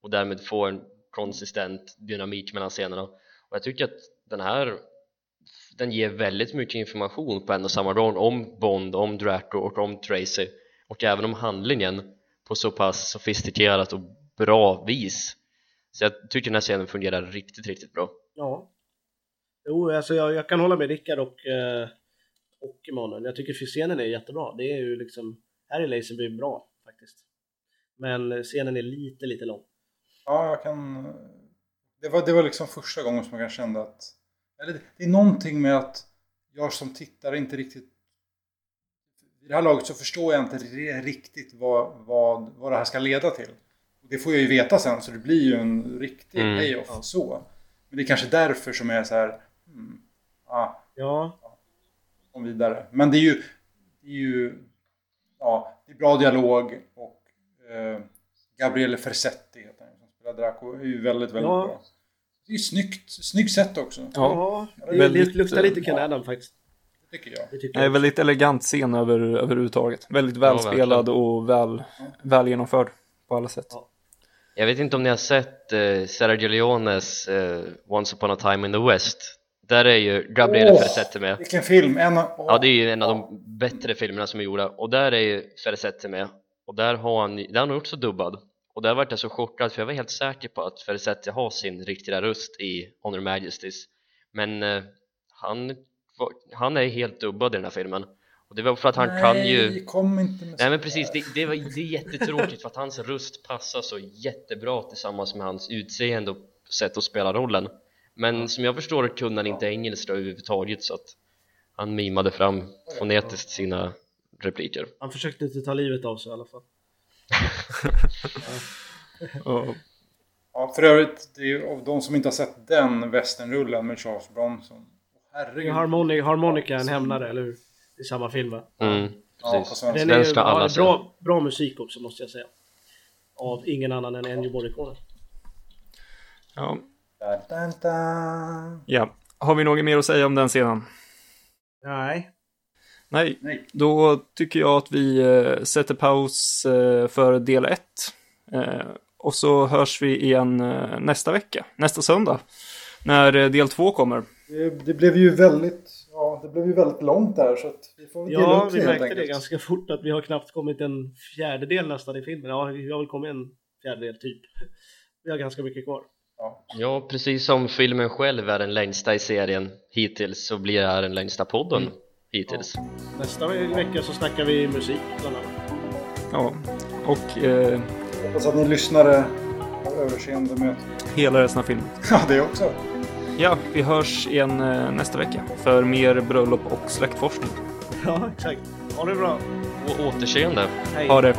och därmed få en konsistent dynamik mellan scenerna. Och jag tycker att den här den ger väldigt mycket information på en och samma gång om Bond, om Draco och om Tracy. Och även om handlingen på så pass sofistikerat och bra vis så jag tycker den här scenen fungerar riktigt, riktigt bra Ja. Jo, alltså jag, jag kan hålla med Rickard och, eh, och Emanuel. Jag tycker scenen är jättebra. Det är ju liksom, här är Lazenby bra faktiskt. Men scenen är lite, lite lång. Ja, jag kan... Det var, det var liksom första gången som jag kände att... Eller det, det är någonting med att jag som tittare inte riktigt... I det här laget så förstår jag inte riktigt vad, vad, vad det här ska leda till. Och det får jag ju veta sen, så det blir ju en riktig Mm. payoff Ja. så. Men det är kanske därför som jag är så här... Hmm, ja, Ja, kom vidare. Men det är ju... Det är ju... Ja, det är bra dialog och... Eh, Gabriele Fersetti heter han som spelar Draco. är ju väldigt, väldigt Ja. bra. Det är ju snyggt. Snyggt sätt också. Ja, ja det, väldigt, det luktar lite Ken ja. Adam faktiskt. Det tycker jag. Det tycker Nej, jag. väldigt elegant scen över, överhuvudtaget. Väldigt Ja, välspelad och väl, väl genomförd på alla sätt. Ja. Jag vet inte om ni har sett eh, Sergio Leones eh, Once upon a time in the West. Där är ju Gabriele Åh! Fersetti med. Vilken film! En av, Ja det är ju en av de bättre filmerna som är gjorda. Och där är ju Fersetti med. Och där har han, där är han också dubbad. Och där vart jag så chockad för jag var helt säker på att Fersetti har sin riktiga röst i Honor Majesties. Men eh, han, han är helt dubbad i den här filmen och det var för att han kan ju Nej, kom inte med Nej men precis, det, det, var, det är jättetråkigt för att hans röst passar så jättebra tillsammans med hans utseende och sätt att spela rollen Men som jag förstår det kunde han inte engelska överhuvudtaget så att han mimade fram fonetiskt sina repliker Han försökte inte ta livet av sig i alla fall. Ja, för övrigt, det är ju av de som inte har sett den westernrullen med Charles Bronson. Herregud. Harmoni, Harmonica är en hämnare, eller hur? I samma film va? mm, Ja. Den är ju alla ja, se. bra, bra musik också måste jag säga. Av ingen annan än Ennio Morricone. ja, ja. Har vi något mer att säga om den scenen? Nej. Nej, Nej. då tycker jag att vi eh, sätter paus eh, för del 1. Eh, och så hörs vi igen eh, nästa vecka, nästa söndag. När eh, del 2 kommer. Det, det blev ju väldigt, ja, det blev ju väldigt långt där så att vi får väl Ja, vi det märkte det enkelt. ganska fort att vi har knappt kommit en fjärdedel nästan i filmen. Ja, vi har väl kommit en fjärdedel typ. Vi har ganska mycket kvar. Ja. Ja, precis som filmen själv är den längsta i serien hittills så blir det här den längsta podden hittills Nästa vecka så snackar vi musik bland annat. Ja, och eh, Hoppas att ni lyssnare har överseende med hela resten av filmen. Ja, det också. Ja, vi hörs igen eh, nästa vecka för mer bröllop och släktforskning. Ja, exakt. Ha det bra. Och återseende Hej. Ha det!